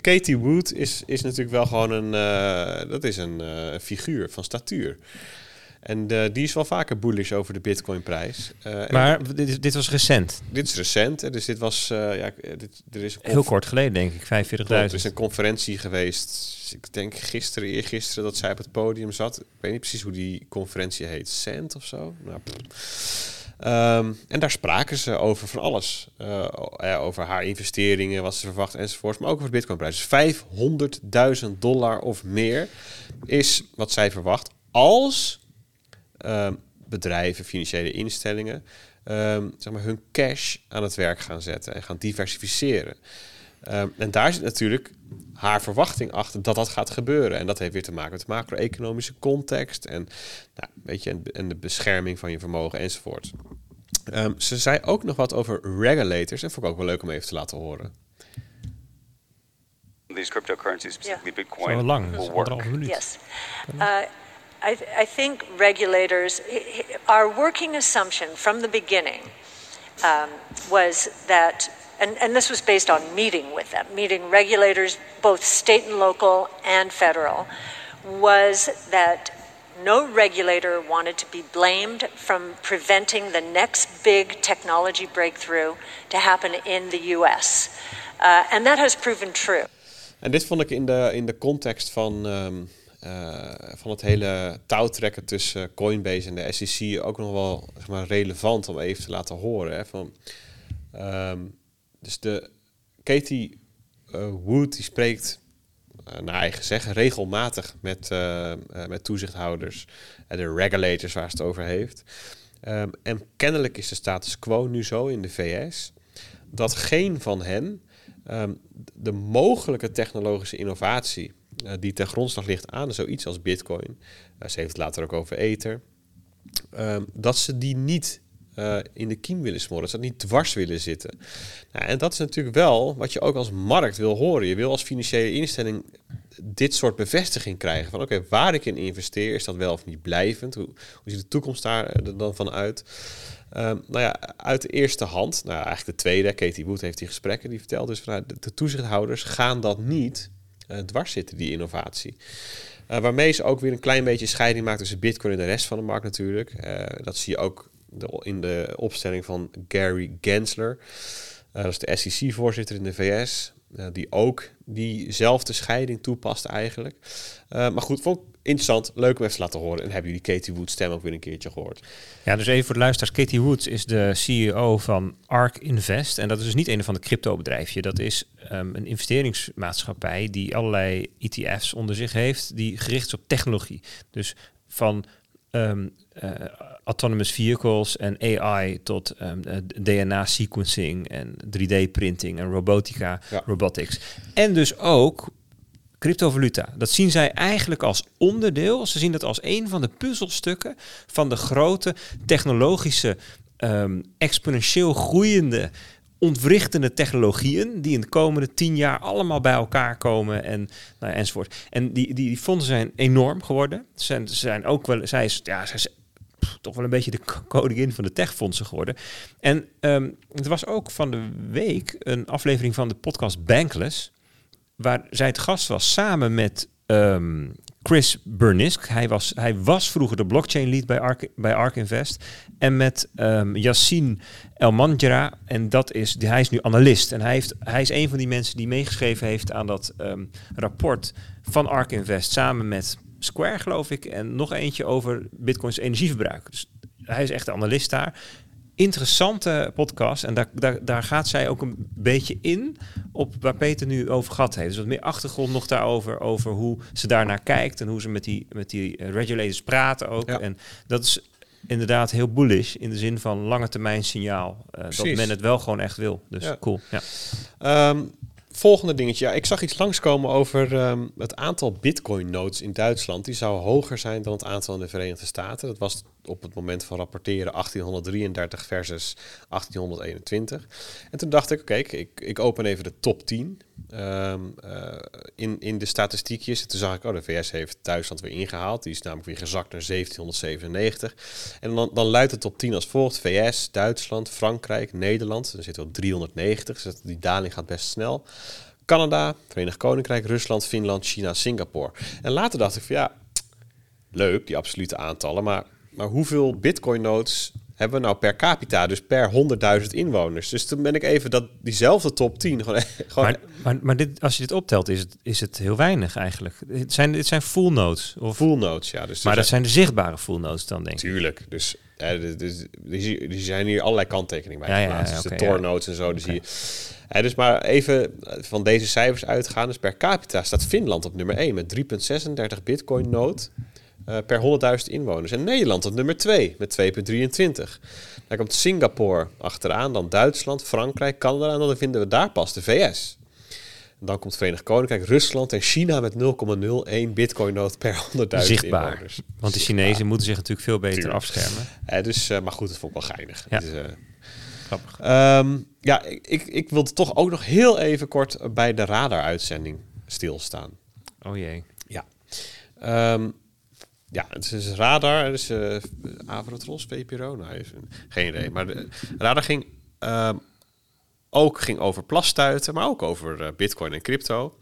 Katie Wood is, is natuurlijk wel gewoon een... Uh, dat is een uh, figuur van statuur. En uh, die is wel vaker bullish over de Bitcoin-prijs. Uh, maar dit, dit, was recent. Dit is recent. Dus dit was. Uh, ja, dit, er is Heel kort geleden, denk ik. 45.000. Er is een conferentie geweest. Ik denk gisteren, eergisteren, dat zij op het podium zat. Ik weet niet precies hoe die conferentie heet. Cent of zo. Nou, um, en daar spraken ze over van alles. Ja, over haar investeringen, wat ze verwacht enzovoort. Maar ook over de Bitcoin-prijs. Dus 500.000 dollar of meer is wat zij verwacht. Als bedrijven, financiële instellingen, um, zeg maar hun cash aan het werk gaan zetten en gaan diversificeren. Um, en daar zit natuurlijk haar verwachting achter dat dat gaat gebeuren. En dat heeft weer te maken met de macro-economische context en, nou, weet je, en, en, de bescherming van je vermogen enzovoort. Um, ze zei ook nog wat over regulators en vond ik ook wel leuk om even te laten horen. These cryptocurrencies, specifically yeah. Bitcoin, Zo lang, will work. Yes. Uh, I, th- I, think regulators, our working assumption from the beginning um, was that, and, and this was based on meeting with them, meeting regulators, both state and local and federal, was that no regulator wanted to be blamed from preventing the next big technology breakthrough to happen in the US. Uh, and that has proven true. En dit vond ik in de, in de context van um, uh, van het hele touwtrekken tussen Coinbase en de SEC ook nog wel zeg maar, relevant om even te laten horen. Hè, van, um, dus de Katie uh, Wood die spreekt uh, naar eigen zeggen regelmatig met, met toezichthouders en de regulators waar ze het over heeft. Um, en kennelijk is de status quo nu zo in de VS dat geen van hen um, de mogelijke technologische innovatie die ten grondslag ligt aan zoiets als Bitcoin. Uh, ze heeft het later ook over Ether. Uh, dat ze die niet uh, in de kiem willen smoren, dat ze dat niet dwars willen zitten. Nou, en dat is natuurlijk wel wat je ook als markt wil horen. Je wil als financiële instelling dit soort bevestiging krijgen van oké, waar ik in investeer, is dat wel of niet blijvend? Hoe, hoe ziet de toekomst daar dan van uit? Um, nou ja, uit de eerste hand, nou eigenlijk de tweede, Katie Wood heeft die gesprekken, die vertelt dus vanuit de toezichthouders gaan dat niet uh, dwars zitten, die innovatie. Uh, waarmee ze ook weer een klein beetje scheiding maakt tussen Bitcoin en de rest van de markt natuurlijk. Uh, dat zie je ook in de opstelling van Gary Gensler. dat is de SEC-voorzitter in de VS. die ook diezelfde scheiding toepast eigenlijk. maar goed, vond, interessant, leuk om even te laten horen. En hebben jullie Katie Wood's stem ook weer een keertje gehoord. Ja, dus even voor de luisteraars. Katie Woods is de CEO van ARK Invest. En dat is dus niet een van de crypto-bedrijfje. Dat is ehm, een investeringsmaatschappij die allerlei ETF's onder zich heeft, die gericht is op technologie. Dus van ehm, eh, autonomous vehicles en AI tot ehm, eh, DNA sequencing en 3D printing en robotica, Ja. robotics. En dus ook cryptovaluta. Dat zien zij eigenlijk als onderdeel. Ze zien dat als een van de puzzelstukken van de grote technologische, ehm, exponentieel groeiende, ontwrichtende technologieën die in de komende tien jaar allemaal bij elkaar komen en nou enzovoort. En die, die, die fondsen zijn enorm geworden. Ze zijn, ook wel, zij is, ja, zij is toch wel een beetje de koningin van de techfondsen geworden. En ehm het was ook van de week een aflevering van de podcast Bankless waar zij het gast was samen met ehm, Chris Burnisk. Hij was, hij was vroeger de blockchain lead bij Ark, bij Ark Invest. En met ehm Yassine Elmanjra. En dat is, hij is nu analist. En hij, heeft, hij is een van die mensen die meegeschreven heeft aan dat ehm, rapport van Ark Invest. Samen met Square, geloof ik. En nog eentje over Bitcoins energieverbruik. Dus hij is echt de analist daar interessante podcast. En daar, daar, daar gaat zij ook een beetje in op waar Peter nu over gehad heeft. Dus wat meer achtergrond nog daarover. Over hoe ze daarnaar kijkt. En hoe ze met die, met die eh, regulators praten ook. Ja. En dat is inderdaad heel bullish. In de zin van lange termijn signaal. eh, dat men het wel gewoon echt wil. Dus Ja. cool. Ja. Ehm, volgende dingetje. Ja, ik zag iets langskomen over ehm, het aantal bitcoin-nodes in Duitsland. Die zou hoger zijn dan het aantal in de Verenigde Staten. Dat was op het moment van rapporteren 1833 versus 1821. En toen dacht ik, oké, ik, ik open even de top 10 ehm, eh, in, in de statistiekjes. En toen zag ik, oh, de VS heeft Duitsland weer ingehaald. Die is namelijk weer gezakt naar 1797. En dan, dan luidt de top 10 als volgt. VS, Duitsland, Frankrijk, Nederland. Dan zitten we op 390, dus die daling gaat best snel. Canada, Verenigd Koninkrijk, Rusland, Finland, China, Singapore. En later dacht ik van ja, leuk, die absolute aantallen. Maar, maar hoeveel bitcoin-nodes hebben we nou per capita? Dus per 100.000 inwoners. Dus toen ben ik even dat, diezelfde top 10 gewoon... [LAUGHS] gewoon Maar, maar, maar dit, als je dit optelt, is het, is het heel weinig eigenlijk. Het zijn, dit zijn full nodes. Of, full ja. Dus maar dat zijn de zichtbare full nodes dan, denk ik. Tuurlijk. Dus, eh, dus, dus die, die zijn hier allerlei kanttekeningen bij Ja, ja, dus de ja. Tor nodes en zo. Dus, die, eh, dus maar even van deze cijfers uitgaan. Dus per capita staat Finland op nummer 1 met 3,36 bitcoin node eh, per 100.000 inwoners. En Nederland op nummer 2 met 2,23. Dan komt Singapore achteraan, dan Duitsland, Frankrijk, Canada. En dan vinden we daar pas de VS. En dan komt Verenigd Koninkrijk, Rusland en China met 0,01 bitcoin node per 100.000 Zichtbaar. inwoners. Want de Zichtbaar. Chinezen moeten zich natuurlijk veel beter Tuurlijk. afschermen. Eh, dus, eh, maar goed, dat vond ik wel geinig. Ja. Dus, eh, Grappig. ehm, ja, ik, ik, ik wilde toch ook nog heel even kort bij de radar-uitzending stilstaan. Oh jee. Ja. Ehm, ja, het is radar. Het is uh, Avrotros, VPRO. Nou, geen idee. Maar de radar ging ehm, ook ging over plastuiten, maar ook over eh, bitcoin en crypto.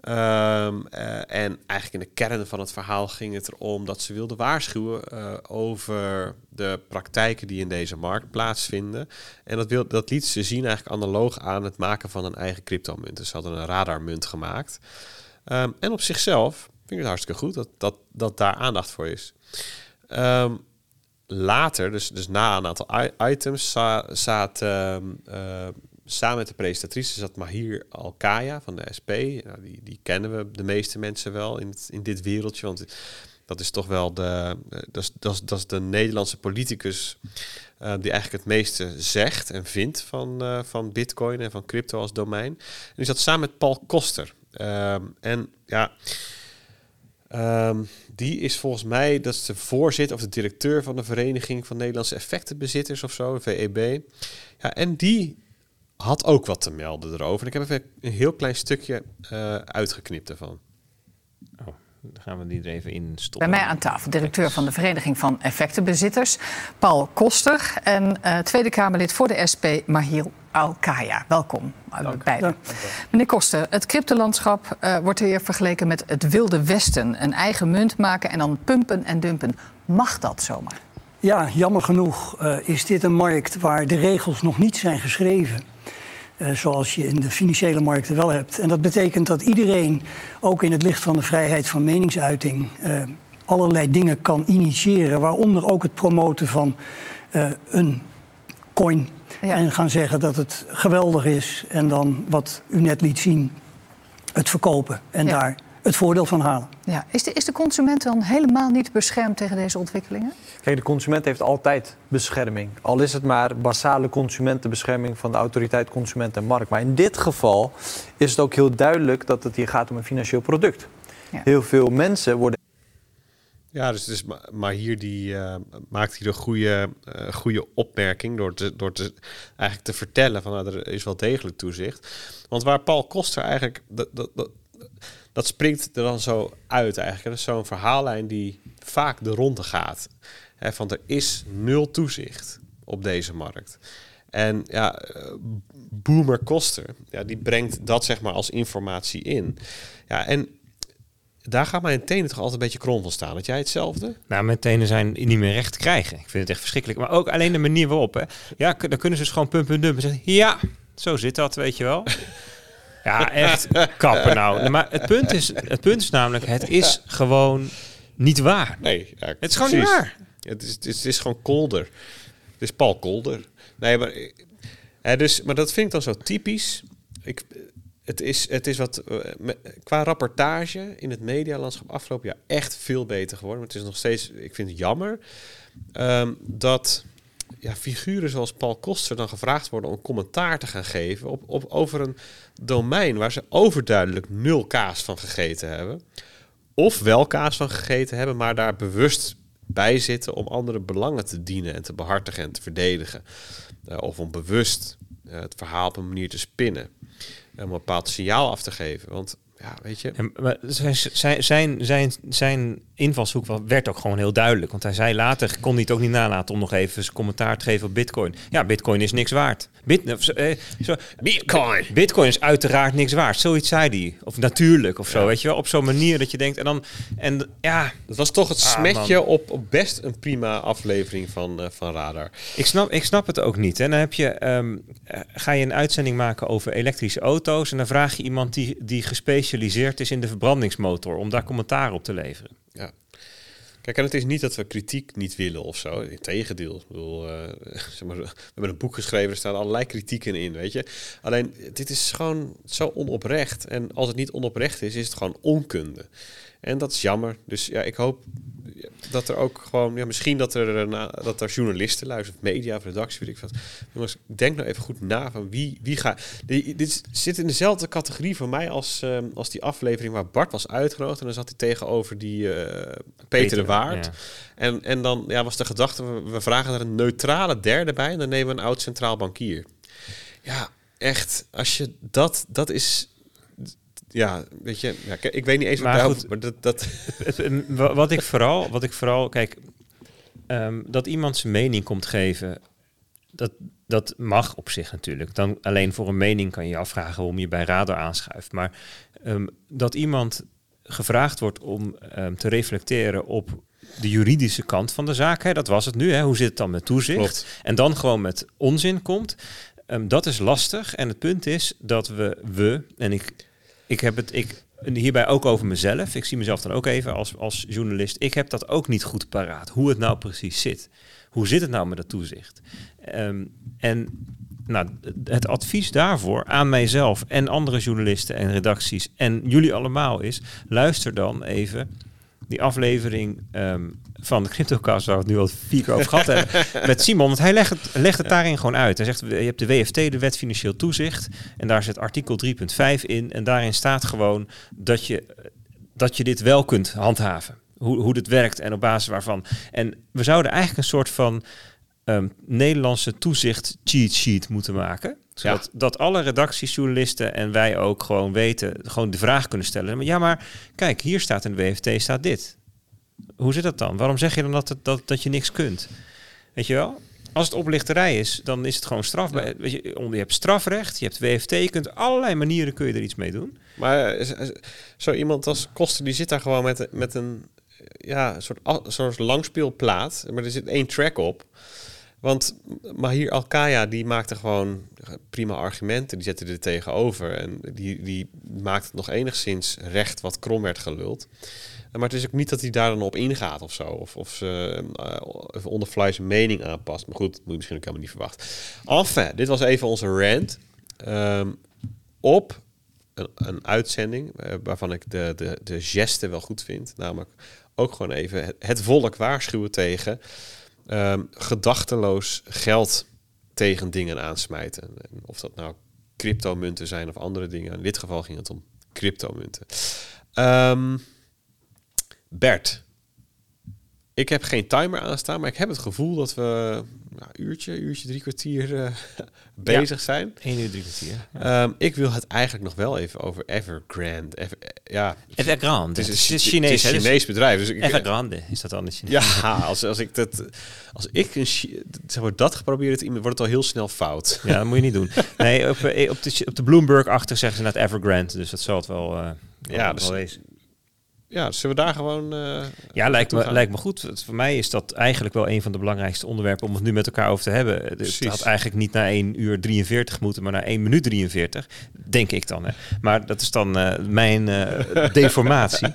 Ehm, eh, en eigenlijk in de kern van het verhaal ging het erom dat ze wilden waarschuwen over de praktijken die in deze markt plaatsvinden. En dat, wil, dat liet ze zien eigenlijk analoog aan het maken van een eigen cryptomunt. Dus ze hadden een radarmunt gemaakt. Ehm, en op zichzelf vind ik het hartstikke goed dat, dat, dat daar aandacht voor is. Ehm, later, dus, dus na een aantal items, za- zat ehm, eh, samen met de presentatrice zat Mahir Alkaya van de SP. Nou, die, die kennen we de meeste mensen wel in, in dit wereldje, want dat is toch wel de, dat is, dat is de Nederlandse politicus eh, die eigenlijk het meeste zegt en vindt van, eh, van bitcoin en van crypto als domein. En die zat samen met Paul Koster. Ehm, en ja, ehm, die is volgens mij, dat is de voorzitter of de directeur van de Vereniging van Nederlandse Effectenbezitters of zo, VEB. Ja, en die had ook wat te melden erover. En ik heb even een heel klein stukje eh, uitgeknipt ervan. Oh, gaan we die er even in stoppen. Bij mij aan tafel, directeur van de Vereniging van Effectenbezitters, Paul Koster. En uh, Tweede Kamerlid voor de SP, Mahir Alkaya. Welkom, uh, beiden. Meneer Koster, het cryptolandschap uh, wordt hier vergeleken met het Wilde Westen. Een eigen munt maken en dan pumpen en dumpen. Mag dat zomaar? Ja, jammer genoeg uh, is dit een markt waar de regels nog niet zijn geschreven. Eh, zoals je in de financiële markten wel hebt. En dat betekent dat iedereen, ook in het licht van de vrijheid van meningsuiting, eh, allerlei dingen kan initiëren, waaronder ook het promoten van eh, een coin. En gaan zeggen dat het geweldig is en dan wat u net liet zien, het verkopen en daar het voordeel van halen. Ja. Is, de, is de consument dan helemaal niet beschermd tegen deze ontwikkelingen? Kijk, de consument heeft altijd bescherming. Al is het maar basale consumentenbescherming van de autoriteit Consument en Markt. Maar in dit geval is het ook heel duidelijk dat het hier gaat om een financieel product. Ja. Heel veel mensen worden. Ja, dus, dus maar hier die, uh, maakt hier een goede, uh, goede opmerking door, te, door te, eigenlijk te vertellen van nou, er is wel degelijk toezicht. Want waar Paul Koster eigenlijk dat, dat, dat, dat springt er dan zo uit eigenlijk. Dat is zo'n verhaallijn die vaak de ronde gaat. He, van er is nul toezicht op deze markt. En ja, eh, Boomer Koster, ja, die brengt dat zeg maar als informatie in. Ja, en daar gaat mijn tenen toch altijd een beetje krom van staan. Dat jij hetzelfde? Nou, mijn tenen zijn niet meer recht te krijgen. Ik vind het echt verschrikkelijk. Maar ook alleen de manier waarop. Hè. Ja, dan kunnen ze dus gewoon pump en dump. Ja, zo zit dat, weet je wel. Ja, echt kappen nou. Maar het punt is, het punt is namelijk, het is gewoon niet waar. Nee, ja, het is gewoon niet waar. Het is, het, is, het is gewoon kolder. Het is Paul Kolder. Nee, maar, hè, dus, maar dat vind ik dan zo typisch. Ik, het, is, het is wat uh, qua rapportage in het medialandschap afgelopen jaar echt veel beter geworden. Maar het is nog steeds, ik vind het jammer um, dat ja, figuren zoals Paul Koster dan gevraagd worden om commentaar te gaan geven op, op, over een domein waar ze overduidelijk nul kaas van gegeten hebben. Of wel kaas van gegeten hebben, maar daar bewust bij zitten om andere belangen te dienen en te behartigen en te verdedigen. Uh, of om bewust uh, het verhaal op een manier te spinnen. Om een bepaald signaal af te geven. Want ja, weet je. En, maar zijn, zijn, zijn, zijn invalshoek werd ook gewoon heel duidelijk. Want hij zei later, kon hij het ook niet nalaten om nog even zijn commentaar te geven op Bitcoin. Ja, Bitcoin is niks waard. Bit, eh, zo, Bitcoin. Bitcoin is uiteraard niks waard. Zoiets zei hij. Of natuurlijk of zo, weet je wel. Op zo'n manier dat je denkt. En dan, en ja. Dat was toch het ah, smetje op, op best een prima aflevering van, uh, van Radar. Ik snap, ik snap het ook niet. En dan heb je, um, ga je een uitzending maken over elektrische auto's. En dan vraag je iemand die, die gespecialiseerd is in de verbrandingsmotor. om daar commentaar op te leveren. Ja. Kijk, en het is niet dat we kritiek niet willen of zo. Integendeel. Ik bedoel, uh, [LAUGHS] zeg maar, we hebben een boek geschreven, er staan allerlei kritieken in, weet je. Alleen, dit is gewoon zo onoprecht. En als het niet onoprecht is, is het gewoon onkunde. En dat is jammer. Dus ja, ik hoop dat er ook gewoon, ja, misschien dat er, een, dat er journalisten luisteren, of media of redactie, weet ik wat. Jongens, denk nou even goed na van wie, wie gaat. Dit zit in dezelfde categorie voor mij als, um, als die aflevering waar Bart was uitgenodigd. En dan zat hij tegenover die uh, Peter, Peter, de Waard. Ja. En, en dan ja, was de gedachte, we, we vragen er een neutrale derde bij en dan nemen we een oud centraal bankier. Ja, echt, als je dat, dat is ja, weet je, ja, ik weet niet eens wat maar goed, maar dat, dat... wat ik vooral, wat ik vooral, kijk, um, dat iemand zijn mening komt geven, dat, dat mag op zich natuurlijk. Dan alleen voor een mening kan je afvragen waarom je bij radar aanschuift. Maar um, dat iemand gevraagd wordt om um, te reflecteren op de juridische kant van de zaak, hè, dat was het nu. Hè, hoe zit het dan met toezicht? Klopt. En dan gewoon met onzin komt. Um, dat is lastig. En het punt is dat we, we en ik ik heb het ik, hierbij ook over mezelf. Ik zie mezelf dan ook even als, als journalist. Ik heb dat ook niet goed paraat, hoe het nou precies zit. Hoe zit het nou met dat toezicht? Um, en nou, het advies daarvoor aan mijzelf en andere journalisten en redacties en jullie allemaal is: luister dan even die aflevering um, van de CryptoCast, waar we het nu al vier keer over gehad hebben, [LAUGHS] met Simon. Want hij legt het, legt het daarin gewoon uit. Hij zegt, je hebt de WFT, de Wet Financieel Toezicht. En daar zit artikel 3.5 in. En daarin staat gewoon dat je, dat je dit wel kunt handhaven. Hoe, hoe dit werkt en op basis waarvan. En we zouden eigenlijk een soort van um, Nederlandse toezicht cheat sheet moeten maken. Zodat ja. dat alle redactiejournalisten en wij ook gewoon weten, gewoon de vraag kunnen stellen. Maar ja, maar kijk, hier staat in de WFT staat dit. Hoe zit dat dan? Waarom zeg je dan dat, het, dat, dat je niks kunt? Weet je wel? Als het oplichterij is, dan is het gewoon strafbaar. Ja. Weet je, je hebt strafrecht, je hebt WFT, je kunt allerlei manieren kun je er iets mee doen. Maar eh, zo iemand als Koster, die zit daar gewoon met, met een ja, soort, soort langspeelplaat, maar er zit één track op. Want Mahir Alkaya die maakte gewoon prima argumenten. Die zette er tegenover. En die, die maakte het nog enigszins recht wat krom werd geluld. Maar het is ook niet dat hij daar dan op ingaat of zo. Of, of ze uh, onder fly zijn mening aanpast. Maar goed, dat moet je misschien ook helemaal niet verwachten. Enfin, dit was even onze rant. Um, op een, een uitzending uh, waarvan ik de, de, de geste wel goed vind. Namelijk ook gewoon even het, het volk waarschuwen tegen um, gedachteloos geld tegen dingen aansmijten. En of dat nou cryptomunten zijn of andere dingen. In dit geval ging het om cryptomunten. Um, Bert, ik heb geen timer aanstaan, maar ik heb het gevoel dat we nou, uurtje, uurtje, drie kwartier uh, [LAUGHS] bezig ja, zijn. Eén uur, drie kwartier. Ja. Um, ik wil het eigenlijk nog wel even over Evergrande. Ever, ja, Evergrande. Het is een Chinees, het is Chinees bedrijf. Dus ik, Evergrande is dat dan een Chinees? Ja, als, als ik dat, als ik een, zeg maar, dat geprobeerd wordt het al heel snel fout. Ja, dat moet je niet doen. Nee, op, op de, op de Bloomberg-achter zeggen ze net Evergrande, dus dat zal het wel, uh, ja, dus, wezen ja, zullen we daar gewoon. Uh, ja, lijkt me, lijkt me goed. Voor mij is dat eigenlijk wel een van de belangrijkste onderwerpen om het nu met elkaar over te hebben. Precies. Het had eigenlijk niet naar 1 uur 43 moeten, maar naar 1 minuut 43. Denk ik dan. Hè. Maar dat is dan uh, mijn uh, [LAUGHS] deformatie.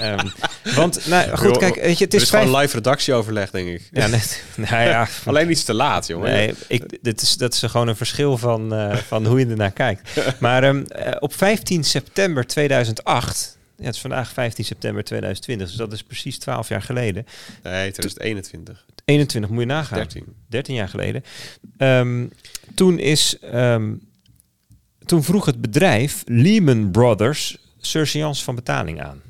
um, want, nou goed, kijk, weet je, het is, is vijf... gewoon live redactieoverleg, denk ik. Ja, net. [LAUGHS] nou ja. Alleen iets te laat, jongen. Nee, ik, dit is, dat is gewoon een verschil van, van hoe je ernaar kijkt. [LAUGHS] Maar um, op 15 september 2008 ja, het is vandaag 15 september 2020, dus dat is precies 12 jaar geleden. Nee, 2021. 21 moet je nagaan. 13. 13 jaar geleden. Um, toen is... Um, toen vroeg het bedrijf Lehman Brothers surseance van betaling aan.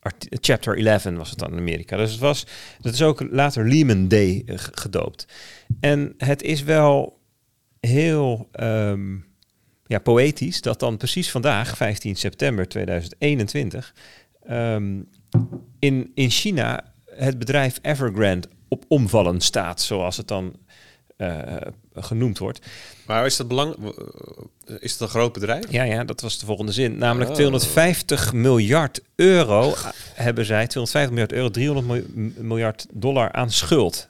Art Chapter 11 was het dan in Amerika. Dus het was, dat is ook later Lehman Day uh, gedoopt. En het is wel heel um, ja, poëtisch dat dan precies vandaag, 15 september 2021, um, in, in China het bedrijf Evergrande op omvallen staat, zoals het dan uh, genoemd wordt. Maar is dat belang? Is het een groot bedrijf? Ja, ja, dat was de volgende zin. Namelijk oh. 250 miljard euro hebben zij, 250 miljard euro, 300 miljard dollar aan schuld.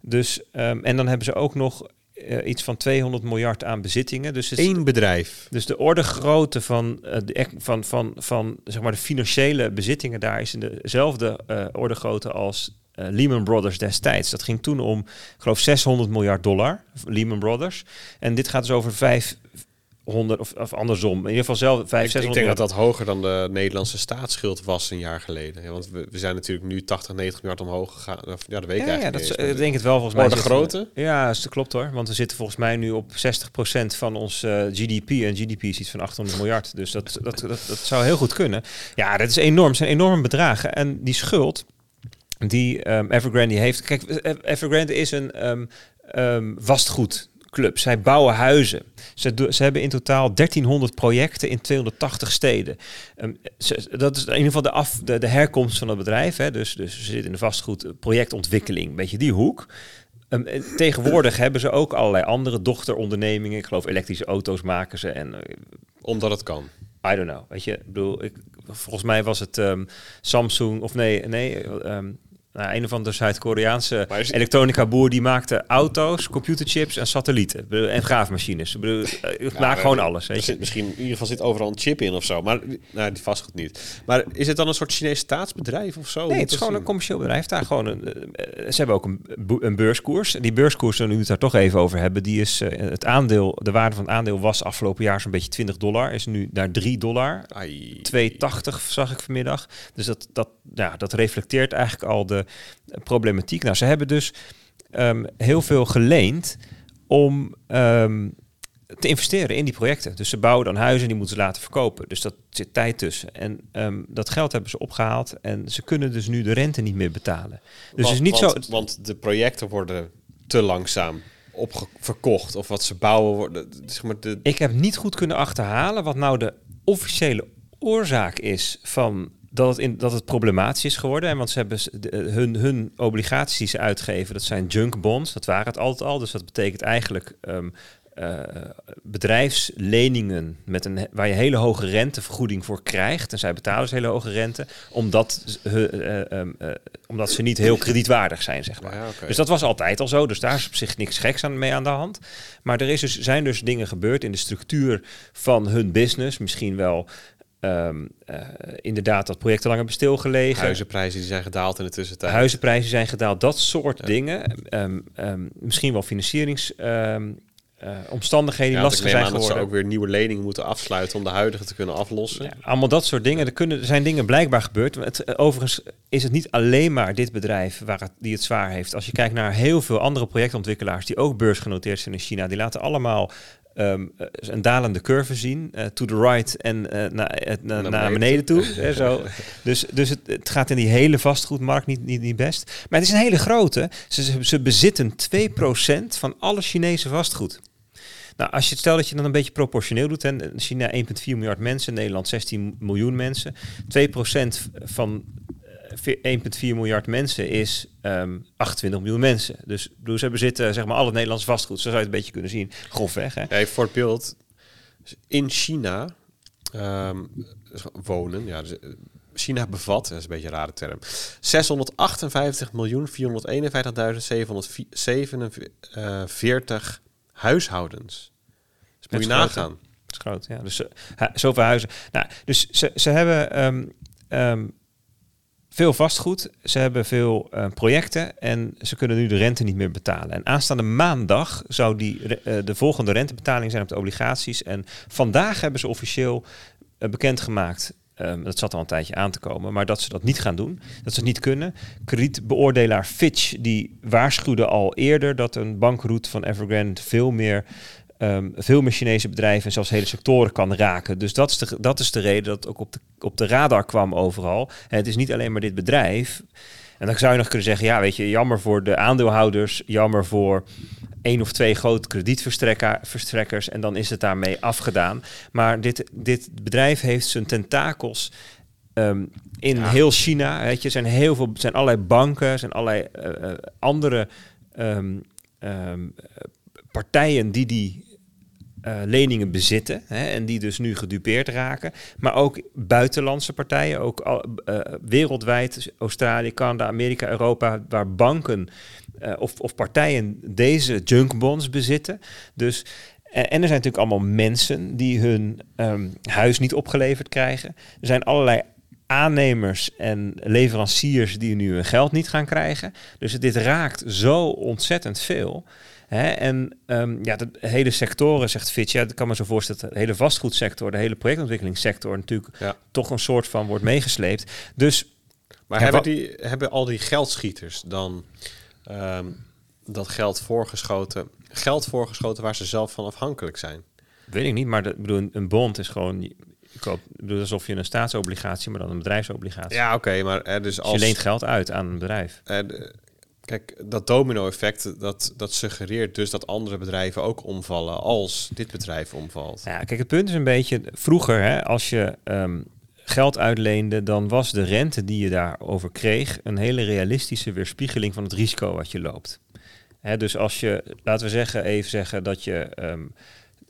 Dus, um, en dan hebben ze ook nog uh, iets van 200 miljard aan bezittingen. Dus Eén bedrijf. Dus de orde grootte van, uh, de, van, van, van zeg maar de financiële bezittingen daar is in dezelfde uh, orde grootte als Lehman Brothers destijds. Dat ging toen om, ik geloof, 600 miljard dollar, Lehman Brothers. En dit gaat dus over vijf 100 of, of andersom. In ieder geval zelf 5, ik, ik denk dat dat hoger dan de Nederlandse staatsschuld was een jaar geleden. Ja, want we, we zijn natuurlijk nu 80, 90 miljard omhoog gegaan. Ja, de week ja, eigenlijk. Ja, dat is, ik denk het wel volgens mij. de grootte? Ja, dat klopt hoor. Want we zitten volgens mij nu op 60% van ons uh, GDP. En GDP is iets van 800 miljard. Dus dat, dat, dat, dat, zou heel goed kunnen. Ja, dat is enorm. Het zijn enorme bedragen. En die schuld die um, Evergrande heeft... Kijk, Evergrande is een um, um, vastgoed club. Zij bouwen huizen. Ze, ze hebben in totaal 1300 projecten in 280 steden. Um, ze, dat is in ieder geval de, af, de, de herkomst van het bedrijf. Hè. Dus, dus ze zitten in de vastgoed projectontwikkeling, een beetje die hoek. Um, tegenwoordig hebben ze ook allerlei andere dochterondernemingen. Ik geloof elektrische auto's maken ze. En, uh, Omdat het kan. I don't know. Weet je, ik bedoel, ik, volgens mij was het um, Samsung of nee, nee, um, nou, een of andere Zuid-Koreaanse elektronica boer die maakte auto's, computerchips en satellieten en graafmachines. Ik bedoel, ja, maak gewoon alles. Weet je. misschien in ieder geval zit overal een chip in of zo, maar nou, die vastgoed niet. Maar is het dan een soort Chinees staatsbedrijf of zo? Nee, het is gewoon een commercieel bedrijf. Daar gewoon een, ze hebben ook een, een beurskoers. Die beurskoers, nu we het daar toch even over hebben, die is uh, het aandeel, de waarde van het aandeel was afgelopen jaar zo'n beetje 20 dollar, is nu naar 3 dollar. 2,80 zag ik vanmiddag. Dus dat, dat, ja, dat reflecteert eigenlijk al de problematiek. Nou, ze hebben dus um, heel veel geleend om um, te investeren in die projecten. Dus ze bouwen dan huizen en die moeten ze laten verkopen. Dus dat zit tijd tussen. En um, dat geld hebben ze opgehaald en ze kunnen dus nu de rente niet meer betalen. Dus want, is niet want, zo. Want de projecten worden te langzaam opverkocht of wat ze bouwen worden. Zeg maar de... Ik heb niet goed kunnen achterhalen wat nou de officiële oorzaak is van dat het, in, dat het problematisch is geworden. En want ze hebben hun, hun obligaties die ze uitgeven, dat zijn junk bonds. Dat waren het altijd al. Dus dat betekent eigenlijk um, eh, bedrijfsleningen met een, waar je hele hoge rentevergoeding voor krijgt. En zij betalen dus hele hoge rente, omdat, he- eh, ehm, eh, omdat ze niet heel kredietwaardig zijn, zeg maar. Ja. Dus dat was altijd al zo. Dus daar is op zich niks geks aan, mee aan de hand. Maar er is dus, zijn dus dingen gebeurd in de structuur van hun business. Misschien wel ehm, eh, inderdaad dat projecten langer hebben stilgelegen. Huizenprijzen die zijn gedaald in de tussentijd. Huizenprijzen zijn gedaald, dat soort dingen. Ehm, ehm, misschien wel financierings... ehm, eh, Ja, want lastig zijn aan dat geworden. ze ook weer nieuwe leningen moeten afsluiten om de huidige te kunnen aflossen. Ja, allemaal dat soort dingen. Er, kunnen, er zijn dingen blijkbaar gebeurd. Het, eh, overigens is het niet alleen maar dit bedrijf waar het, die het zwaar heeft. Als je kijkt naar heel veel andere projectontwikkelaars die ook beursgenoteerd zijn in China, die laten allemaal ehm, eh, een dalende curve zien, eh, to the right en eh, naar, naar, beneden toe. [LAUGHS] hè, zo. Dus, dus het, het gaat in die hele vastgoedmarkt niet, niet, niet best. Maar het is een hele grote. Ze, ze, bezitten 2% van alle Chinese vastgoed. Nou, als je het stelt dat je dan een beetje proportioneel doet, en China 1,4 miljard mensen, Nederland 16 miljoen mensen, 2% van 1,4 miljard mensen is ehm 28 miljoen mensen. Dus bedoel, ze bezitten zeg maar al het Nederlands vastgoed. Zo zou je het een beetje kunnen zien, grofweg. Hè? Ja, voor het beeld, in China ehm, wonen, ja, dus, eh, China bevat, dat is een beetje een rare term, 658 miljoen 451.747 huishoudens. Dus moet je nagaan. Dat is groot, ja. Dus eh, zoveel huizen. Nou, dus ze, ze hebben ehm, ehm, veel vastgoed, ze hebben veel eh, projecten en ze kunnen nu de rente niet meer betalen. En aanstaande maandag zou die, eh, de volgende rentebetaling zijn op de obligaties. En vandaag hebben ze officieel eh, bekendgemaakt. ehm, dat zat al een tijdje aan te komen, maar dat ze dat niet gaan doen. Dat ze het niet kunnen. Kredietbeoordelaar Fitch die waarschuwde al eerder dat een bankroute van Evergrande veel meer ehm, veel meer Chinese bedrijven en zelfs hele sectoren kan raken. Dus dat is de, dat is de reden dat het ook op de, op de radar kwam overal. En het is niet alleen maar dit bedrijf. En dan zou je nog kunnen zeggen, ja, weet je, jammer voor de aandeelhouders, jammer voor één of twee grote kredietverstrekkers en dan is het daarmee afgedaan. Maar dit, dit bedrijf heeft zijn tentakels ehm, in heel China. Weet je, zijn heel veel, zijn allerlei banken, zijn allerlei eh, eh, andere ehm, partijen die die eh, leningen bezitten hè, en die dus nu gedupeerd raken. Maar ook buitenlandse partijen, ook eh, wereldwijd, Australië, Canada, Amerika, Europa, waar banken eh, of, of partijen deze junkbonds bezitten. Dus, en er zijn natuurlijk allemaal mensen die hun ehm, huis niet opgeleverd krijgen. Er zijn allerlei aannemers en leveranciers die nu hun geld niet gaan krijgen. Dus dit raakt zo ontzettend veel. Hè? En ehm, ja, de hele sectoren, zegt Fitch, ja, ik kan me zo voorstellen dat de hele vastgoedsector, de hele projectontwikkelingssector natuurlijk Ja. toch een soort van wordt meegesleept. Dus Maar hebben, die, hebben al die geldschieters dan ehm, dat geld voorgeschoten, geld voorgeschoten waar ze zelf van afhankelijk zijn? weet ik niet, maar de, ik bedoel, een- bond is gewoon, je koopt, ik bedoel, alsof je een staatsobligatie, maar dan een bedrijfsobligatie. Ja, oké, maar er dus Dus als... je leent geld uit aan een bedrijf. eh, kijk, dat domino-effect, dat, dat suggereert dus dat andere bedrijven ook omvallen als dit bedrijf omvalt. Ja, kijk, het punt is een beetje, vroeger, hè, als je ehm, geld uitleende, dan was de rente die je daarover kreeg een hele realistische weerspiegeling van het risico wat je loopt. Hè, dus als je, laten we zeggen, even zeggen dat je ehm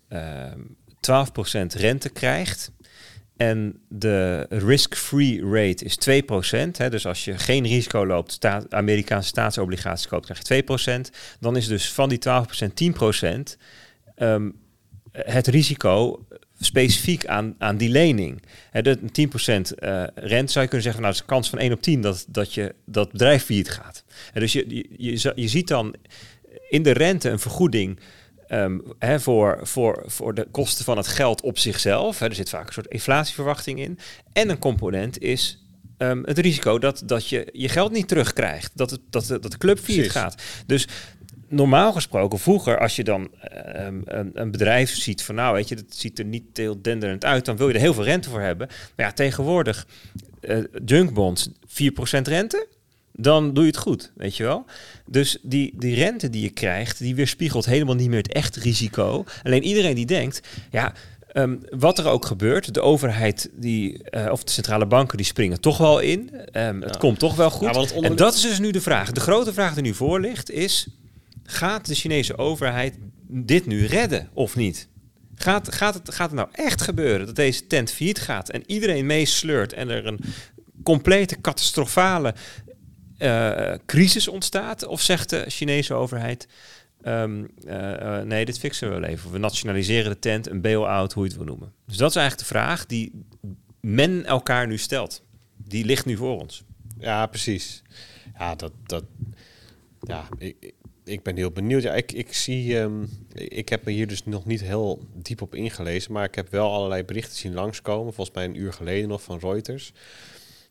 ehm 12% rente krijgt en de risk-free rate is 2%. Hè, dus als je geen risico loopt, sta Amerikaanse staatsobligaties koopt, krijg je 2%. Dan is dus van die 12% 10% ehm, het risico specifiek aan, aan die lening. Hè, de 10% eh rente zou je kunnen zeggen, nou, is een kans van 1 op 10 dat, dat je dat bedrijf failliet gaat. En dus je, je ziet dan in de rente een vergoeding ehm, voor, voor, voor de kosten van het geld op zichzelf. Er zit vaak een soort inflatieverwachting in. En een component is ehm, het risico dat, dat je je geld niet terugkrijgt. Dat, het, dat, de- dat de club failliet gaat. Dus normaal gesproken, vroeger, als je dan ehm, een, een bedrijf ziet van nou, weet je, dat ziet er niet heel denderend uit, dan wil je er heel veel rente voor hebben. Maar ja, tegenwoordig, eh junkbonds, 4% rente, dan doe je het goed, weet je wel. Dus die, die rente die je krijgt, die weerspiegelt helemaal niet meer het echt risico. Alleen iedereen die denkt, ja, ehm, wat er ook gebeurt, de overheid die, eh, of de centrale banken, die springen toch wel in. Ehm, Het Ja. komt toch wel goed. Ja, onder- En dat is dus nu de vraag. De grote vraag die nu voor ligt is, gaat de Chinese overheid dit nu redden of niet? Gaat, gaat, het, gaat het nou echt gebeuren dat deze tent failliet gaat en iedereen meesleurt en er een complete catastrofale uh, crisis ontstaat? Of zegt de Chinese overheid, um, uh, nee, dit fixen we wel even. We nationaliseren de tent, een bail-out, hoe je het wil noemen. Dus dat is eigenlijk de vraag die men elkaar nu stelt. Die ligt nu voor ons. Ja, precies. Ja, dat, dat, ja ik, ik ben heel benieuwd. Ja, ik, ik zie, um, ik heb me hier dus nog niet heel diep op ingelezen, maar ik heb wel allerlei berichten zien langskomen, volgens mij een uur geleden nog van Reuters.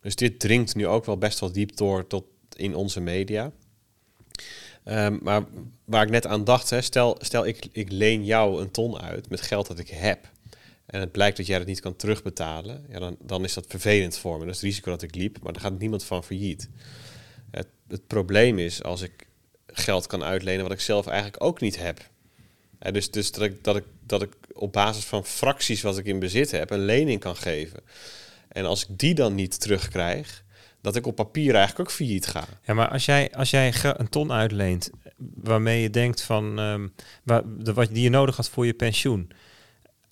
Dus dit dringt nu ook wel best wel diep door tot in onze media. Um, maar waar ik net aan dacht, hè, stel, stel ik, ik leen jou een ton uit met geld dat ik heb. En het blijkt dat jij het niet kan terugbetalen. Ja, dan, dan is dat vervelend voor me. Dat is het risico dat ik liep, maar daar gaat niemand van failliet. Het, het probleem is als ik geld kan uitlenen wat ik zelf eigenlijk ook niet heb. dus dus dat, ik, dat, ik, dat ik op basis van fracties wat ik in bezit heb een lening kan geven. En als ik die dan niet terugkrijg, dat ik op papier eigenlijk ook failliet ga. Ja, maar als jij, als jij een ton uitleent waarmee je denkt van de, wat die je nodig had voor je pensioen.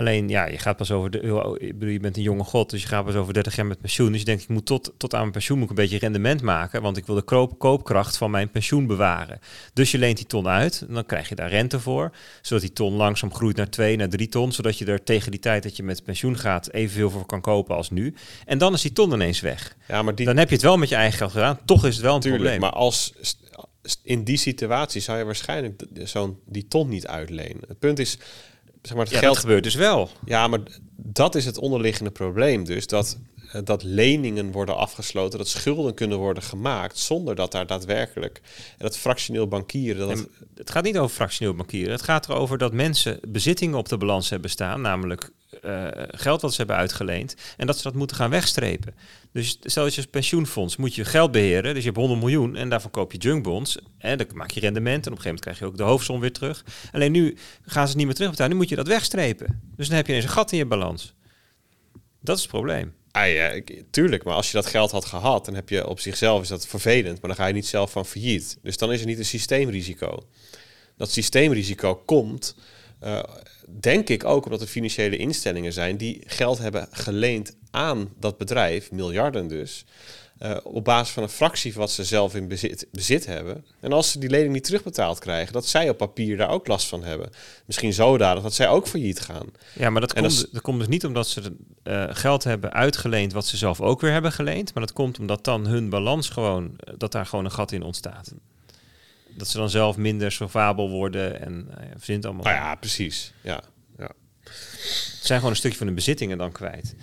Alleen, ja, je gaat pas over de. Ik bedoel, je bent een jonge god, dus je gaat pas over 30 jaar met pensioen. Dus je denkt, ik moet tot, tot aan mijn pensioen moet ik een beetje rendement maken. Want ik wil de koop, koopkracht van mijn pensioen bewaren. Dus je leent die ton uit. En dan krijg je daar rente voor. Zodat die ton langzaam groeit naar 2, naar 3 ton. Zodat je er tegen die tijd dat je met pensioen gaat evenveel voor kan kopen als nu. En dan is die ton ineens weg. Ja, maar die... Dan heb je het wel met je eigen geld gedaan. Toch is het wel een Tuurlijk, probleem. Maar als in die situatie zou je waarschijnlijk zo'n die ton niet uitlenen. Het punt is zeg maar, het ja, geld gebeurt dus wel. Ja, maar dat is het onderliggende probleem. Dus dat, dat leningen worden afgesloten, dat schulden kunnen worden gemaakt zonder dat daar daadwerkelijk en dat fractioneel bankieren. Dat het gaat niet over fractioneel bankieren. Het gaat erover dat mensen bezittingen op de balans hebben staan, namelijk uh, geld wat ze hebben uitgeleend, en dat ze dat moeten gaan wegstrepen. Dus stel dat je als pensioenfonds moet je geld beheren, dus je hebt 100 miljoen en daarvan koop je junkbonds en dan maak je rendement en op een gegeven moment krijg je ook de hoofdsom weer terug. Alleen nu gaan ze het niet meer terugbetalen, nu moet je dat wegstrepen. Dus dan heb je ineens een gat in je balans. Dat is het probleem. Ah ja, tuurlijk. Maar als je dat geld had gehad, dan heb je op zichzelf is dat vervelend. Maar dan ga je niet zelf van failliet. Dus dan is er niet een systeemrisico. Dat systeemrisico komt, uh, denk ik ook omdat er financiële instellingen zijn die geld hebben geleend aan dat bedrijf, miljarden dus. Uh, op basis van een fractie wat ze zelf in bezit, bezit hebben. En als ze die lening niet terugbetaald krijgen, dat zij op papier daar ook last van hebben. Misschien zodanig dat zij ook failliet gaan. Ja, maar dat, komt, dat, komt dus niet omdat ze uh, geld hebben uitgeleend wat ze zelf ook weer hebben geleend. Maar dat komt omdat dan hun balans gewoon, eh, dat daar gewoon een gat in ontstaat. Dat ze dan zelf minder solvabel worden en uh, verzint allemaal. Nou ja, precies. Ja, ja. Het zijn gewoon een stukje van hun bezittingen dan kwijt.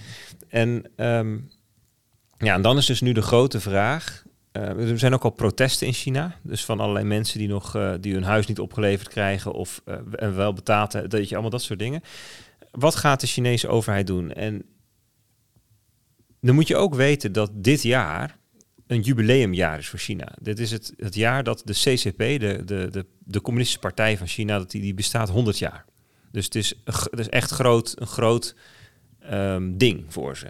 En um, ja, en dan is dus nu de grote vraag. Uh, er zijn ook al protesten in China. Dus van allerlei mensen die nog uh, die hun huis niet opgeleverd krijgen of uh, wel betaald dat je allemaal dat soort dingen. Wat gaat de Chinese overheid doen? En dan moet je ook weten dat dit jaar een jubileumjaar is voor China. Dit is het, het jaar dat de CCP, de, de, de, de Communistische Partij van China, dat die, die bestaat 100 jaar. Dus het is, het is echt groot, een groot um, ding voor ze.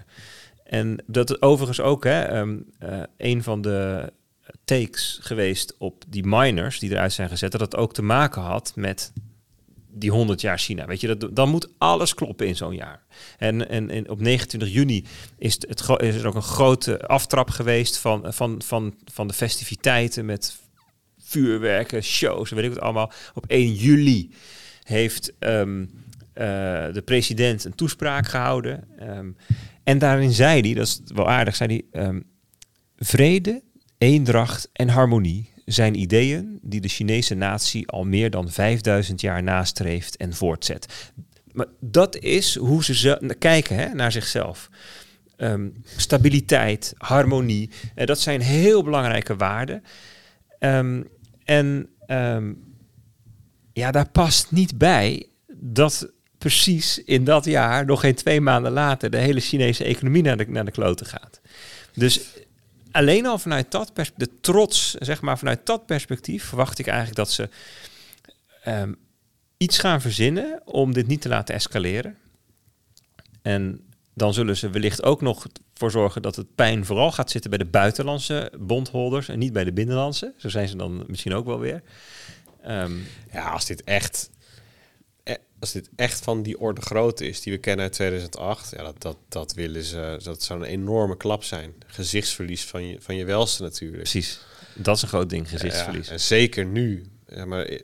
En dat overigens ook hè, um, uh, een van de takes geweest op die miners die eruit zijn gezet, dat het ook te maken had met die 100 jaar China. Weet je, dat, dan moet alles kloppen in zo'n jaar. En, en, en, op 29 juni is, het, is er ook een grote aftrap geweest van, van, van, van de festiviteiten met vuurwerken, shows, weet ik wat allemaal. Op 1 juli heeft um, uh, de president een toespraak gehouden. Um, en daarin zei hij, dat is wel aardig, zei hij... Um, vrede, eendracht en harmonie zijn ideeën die de Chinese natie al meer dan 5000 jaar nastreeft en voortzet. Maar dat is hoe ze kijken hè, naar zichzelf. Um, stabiliteit, harmonie, uh, dat zijn heel belangrijke waarden. Um, en ja, daar past niet bij dat precies in dat jaar, nog geen twee maanden later, de hele Chinese economie naar de, naar de kloten gaat. Dus alleen al vanuit dat perspectief, de trots, zeg maar, vanuit dat perspectief, verwacht ik eigenlijk dat ze um, iets gaan verzinnen om dit niet te laten escaleren. En dan zullen ze wellicht ook nog voor zorgen dat het pijn vooral gaat zitten bij de buitenlandse bondholders en niet bij de binnenlandse. Zo zijn ze dan misschien ook wel weer. Um, ja, als dit echt als dit echt van die orde grootte is die we kennen uit 2008, ja, dat, dat, dat willen ze, dat zou een enorme klap zijn. Gezichtsverlies van je, van je welste natuurlijk. Precies. Dat is een groot ding, gezichtsverlies. Ja, en zeker nu, maar, eh,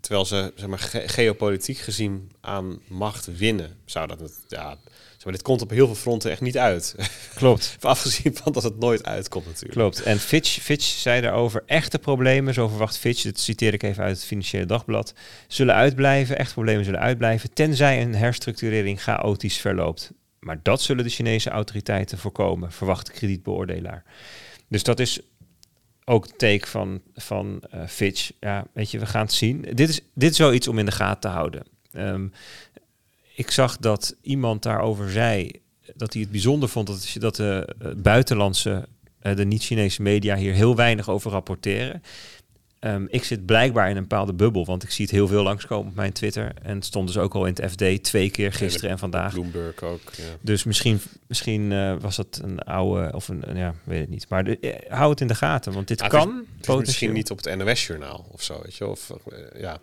terwijl ze zeg maar, ge- geopolitiek gezien aan macht winnen, zou dat het, ja, maar, dit komt op heel veel fronten echt niet uit. [LAUGHS] Klopt. Afgezien van dat het nooit uitkomt natuurlijk. Klopt. En Fitch, Fitch zei daarover echte problemen, zo verwacht Fitch, dat citeer ik even uit het Financiële Dagblad, zullen uitblijven, echte problemen zullen uitblijven, tenzij een herstructurering chaotisch verloopt. Maar dat zullen de Chinese autoriteiten voorkomen, verwacht de kredietbeoordelaar. Dus dat is ook take van, van eh, Fitch. Ja, weet je, we gaan het zien. Dit is, dit is wel iets om in de gaten te houden. Ehm, ik zag dat iemand daarover zei dat hij het bijzonder vond dat, dat de eh, buitenlandse, eh, de niet-Chinese media hier heel weinig over rapporteren. Ehm, ik zit blijkbaar in een bepaalde bubbel, want ik zie het heel veel langskomen op mijn Twitter. En het stond dus ook al in het FD twee keer gisteren en vandaag. Bloomberg ook. Ja. Dus misschien, misschien eh, was dat een oude, of een, ja, weet het niet. Maar de, hou het in de gaten, want dit Ah, het is- kan het is misschien niet op het NOS-journaal of zo, weet je. Of, ja.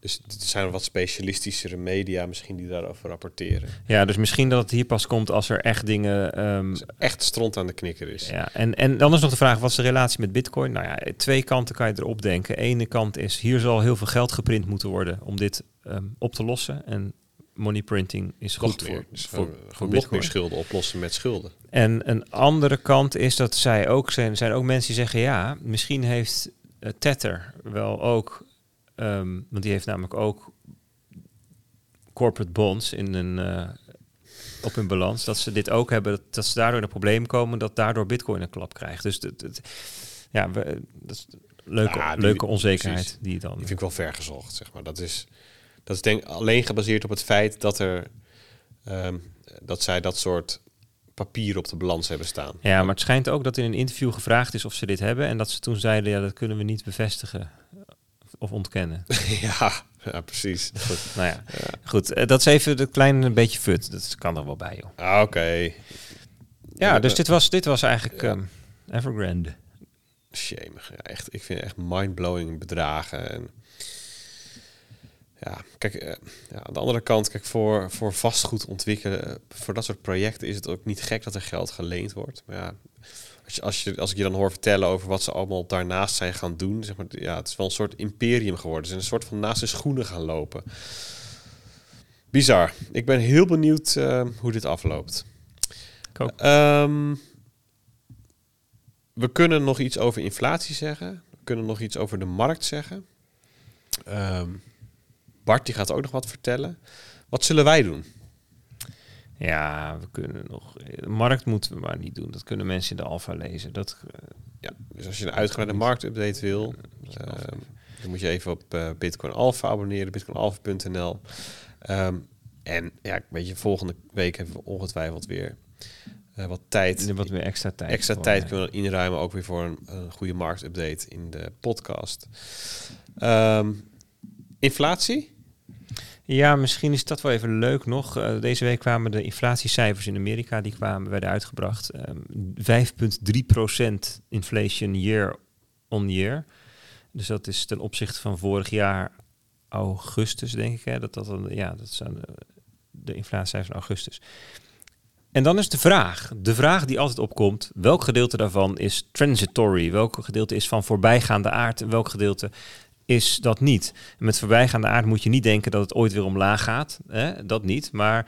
Dus er zijn wat specialistischere media misschien die daarover rapporteren. Ja, dus misschien dat het hier pas komt als er echt dingen... ehm, Echt stront aan de knikker is. Ja, en, en dan is nog de vraag, wat is de relatie met bitcoin? Nou ja, twee kanten kan je erop denken. Ene kant is, hier zal heel veel geld geprint moeten worden om dit ehm, op te lossen. En money printing is Nog goed meer. voor, Dus voor, voor nog bitcoin. meer schulden oplossen met schulden. En een andere kant is dat zij ook zijn, zijn ook mensen die zeggen, ja, misschien heeft eh, Tether wel ook, ehm, want die heeft namelijk ook corporate bonds in een, eh, op hun balans, dat ze dit ook hebben, dat, dat ze daardoor in een probleem komen, dat daardoor Bitcoin een klap krijgt. Dus het- ja, we, dat is leuke, Ja, die- leuke onzekerheid precies. die dan. Die vind ik wel ver gezocht, zeg maar. Dat is, dat is denk alleen gebaseerd op het feit dat er ehm, dat zij dat soort papieren op de balans hebben staan. Ja, maar het schijnt ook dat in een interview gevraagd is of ze dit hebben en dat ze toen zeiden, ja, dat kunnen we niet bevestigen of ontkennen. [LAUGHS] ja, ja, precies. Goed, nou ja, goed. eh, dat is even een klein beetje fut. Dat kan er wel bij, joh. Ah, Oké. Ja, dus dit was, dit was eigenlijk ehm, Evergrande. Shemig. Ja, echt, ik vind echt mindblowing bedragen. En ja, kijk, eh, ja, aan de andere kant, kijk, voor, voor vastgoed ontwikkelen, voor dat soort projecten is het ook niet gek dat er geld geleend wordt. Maar ja, als, je, als, je, als ik je dan hoor vertellen over wat ze allemaal daarnaast zijn gaan doen, zeg maar, ja, het is wel een soort imperium geworden. Ze zijn een soort van naast hun schoenen gaan lopen. Bizar. Ik ben heel benieuwd eh, hoe dit afloopt. Ehm, we kunnen nog iets over inflatie zeggen. We kunnen nog iets over de markt zeggen. Ehm, Bart die gaat ook nog wat vertellen. Wat zullen wij doen? Ja, we kunnen nog... De markt moeten we maar niet doen. Dat kunnen mensen in de alfa lezen. Dat, eh, Ja, dus als je een uitgebreide marktupdate wil, ehm, dan moet je even op eh, Bitcoin Alpha abonneren, bitcoinalpha.nl. Ehm en ja, weet je, volgende week hebben we ongetwijfeld weer eh, wat tijd. wat meer extra tijd. Extra voor, tijd eh, kunnen we inruimen, ook weer voor een, een goede marktupdate in de podcast. Ehm, inflatie? Ja, misschien is dat wel even leuk nog. Eh, deze week kwamen de inflatiecijfers in Amerika, die kwamen, werden uitgebracht. Ehm 5,3% inflation year on year. Dus dat is ten opzichte van vorig jaar augustus, denk ik. Hè? Dat, dat, ja, dat zijn de, de inflatiecijfers van augustus. En dan is de vraag, de vraag die altijd opkomt, welk gedeelte daarvan is transitory? Welk gedeelte is van voorbijgaande aard? En welk gedeelte is dat niet? En met voorbijgaande aard moet je niet denken dat het ooit weer omlaag gaat. Hè? Dat niet, maar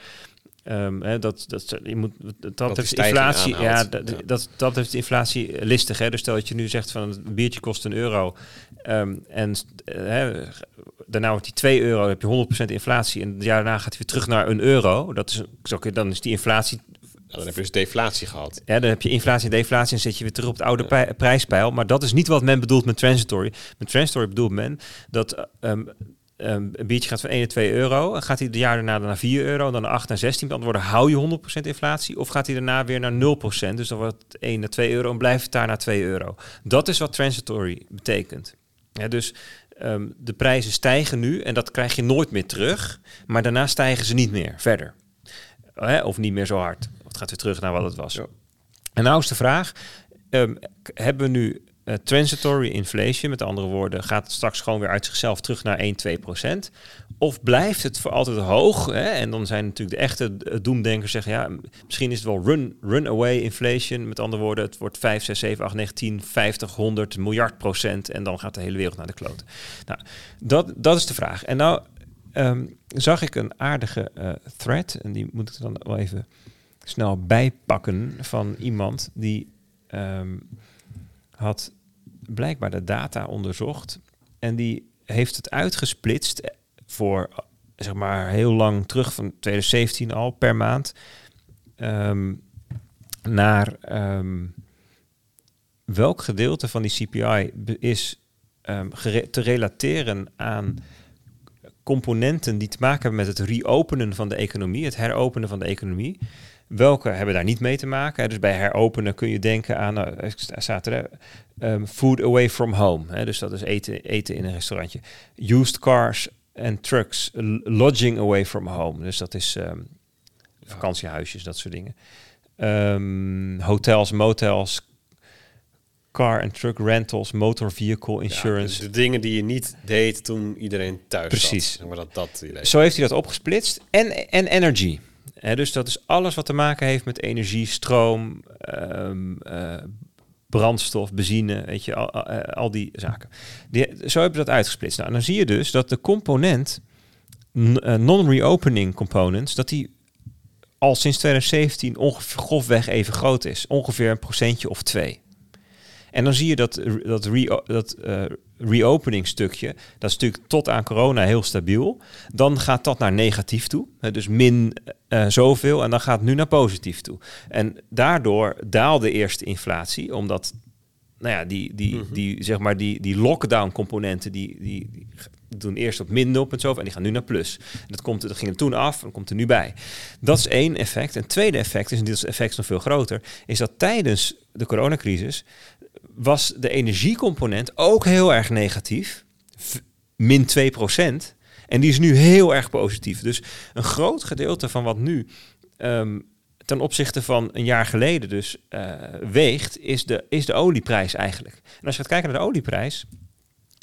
ehm, hè, dat, dat, je moet, dat, heeft inflatie, ja, dat, Ja. dat, dat heeft inflatie listig. Hè? Dus stel dat je nu zegt van een biertje kost een euro ehm, en eh, hè, daarna wordt die 2 euro, heb je 100% inflatie en het jaar daarna gaat hij weer terug naar een euro. Dat is, dan is die inflatie dan heb je dus deflatie gehad. ja, dan heb je inflatie en deflatie en zet je weer terug op het oude prijspeil. Maar dat is niet wat men bedoelt met transitory. Met transitory bedoelt men dat ehm, ehm, een biertje gaat van 1 naar 2 euro. En gaat hij het jaar daarna naar 4 euro, dan naar 8 naar 16. Dan worden hou je 100% inflatie. Of gaat hij daarna weer naar 0%. Dus dan wordt het 1 naar 2 euro en blijft het daar naar 2 euro. Dat is wat transitory betekent. Dus ehm, de prijzen stijgen nu en dat krijg je nooit meer terug. Maar daarna stijgen ze niet meer verder. Of niet meer zo hard. Het gaat weer terug naar wat het was. Ja. En nou is de vraag, k- hebben we nu eh, transitory inflation, met andere woorden, gaat het straks gewoon weer uit zichzelf terug naar 1, 2 procent? Of blijft het voor altijd hoog? Hè? En dan zijn natuurlijk de echte eh, doemdenkers zeggen, ja, misschien is het wel run, runaway inflation. Met andere woorden, het wordt 5, 6, 7, 8, 9, 10, 50, 100 miljard procent en dan gaat de hele wereld naar de kloten. Nou, dat, dat is de vraag. En nou ehm, zag ik een aardige uh, thread, en die moet ik dan wel even snel bijpakken van iemand die um, had blijkbaar de data onderzocht en die heeft het uitgesplitst voor zeg maar heel lang terug van 2017 al per maand um, naar um, welk gedeelte van die CPI is te relateren aan componenten die te maken hebben met het reopenen van de economie, het heropenen van de economie. Welke hebben daar niet mee te maken? Dus bij heropenen kun je denken aan, staat er, um, food away from home. Hè? Dus dat is eten, eten in een restaurantje. Used cars and trucks, lodging away from home. Dus dat is um, vakantiehuisjes, dat soort dingen. Um, hotels, motels, car and truck rentals, motor vehicle insurance. Ja, dus de dingen die je niet deed toen iedereen thuis Precies. zat. Maar dat, dat. Zo heeft hij dat opgesplitst. En, en energy. Dus dat is alles wat te maken heeft met energie, stroom, um, uh, brandstof, benzine, weet je, al, al die zaken. Die, zo hebben we dat uitgesplitst. Nou, dan zie je dus dat de component non-reopening components, dat die al sinds 2017 ongeveer grofweg even groot is. Ongeveer een procentje of twee. En dan zie je dat, dat, re, dat uh, reopening stukje, dat is natuurlijk tot aan corona heel stabiel. Dan gaat dat naar negatief toe, hè, dus min uh, zoveel, en dan gaat het nu naar positief toe. En daardoor daalde eerst de inflatie, omdat nou ja, die, die, -hmm. die, zeg maar die, die lockdown-componenten, die, die, die, doen eerst op min 0,7 en die gaan nu naar plus. En dat, komt, dat ging er toen af en komt er nu bij. Dat is één effect. Een tweede effect is, en dit effect is nog veel groter, is dat tijdens de coronacrisis was de energiecomponent ook heel erg negatief. Min 2 procent. En die is nu heel erg positief. Dus een groot gedeelte van wat nu um, ten opzichte van een jaar geleden dus uh, weegt, is de, is de olieprijs eigenlijk. En als je gaat kijken naar de olieprijs,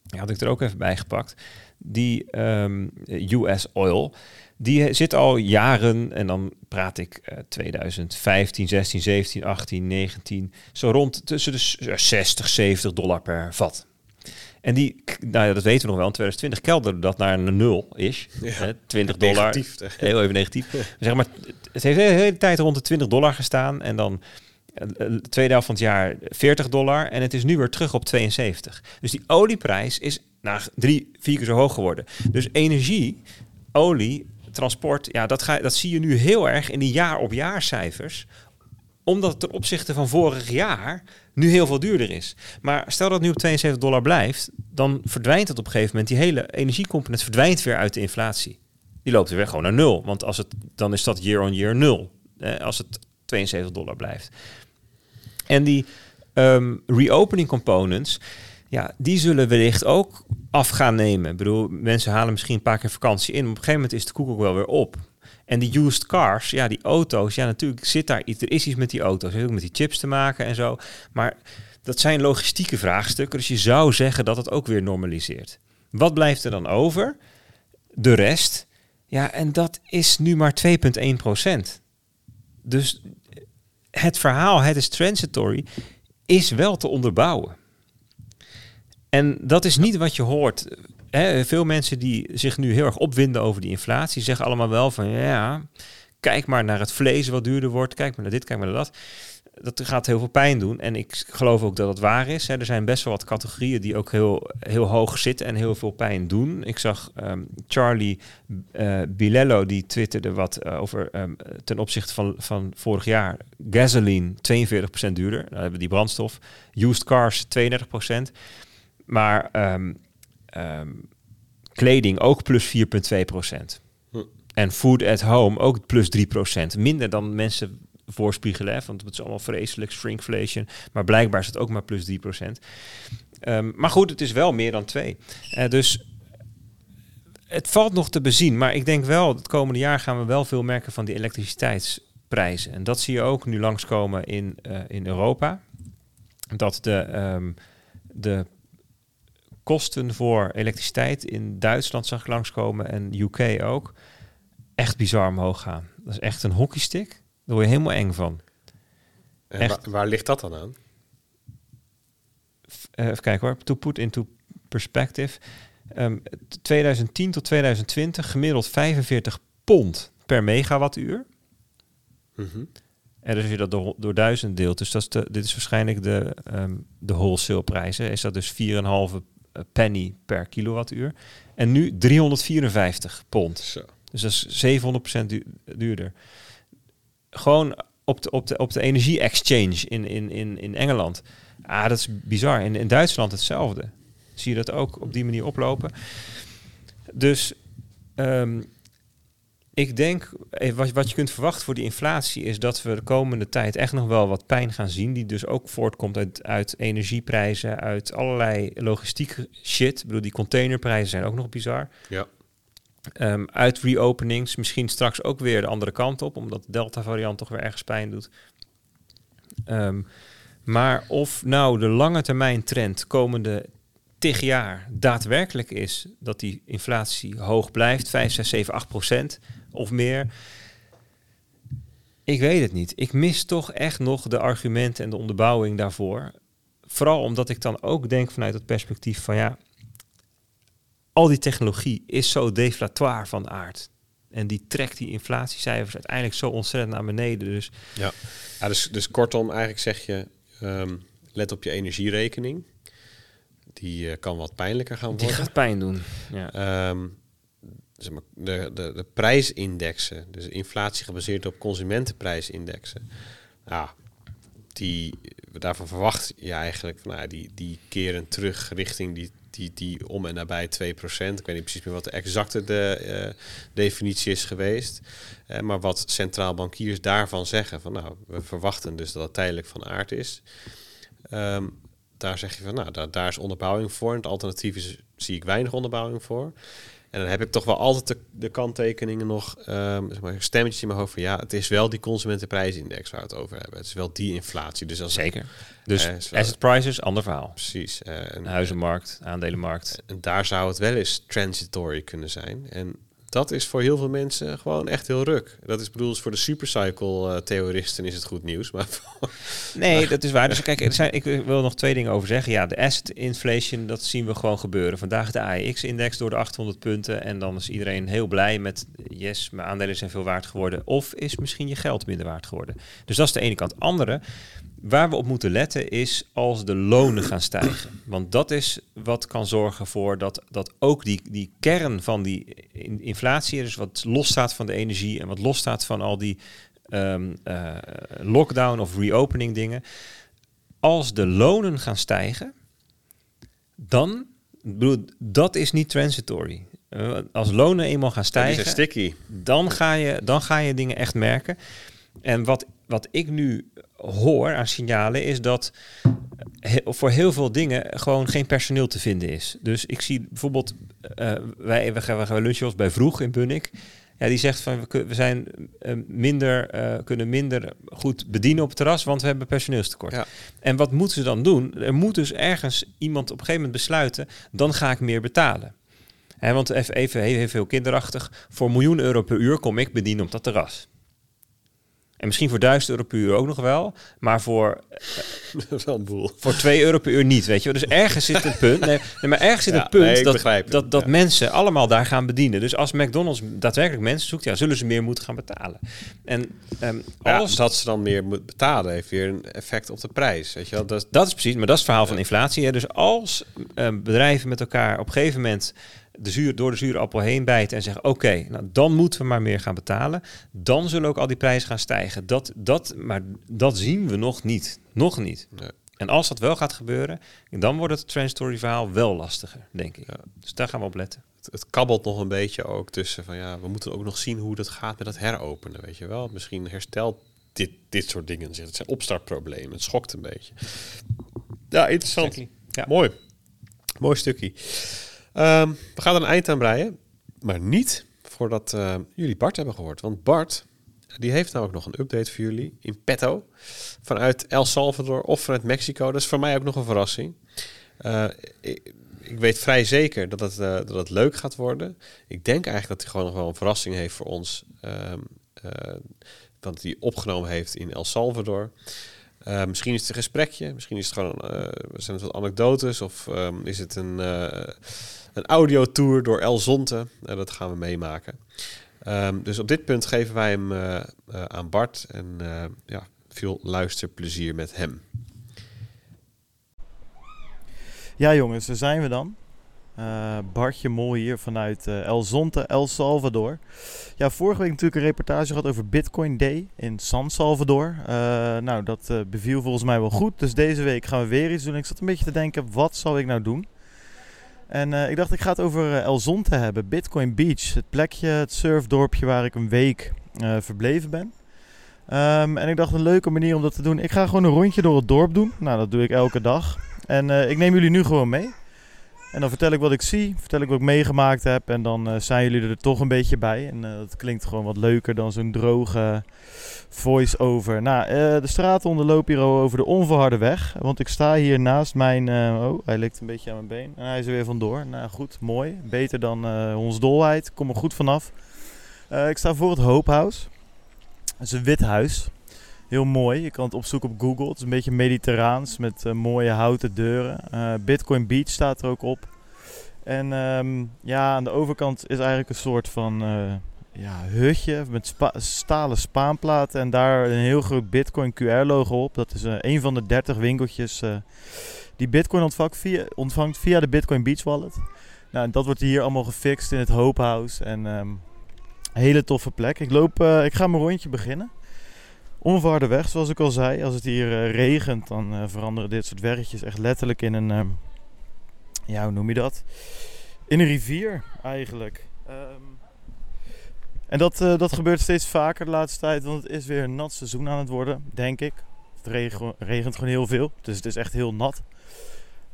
die had ik er ook even bij gepakt, die um, US oil, die zit al jaren, en dan praat ik uh, 2015, 16, 17, 18, 19, zo rond tussen de 60, 70 dollar per vat. En die, nou ja, dat weten we nog wel, in 2020 kelderde dat naar een nul is. Ja, 20 dollar. Negatief, heel even negatief. [LAUGHS] zeg maar, het heeft de hele tijd rond de 20 dollar gestaan. En dan de tweede helft van het jaar 40 dollar. En het is nu weer terug op 72. Dus die olieprijs is nou, drie, vier keer zo hoog geworden. Dus energie, olie, transport, ja, dat, ga, dat zie je nu heel erg in die jaar-op-jaar cijfers omdat het ten opzichte van vorig jaar nu heel veel duurder is. Maar stel dat het nu op 72 dollar blijft, dan verdwijnt het op een gegeven moment. Die hele energiecomponent verdwijnt weer uit de inflatie. Die loopt weer gewoon naar nul. Want als het, dan is dat year on year nul. Eh, als het 72 dollar blijft. En die um, reopening components, ja, die zullen wellicht ook af gaan nemen. Ik bedoel, mensen halen misschien een paar keer vakantie in. Maar op een gegeven moment is de koek ook wel weer op. En die used cars, ja, die auto's, ja, natuurlijk zit daar iets. Er is iets met die auto's. Het heeft ook met die chips te maken en zo. Maar dat zijn logistieke vraagstukken. Dus je zou zeggen dat het ook weer normaliseert. Wat blijft er dan over? De rest. Ja, en dat is nu maar 2,1 procent. Dus het verhaal, het is transitory, is wel te onderbouwen. En dat is niet wat je hoort veel mensen die zich nu heel erg opwinden over die inflatie, zeggen allemaal wel van ja, kijk maar naar het vlees wat duurder wordt, kijk maar naar dit, kijk maar naar dat. Dat gaat heel veel pijn doen. En ik geloof ook dat het waar is. Er zijn best wel wat categorieën die ook heel, heel hoog zitten en heel veel pijn doen. Ik zag um, Charlie uh, Bilello, die twitterde wat uh, over um, ten opzichte van, van vorig jaar. Gasoline 42% duurder. Dan hebben we die brandstof. Used cars 32%. Maar um, Um, kleding ook plus 4,2 procent. Hm. En food at home ook plus 3 procent. Minder dan mensen voorspiegelen, hè, want het is allemaal vreselijk, shrinkflation. Maar blijkbaar is het ook maar plus 3 procent. Um, maar goed, het is wel meer dan 2. Uh, dus het valt nog te bezien. Maar ik denk wel, het komende jaar gaan we wel veel merken van die elektriciteitsprijzen. En dat zie je ook nu langskomen in, uh, in Europa. Dat de... Um, de kosten voor elektriciteit in Duitsland zag ik langskomen en UK ook echt bizar omhoog gaan. Dat is echt een hockeystick. Daar word je helemaal eng van. En waar, waar ligt dat dan aan? Eh, even kijken hoor. To put into perspective. Ehm, t- 2010 tot 2020 gemiddeld 45 pond per megawattuur. Mhm. En dus als je dat door, door duizend deelt, dus dat is de, dit is waarschijnlijk de, ehm de wholesale prijzen, is dat dus 4,5 penny per kilowattuur. En nu 354 pond. Zo. Dus dat is 700% du- duurder. Gewoon op de, op de, op de energie-exchange in, in, in, in Engeland. Ah, dat is bizar. In, in Duitsland hetzelfde. Zie je dat ook op die manier oplopen. Dus ehm, ik denk, eh, wat, wat je kunt verwachten voor die inflatie... is dat we de komende tijd echt nog wel wat pijn gaan zien... die dus ook voortkomt uit, uit energieprijzen... uit allerlei logistieke shit. Ik bedoel, die containerprijzen zijn ook nog bizar. Ja. Ehm, uit reopenings, misschien straks ook weer de andere kant op, omdat de Delta-variant toch weer ergens pijn doet. Ehm, maar of nou de lange termijn trend komende tig jaar daadwerkelijk is dat die inflatie hoog blijft, 5, 6, 7, 8 procent of meer. Ik weet het niet. Ik mis toch echt nog de argumenten en de onderbouwing daarvoor. Vooral omdat ik dan ook denk vanuit het perspectief van ja, al die technologie is zo deflatoire van aard. En die trekt die inflatiecijfers uiteindelijk zo ontzettend naar beneden. Dus Ja, ja dus, dus kortom, eigenlijk zeg je, ehm, let op je energierekening. Die eh, kan wat pijnlijker gaan worden. die gaat pijn doen. Ja. Ehm, zeg maar, de, de, de prijsindexen, dus inflatie gebaseerd op consumentenprijsindexen, ja, die, daarvan verwacht je eigenlijk, van, nou, die, die keren terug richting die, die, die om en nabij 2%. Ik weet niet precies meer wat de exacte de, eh, definitie is geweest. Eh, maar wat centraal bankiers daarvan zeggen, van nou, we verwachten dus dat het tijdelijk van aard is. Ehm, daar zeg je van, nou, daar, daar is onderbouwing voor. En het alternatief is, zie ik weinig onderbouwing voor. En dan heb ik toch wel altijd de, de kanttekeningen nog, ehm zeg maar, stemmetjes in mijn hoofd van, ja, het is wel die consumentenprijsindex waar we het over hebben. Het is wel die inflatie. Dus als Zeker. Dus Eh, asset prices, ander verhaal. Precies. en, Huizenmarkt, aandelenmarkt. en daar zou het wel eens transitory kunnen zijn. En dat is voor heel veel mensen gewoon echt heel ruk. Dat is bedoeld voor de supercycle-theoristen is het goed nieuws. Maar Nee, dat is waar. Dus kijk, er zijn, ik wil nog twee dingen over zeggen. Ja, de asset inflation, dat zien we gewoon gebeuren. Vandaag de AEX-index door de 800 punten. En dan is iedereen heel blij met, yes, mijn aandelen zijn veel waard geworden. Of is misschien je geld minder waard geworden. Dus dat is de ene kant. Andere, waar we op moeten letten is als de lonen gaan stijgen. Want dat is wat kan zorgen voor dat, dat ook die, die kern van die in- inflatie, dus wat losstaat van de energie en wat losstaat van al die ehm, eh, lockdown of reopening dingen. Als de lonen gaan stijgen, dan, bedoel, dat is niet transitory. Eh, als lonen eenmaal gaan stijgen, sticky. dan ga je, dan ga je dingen echt merken. En wat, wat ik nu hoor aan signalen is dat he- voor heel veel dingen gewoon geen personeel te vinden is. Dus ik zie bijvoorbeeld, eh, wij, we gaan, we gaan lunchen bij Vroeg in Bunnik. Ja, die zegt van we, zijn eh, minder, eh, kunnen minder goed bedienen op het terras, want we hebben personeelstekort. Ja. En wat moeten ze dan doen? Er moet dus ergens iemand op een gegeven moment besluiten, dan ga ik meer betalen. Hè, want even, even heel, heel veel kinderachtig, voor miljoen euro per uur kom ik bedienen op dat terras. En misschien voor 1000 euro per uur ook nog wel, maar voor, [LAUGHS] Dat is wel een boel. voor 2 euro per uur niet, weet je. Dus ergens zit een punt, nee, nee, maar ergens zit Ja, een punt nee, dat, dat, dat Ja. mensen allemaal daar gaan bedienen. Dus als McDonald's daadwerkelijk mensen zoekt, ja, zullen ze meer moeten gaan betalen. En ehm, Ja, als dat ze dan meer moet betalen heeft weer een effect op de prijs. Weet je wel? Dat Dat is precies, maar dat is het verhaal van inflatie. Hè. Dus als eh, bedrijven met elkaar op een gegeven moment de zuur, door de zure appel heen bijten en zeggen: Oké, nou, dan moeten we maar meer gaan betalen. Dan zullen ook al die prijzen gaan stijgen. Dat, dat, maar dat zien we nog niet. Nog niet. Nee. En als dat wel gaat gebeuren, dan wordt het transitory verhaal wel lastiger, denk ik. Dus daar gaan we op letten. het, het kabbelt nog een beetje ook tussen van ja, we moeten ook nog zien hoe dat gaat met het heropenen, weet je wel. Misschien herstelt dit, dit soort dingen zich. Het zijn opstartproblemen. Het schokt een beetje. Ja, interessant. Exactly. Ja. Mooi. Mooi stukje. Ehm, we gaan er een eind aan breien, maar niet voordat eh, jullie Bart hebben gehoord. Want Bart, die heeft nou ook nog een update voor jullie in petto. Vanuit El Salvador of vanuit Mexico. Dat is voor mij ook nog een verrassing. Uh, ik, weet vrij zeker dat het, uh, dat het leuk gaat worden. Ik denk eigenlijk dat hij gewoon nog wel een verrassing heeft voor ons. Um, dat hij opgenomen heeft in El Salvador. Misschien is het een gesprekje, misschien is het gewoon uh, zijn het wat anekdotes of um, is het een, een audiotour door El Zonte. dat gaan we meemaken. Um, dus op dit punt geven wij hem aan Bart en ja, veel luisterplezier met hem. Ja jongens, daar zijn we dan. Uh, Bartje Mol hier vanuit uh, El Zonte, El Salvador. Ja, vorige week natuurlijk een reportage gehad over Bitcoin Day in San Salvador. Uh, nou, dat beviel volgens mij wel goed. Dus deze week gaan we weer iets doen. Ik zat een beetje te denken, wat zal ik nou doen? En ik dacht, ik ga het over El Zonte hebben. Bitcoin Beach, het plekje, het surfdorpje waar ik een week verbleven ben. Um, en ik dacht, een leuke manier om dat te doen. Ik ga gewoon een rondje door het dorp doen. Nou, dat doe ik elke dag. En ik neem jullie nu gewoon mee. En dan vertel ik wat ik zie, vertel ik wat ik meegemaakt heb. En dan uh, zijn jullie er toch een beetje bij. En uh, dat klinkt gewoon wat leuker dan zo'n droge voice-over. Nou, uh, de straat onderloop hier over de onverharde weg. Want ik sta hier naast mijn... oh, hij likt een beetje aan mijn been. En hij is er weer vandoor. Nou goed, mooi. Beter dan ons dolheid. Kom er goed vanaf. ik sta voor het House. Het is een wit huis. Heel mooi. Je kan het opzoeken op Google. Het is een beetje mediterraans met uh, mooie houten deuren. Uh, Bitcoin Beach staat er ook op. En um, ja, aan de overkant is eigenlijk een soort van uh, ja, hutje met stalen spaanplaten. En daar een heel groot Bitcoin QR-logo op. Dat is een van de 30 winkeltjes die Bitcoin ontvangt via, ontvangt via de Bitcoin Beach Wallet. Nou, dat wordt hier allemaal gefixt in het Hope House. En um, hele toffe plek. Ik, loop, ik ga mijn rondje beginnen. Onverharde weg, zoals ik al zei. Als het hier uh, regent, dan uh, veranderen dit soort weggetjes echt letterlijk in een... Um, ja, hoe noem je dat? In een rivier, eigenlijk. Um, en dat, dat gebeurt steeds vaker de laatste tijd, want het is weer een nat seizoen aan het worden, denk ik. Het regen, regent gewoon heel veel, dus het is echt heel nat.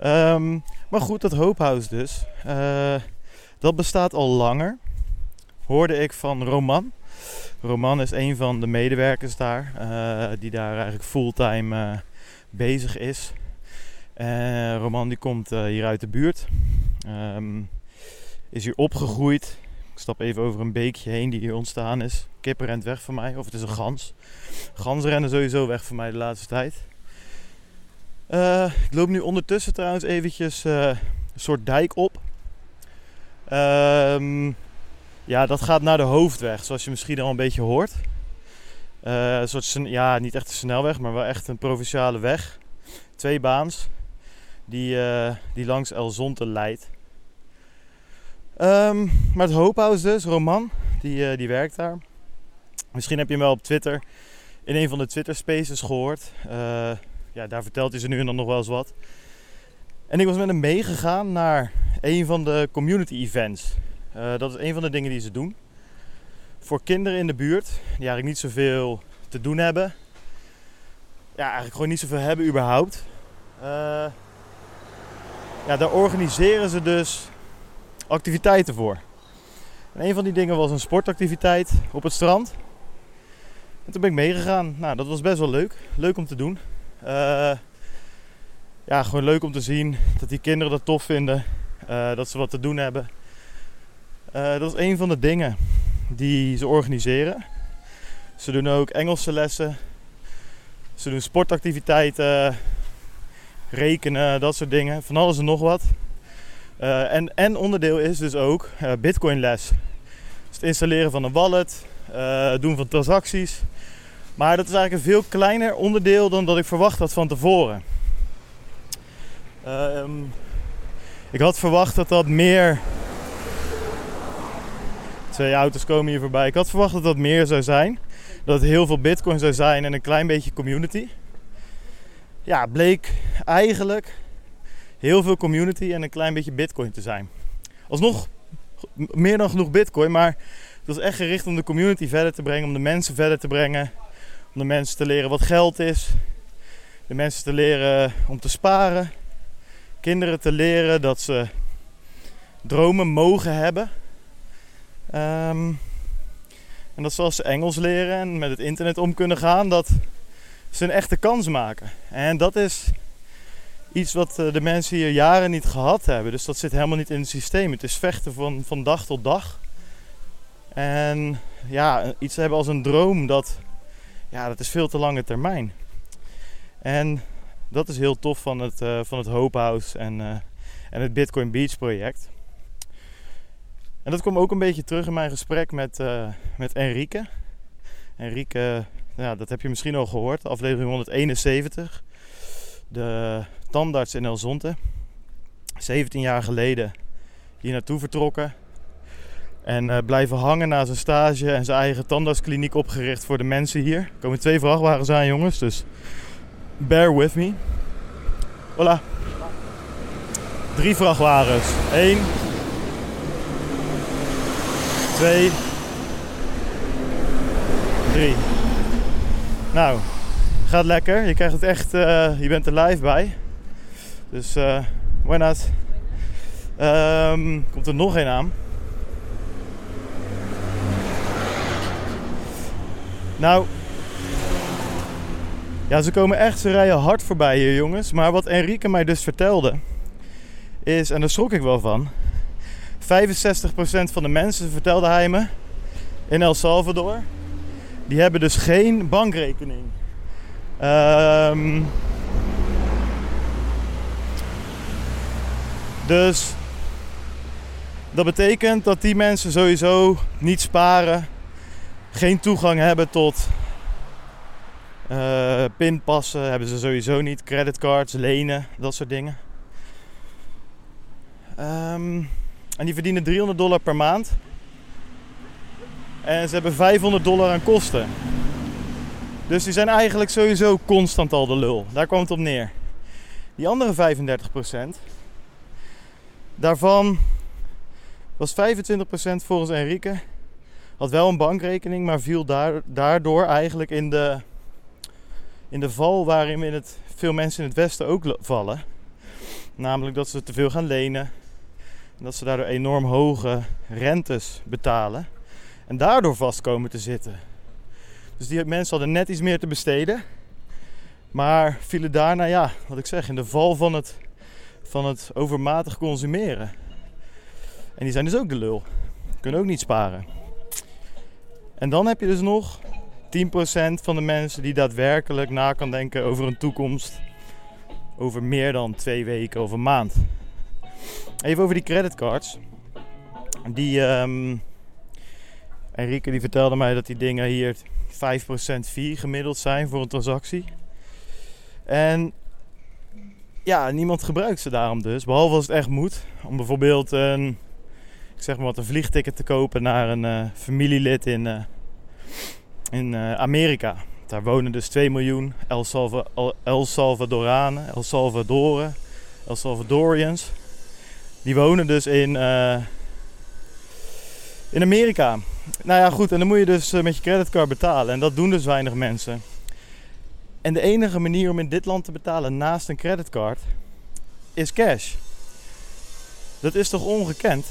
Um, maar goed, dat Hope House dus. dat bestaat al langer. Hoorde ik van Roman. Roman is een van de medewerkers daar, uh, die daar eigenlijk fulltime uh, bezig is. Uh, Roman die komt hier uit de buurt, um, is hier opgegroeid. Ik stap even over een beekje heen die hier ontstaan is. Kippen rent weg van mij, of het is een gans. Ganzen rennen sowieso weg van mij de laatste tijd. ik loop nu ondertussen trouwens eventjes een soort dijk op. Um, ja, dat gaat naar de hoofdweg, zoals je misschien al een beetje hoort. Uh, een soort, ja, niet echt een snelweg, maar wel echt een provinciale weg. Twee baans, die, uh, die langs El Zonte leidt. Um, maar het Hoophuis dus, Roman, die, uh, die werkt daar. Misschien heb je hem wel op Twitter, in een van de Twitter Spaces gehoord. ja, daar vertelt hij ze nu en dan nog wel eens wat. En ik was met hem meegegaan naar een van de community events. Uh, dat is een van de dingen die ze doen. Voor kinderen in de buurt, die eigenlijk niet zoveel te doen hebben. Ja, eigenlijk gewoon niet zoveel hebben überhaupt. Uh, ja, daar organiseren ze dus activiteiten voor. En een van die dingen was een sportactiviteit op het strand. En toen ben ik meegegaan. Nou, dat was best wel leuk. Leuk om te doen. Uh, ja, gewoon leuk om te zien dat die kinderen dat tof vinden. Dat ze wat te doen hebben. Uh, dat is een van de dingen die ze organiseren. Ze doen ook Engelse lessen. Ze doen sportactiviteiten, rekenen, dat soort dingen. Van alles en nog wat. Uh, en, en onderdeel is dus ook uh, Bitcoin les. Dus het installeren van een wallet, doen van transacties. Maar dat is eigenlijk een veel kleiner onderdeel dan dat ik verwacht had van tevoren. Um, ik had verwacht dat dat meer Twee auto's komen hier voorbij. Ik had verwacht dat dat meer zou zijn. Dat het heel veel bitcoin zou zijn en een klein beetje community. Ja, bleek eigenlijk heel veel community en een klein beetje bitcoin te zijn. Alsnog meer dan genoeg bitcoin, maar het was echt gericht om de community verder te brengen, om de mensen verder te brengen. Om de mensen te leren wat geld is. De mensen te leren om te sparen. Kinderen te leren dat ze dromen mogen hebben. Um, en dat zoals ze Engels leren en met het internet om kunnen gaan, dat ze een echte kans maken. En dat is iets wat eh, de mensen hier jaren niet gehad hebben. Dus dat zit helemaal niet in het systeem. Het is vechten van, van dag tot dag. En ja, iets hebben als een droom, dat, ja, dat is veel te lange termijn. En dat is heel tof van het, uh, van het Hope House en, uh, en het Bitcoin Beach project. En dat kwam ook een beetje terug in mijn gesprek met, uh, met Enrique. Enrique, ja, dat heb je misschien al gehoord, aflevering 171. De tandarts in El Zonte. 17 jaar geleden hier naartoe vertrokken. En uh, blijven hangen na zijn stage en zijn eigen tandartskliniek opgericht voor de mensen hier. Er komen twee vrachtwagens aan, jongens, dus bear with me. Voilà. Drie vrachtwagens. Eén. Twee. Drie. Nou, gaat lekker. Je krijgt het echt, uh, je bent er live bij. Dus, uh, buenas. Um, komt er nog één aan. Nou, ja, ze komen echt, ze rijden hard voorbij hier, jongens. Maar wat Enrique mij dus vertelde, is, en daar schrok ik wel van, 65% van de mensen, vertelde hij me, in El Salvador, die hebben dus geen bankrekening. Um, dus dat betekent dat die mensen sowieso niet sparen, geen toegang hebben tot uh, pinpassen, hebben ze sowieso niet, creditcards, lenen, dat soort dingen. Um, en die verdienen 300 dollar per maand. En ze hebben 500 dollar aan kosten. Dus die zijn eigenlijk sowieso constant al de lul. Daar kwam het op neer. Die andere 35%, daarvan was 25% volgens Enrique, had wel een bankrekening, maar viel daardoor eigenlijk in de, in de val waarin in het, veel mensen in het Westen ook vallen. Namelijk dat ze te veel gaan lenen. Dat ze daardoor enorm hoge rentes betalen. En daardoor vast komen te zitten. Dus die mensen hadden net iets meer te besteden. Maar vielen daarna, ja, wat ik zeg, in de val van het, van het overmatig consumeren. En die zijn dus ook de lul. Kunnen ook niet sparen. En dan heb je dus nog 10% van de mensen die daadwerkelijk na kan denken over een toekomst. Over meer dan twee weken of een maand. Even over die creditcards. Die, um, Enrique die vertelde mij dat die dingen hier 5% fee gemiddeld zijn voor een transactie. En ja, niemand gebruikt ze daarom dus. Behalve als het echt moet. Om bijvoorbeeld een, ik zeg maar wat, een vliegticket te kopen naar een uh, familielid in, uh, in uh, Amerika. Daar wonen dus 2 miljoen El, El Salvadoranen, El Salvadoren, El Salvadorians. Die wonen dus in, in Amerika. Nou ja, goed, en dan moet je dus met je creditcard betalen. En dat doen dus weinig mensen. En de enige manier om in dit land te betalen naast een creditcard is cash. Dat is toch ongekend?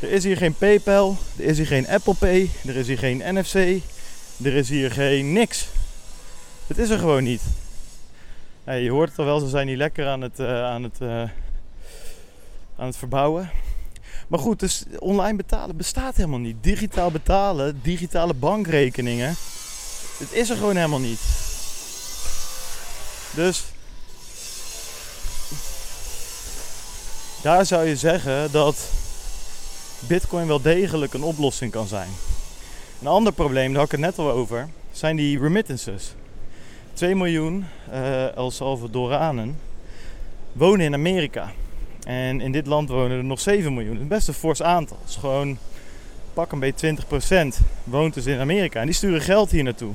Er is hier geen PayPal, er is hier geen Apple Pay, er is hier geen NFC, er is hier geen niks. Het is er gewoon niet. je hoort het al wel, ze zijn niet lekker aan het, uh, aan het, aan het verbouwen. Maar goed, dus online betalen bestaat helemaal niet. Digitaal betalen, digitale bankrekeningen, het is er gewoon helemaal niet. Dus daar zou je zeggen dat Bitcoin wel degelijk een oplossing kan zijn. Een ander probleem, daar had ik het net al over, zijn die remittances. 2 miljoen uh, El Salvadoranen wonen in Amerika. En in dit land wonen er nog 7 miljoen. Dat is best een fors aantal. Is gewoon pak een beetje 20% woont dus in Amerika. En die sturen geld hier naartoe.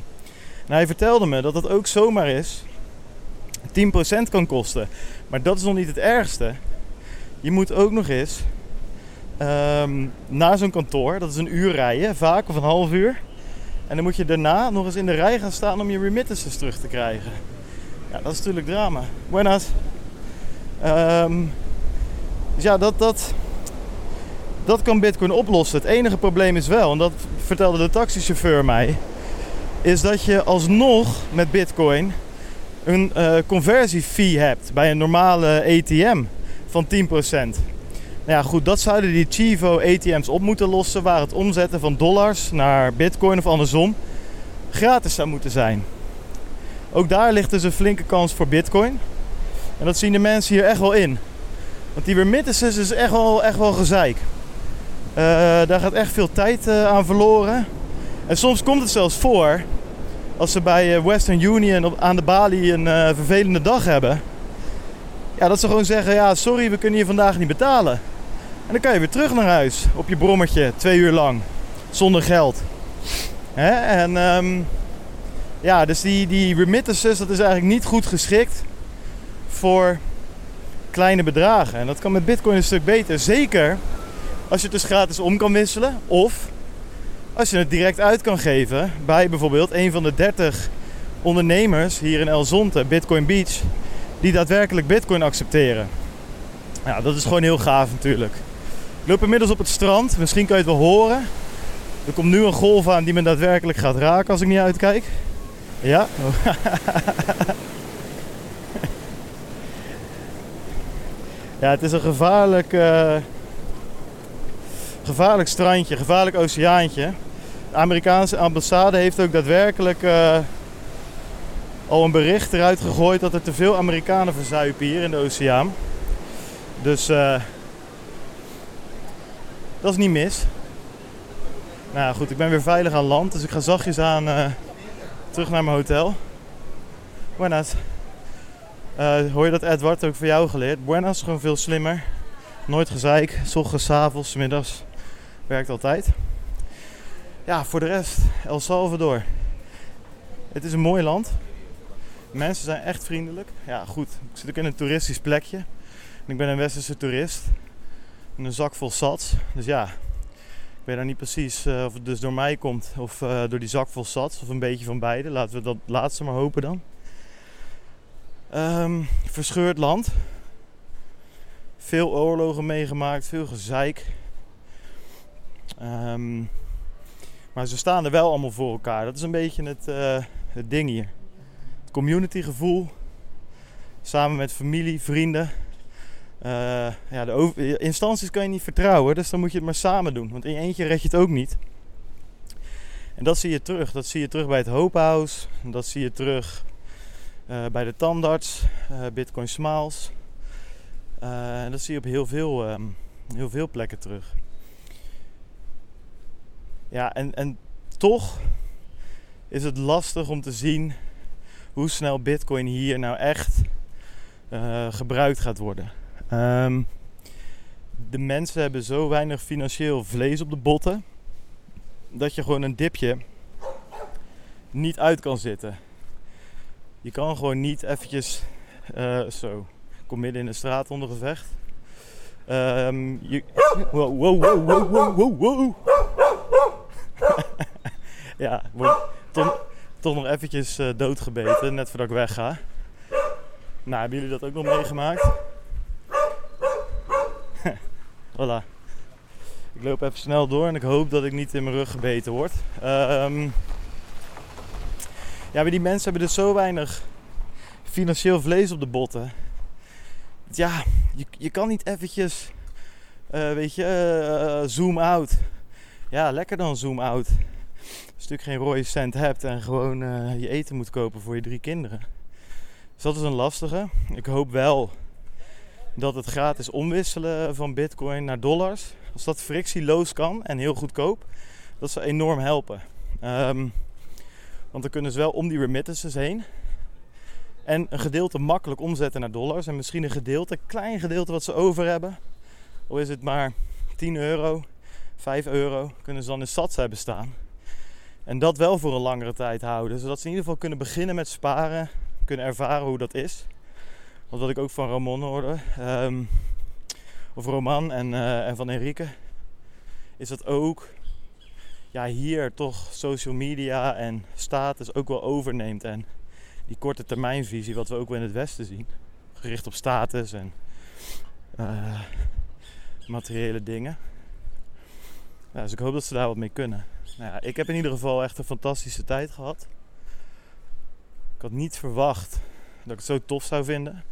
En hij vertelde me dat dat ook zomaar is 10% kan kosten. Maar dat is nog niet het ergste. Je moet ook nog eens um, naar zo'n kantoor, dat is een uur rijden, vaak of een half uur. En dan moet je daarna nog eens in de rij gaan staan om je remittances terug te krijgen. Ja, dat is natuurlijk drama. Buenas. Um, dus ja, dat, dat, dat kan Bitcoin oplossen. Het enige probleem is wel, en dat vertelde de taxichauffeur mij, is dat je alsnog met Bitcoin een uh, conversiefee hebt bij een normale ATM van 10%. Nou ja, goed, dat zouden die Chivo ATM's op moeten lossen, waar het omzetten van dollars naar bitcoin of andersom gratis zou moeten zijn. Ook daar ligt dus een flinke kans voor bitcoin. En dat zien de mensen hier echt wel in. Want die remittances is echt wel, echt wel gezeik. Uh, daar gaat echt veel tijd uh, aan verloren. En soms komt het zelfs voor als ze bij eh, Western Union op, aan de balie een vervelende dag hebben. Ja, dat ze gewoon zeggen: ja, sorry, we kunnen je vandaag niet betalen. En dan kan je weer terug naar huis op je brommertje, twee uur lang, zonder geld. Hè? En um, ja, dus die, die remittances, dat is eigenlijk niet goed geschikt voor kleine bedragen. En dat kan met Bitcoin een stuk beter. Zeker als je het dus gratis om kan wisselen. Of als je het direct uit kan geven bij bijvoorbeeld een van de 30 ondernemers hier in El Zonte, Bitcoin Beach, die daadwerkelijk Bitcoin accepteren. Ja, dat is gewoon heel gaaf natuurlijk. Ik loop inmiddels op het strand, misschien kan je het wel horen. Er komt nu een golf aan die me daadwerkelijk gaat raken als ik niet uitkijk. Ja. [LAUGHS] ja, het is een gevaarlijk, uh, gevaarlijk strandje, gevaarlijk oceaantje. De Amerikaanse ambassade heeft ook daadwerkelijk uh, al een bericht eruit gegooid dat er te veel Amerikanen verzuipen hier in de oceaan. Dus uh, dat is niet mis. Nou goed, ik ben weer veilig aan land, dus ik ga zachtjes aan terug naar mijn hotel. Buenas. Uh, hoor je dat Edward ook voor jou geleerd? Buenas, gewoon veel slimmer. Nooit gezeik, s ochtends, avonds, middags. Werkt altijd. Ja, voor de rest, El Salvador. Het is een mooi land. Mensen zijn echt vriendelijk. Ja, goed. Ik zit ook in een toeristisch plekje. En ik ben een westerse toerist. En een zak vol sats. Dus ja, ik weet daar niet precies uh, of het dus door mij komt of uh, door die zak vol sats. Of een beetje van beide. Laten we dat laatste maar hopen dan. Um, verscheurd land. Veel oorlogen meegemaakt, veel gezeik. Um, maar ze staan er wel allemaal voor elkaar. Dat is een beetje het, uh, het ding hier. Het community gevoel. Samen met familie, vrienden. Uh, ja, de instanties kan je niet vertrouwen, dus dan moet je het maar samen doen. Want in je eentje red je het ook niet. En dat zie je terug. Dat zie je terug bij het Hope House. Dat zie je terug bij de tandarts, Bitcoin Smiles. en dat zie je op heel veel, um, heel veel plekken terug. Ja, en, en toch is het lastig om te zien hoe snel Bitcoin hier nou echt gebruikt gaat worden. Um, de mensen hebben zo weinig financieel vlees op de botten dat je gewoon een dipje niet uit kan zitten. Je kan gewoon niet eventjes uh, zo. Kom midden in de straat onder gevecht. Um, je, wow, wow, wow, wow, wow, wow, [LAUGHS] ja, word toch, nog eventjes uh, doodgebeten, net voordat ik wegga. Nou, hebben jullie dat ook nog meegemaakt? [LAUGHS] voilà. Ik loop even snel door en ik hoop dat ik niet in mijn rug gebeten word. Um, ja, maar die mensen hebben dus zo weinig financieel vlees op de botten. Ja, je, je kan niet eventjes, uh, weet je, uh, zoom out ja, lekker dan zoom out. Als je geen rode cent hebt en gewoon je eten moet kopen voor je drie kinderen. Dus dat is een lastige. Ik hoop wel dat het gratis omwisselen van bitcoin naar dollars, als dat frictieloos kan en heel goedkoop, dat zou enorm helpen. Um, want dan kunnen ze wel om die remittances heen. En een gedeelte makkelijk omzetten naar dollars. En misschien een gedeelte, een klein gedeelte wat ze over hebben. Of is het maar 10 euro, 5 euro kunnen ze dan in sats hebben staan. En dat wel voor een langere tijd houden. Zodat ze in ieder geval kunnen beginnen met sparen. Kunnen ervaren hoe dat is. Want wat ik ook van Ramon hoorde. Um, of Roman en, uh, en van Enrique. Is dat ook ja, hier toch social media en status ook wel overneemt. En die korte termijnvisie wat we ook wel in het Westen zien. Gericht op status en uh, materiële dingen. Dus ik hoop dat ze daar wat mee kunnen. Nou ja, ik heb in ieder geval echt een fantastische tijd gehad. Ik had niet verwacht dat ik het zo tof zou vinden.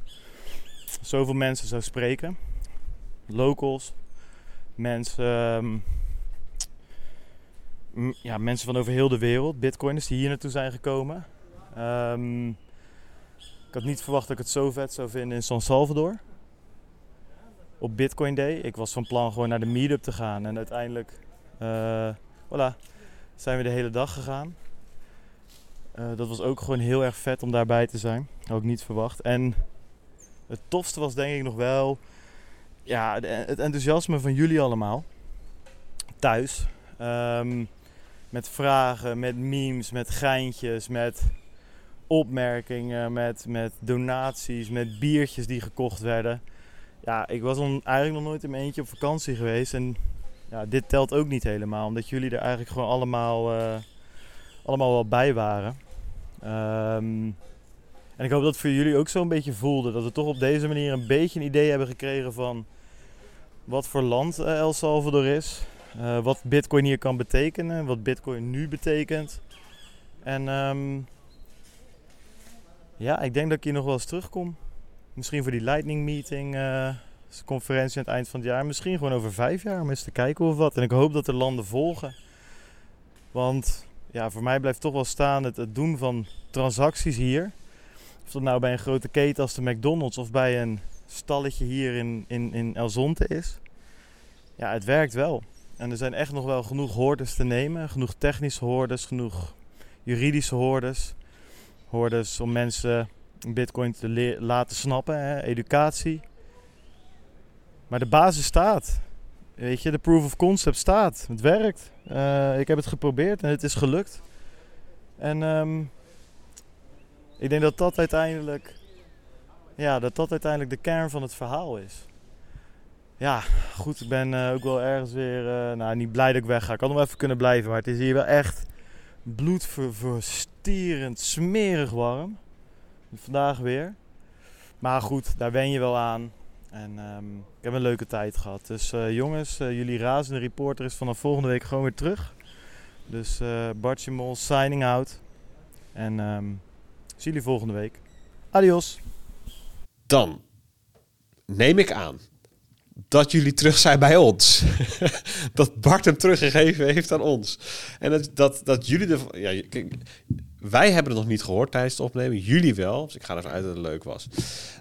Zoveel mensen zou spreken. Locals, mensen, ehm, ja, mensen van over heel de wereld, bitcoiners die hier naartoe zijn gekomen. Ehm, ik had niet verwacht dat ik het zo vet zou vinden in San Salvador. Op Bitcoin Day. Ik was van plan gewoon naar de meetup te gaan. En uiteindelijk, eh voilà, zijn we de hele dag gegaan. Eh, dat was ook gewoon heel erg vet om daarbij te zijn. Had ik niet verwacht. En het tofste was denk ik nog wel ja, het enthousiasme van jullie allemaal. Thuis. Ehm, met vragen, met memes, met geintjes, met opmerkingen, met, met donaties, met biertjes die gekocht werden. Ja, ik was dan eigenlijk nog nooit in mijn eentje op vakantie geweest. En ja, dit telt ook niet helemaal, omdat jullie er eigenlijk gewoon allemaal, eh, allemaal wel bij waren. Ehm, en ik hoop dat voor jullie ook zo'n beetje voelde. Dat we toch op deze manier een beetje een idee hebben gekregen van wat voor land eh, El Salvador is. Eh, wat Bitcoin hier kan betekenen. Wat Bitcoin nu betekent. En ehm, ja, ik denk dat ik hier nog wel eens terugkom. Misschien voor die Lightning Meeting, eh, conferentie aan het eind van het jaar. Misschien gewoon over vijf jaar om eens te kijken of wat. En ik hoop dat de landen volgen. Want ja, voor mij blijft toch wel staan het, het doen van transacties hier. Of dat nou bij een grote keten als de McDonald's of bij een stalletje hier in, in, in El Zonte is. Ja, het werkt wel. En er zijn echt nog wel genoeg hoorders te nemen. Genoeg technische hoorders, genoeg juridische hoorders. Hoorders om mensen Bitcoin te laten snappen, hè, educatie. Maar de basis staat. Weet je, de proof of concept staat. Het werkt. Eh, ik heb het geprobeerd en het is gelukt. En ehm, ik denk dat dat uiteindelijk, ja, dat dat uiteindelijk de kern van het verhaal is. Ja, goed, ik ben eh, ook wel ergens weer, eh, nou niet blij dat ik wegga. Ik had nog even kunnen blijven, maar het is hier wel echt bloedverstierend, smerig warm. Vandaag weer. Maar goed, daar wen je wel aan. En ehm, ik heb een leuke tijd gehad. Dus eh, jongens, jullie razende reporter is vanaf volgende week gewoon weer terug. Dus Bartje Mol signing out. En ehm, zie jullie volgende week. Adios. Dan neem ik aan dat jullie terug zijn bij ons. [LAUGHS] dat Bart hem teruggegeven heeft aan ons. En dat, dat, dat jullie er. Ja, wij hebben het nog niet gehoord tijdens het opnemen. Jullie wel. Dus ik ga ervan uit dat het leuk was.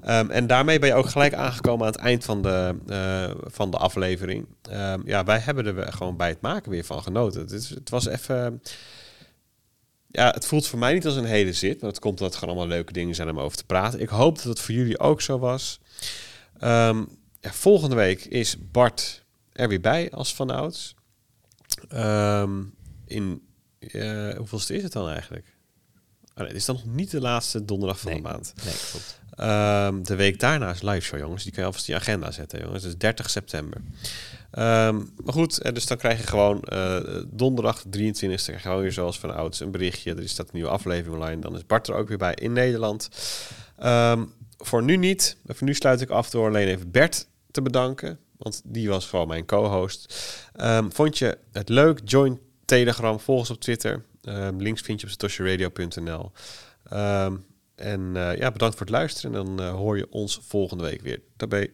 Ehm, en daarmee ben je ook gelijk aangekomen aan het eind van de, eh, van de aflevering. Ehm, ja, wij hebben er gewoon bij het maken weer van genoten. Het, het was even. Ja, het voelt voor mij niet als een hele zit. Maar het komt omdat het gewoon allemaal leuke dingen zijn om over te praten. Ik hoop dat het voor jullie ook zo was. Ehm, ja, volgende week is Bart er weer bij als vanouds. Ehm in eh hoeveelste is het dan eigenlijk? Oh nee, het is dan nog niet de laatste donderdag van de maand. Nee, klopt. Ehm, de week daarna is live show, jongens. Die kan je alvast in je agenda zetten, jongens. Dus 30 september. Ehm, maar goed, eh, dus dan krijg je gewoon eh, donderdag de 23 e krijg je gewoon weer zoals van ouds een berichtje. Er staat een nieuwe aflevering online. Dan is Bart er ook weer bij in Nederland. Voor nu niet. Voor nu sluit ik af door alleen even Bert te bedanken. Want die was gewoon mijn co-host. Ehm, vond je het leuk? Join Telegram, volg ons op Twitter. Ehm, links vind je op satoshiradio.nl. Ehm en eh, ja, bedankt voor het luisteren. En dan eh, hoor je ons volgende week weer. Daarbij.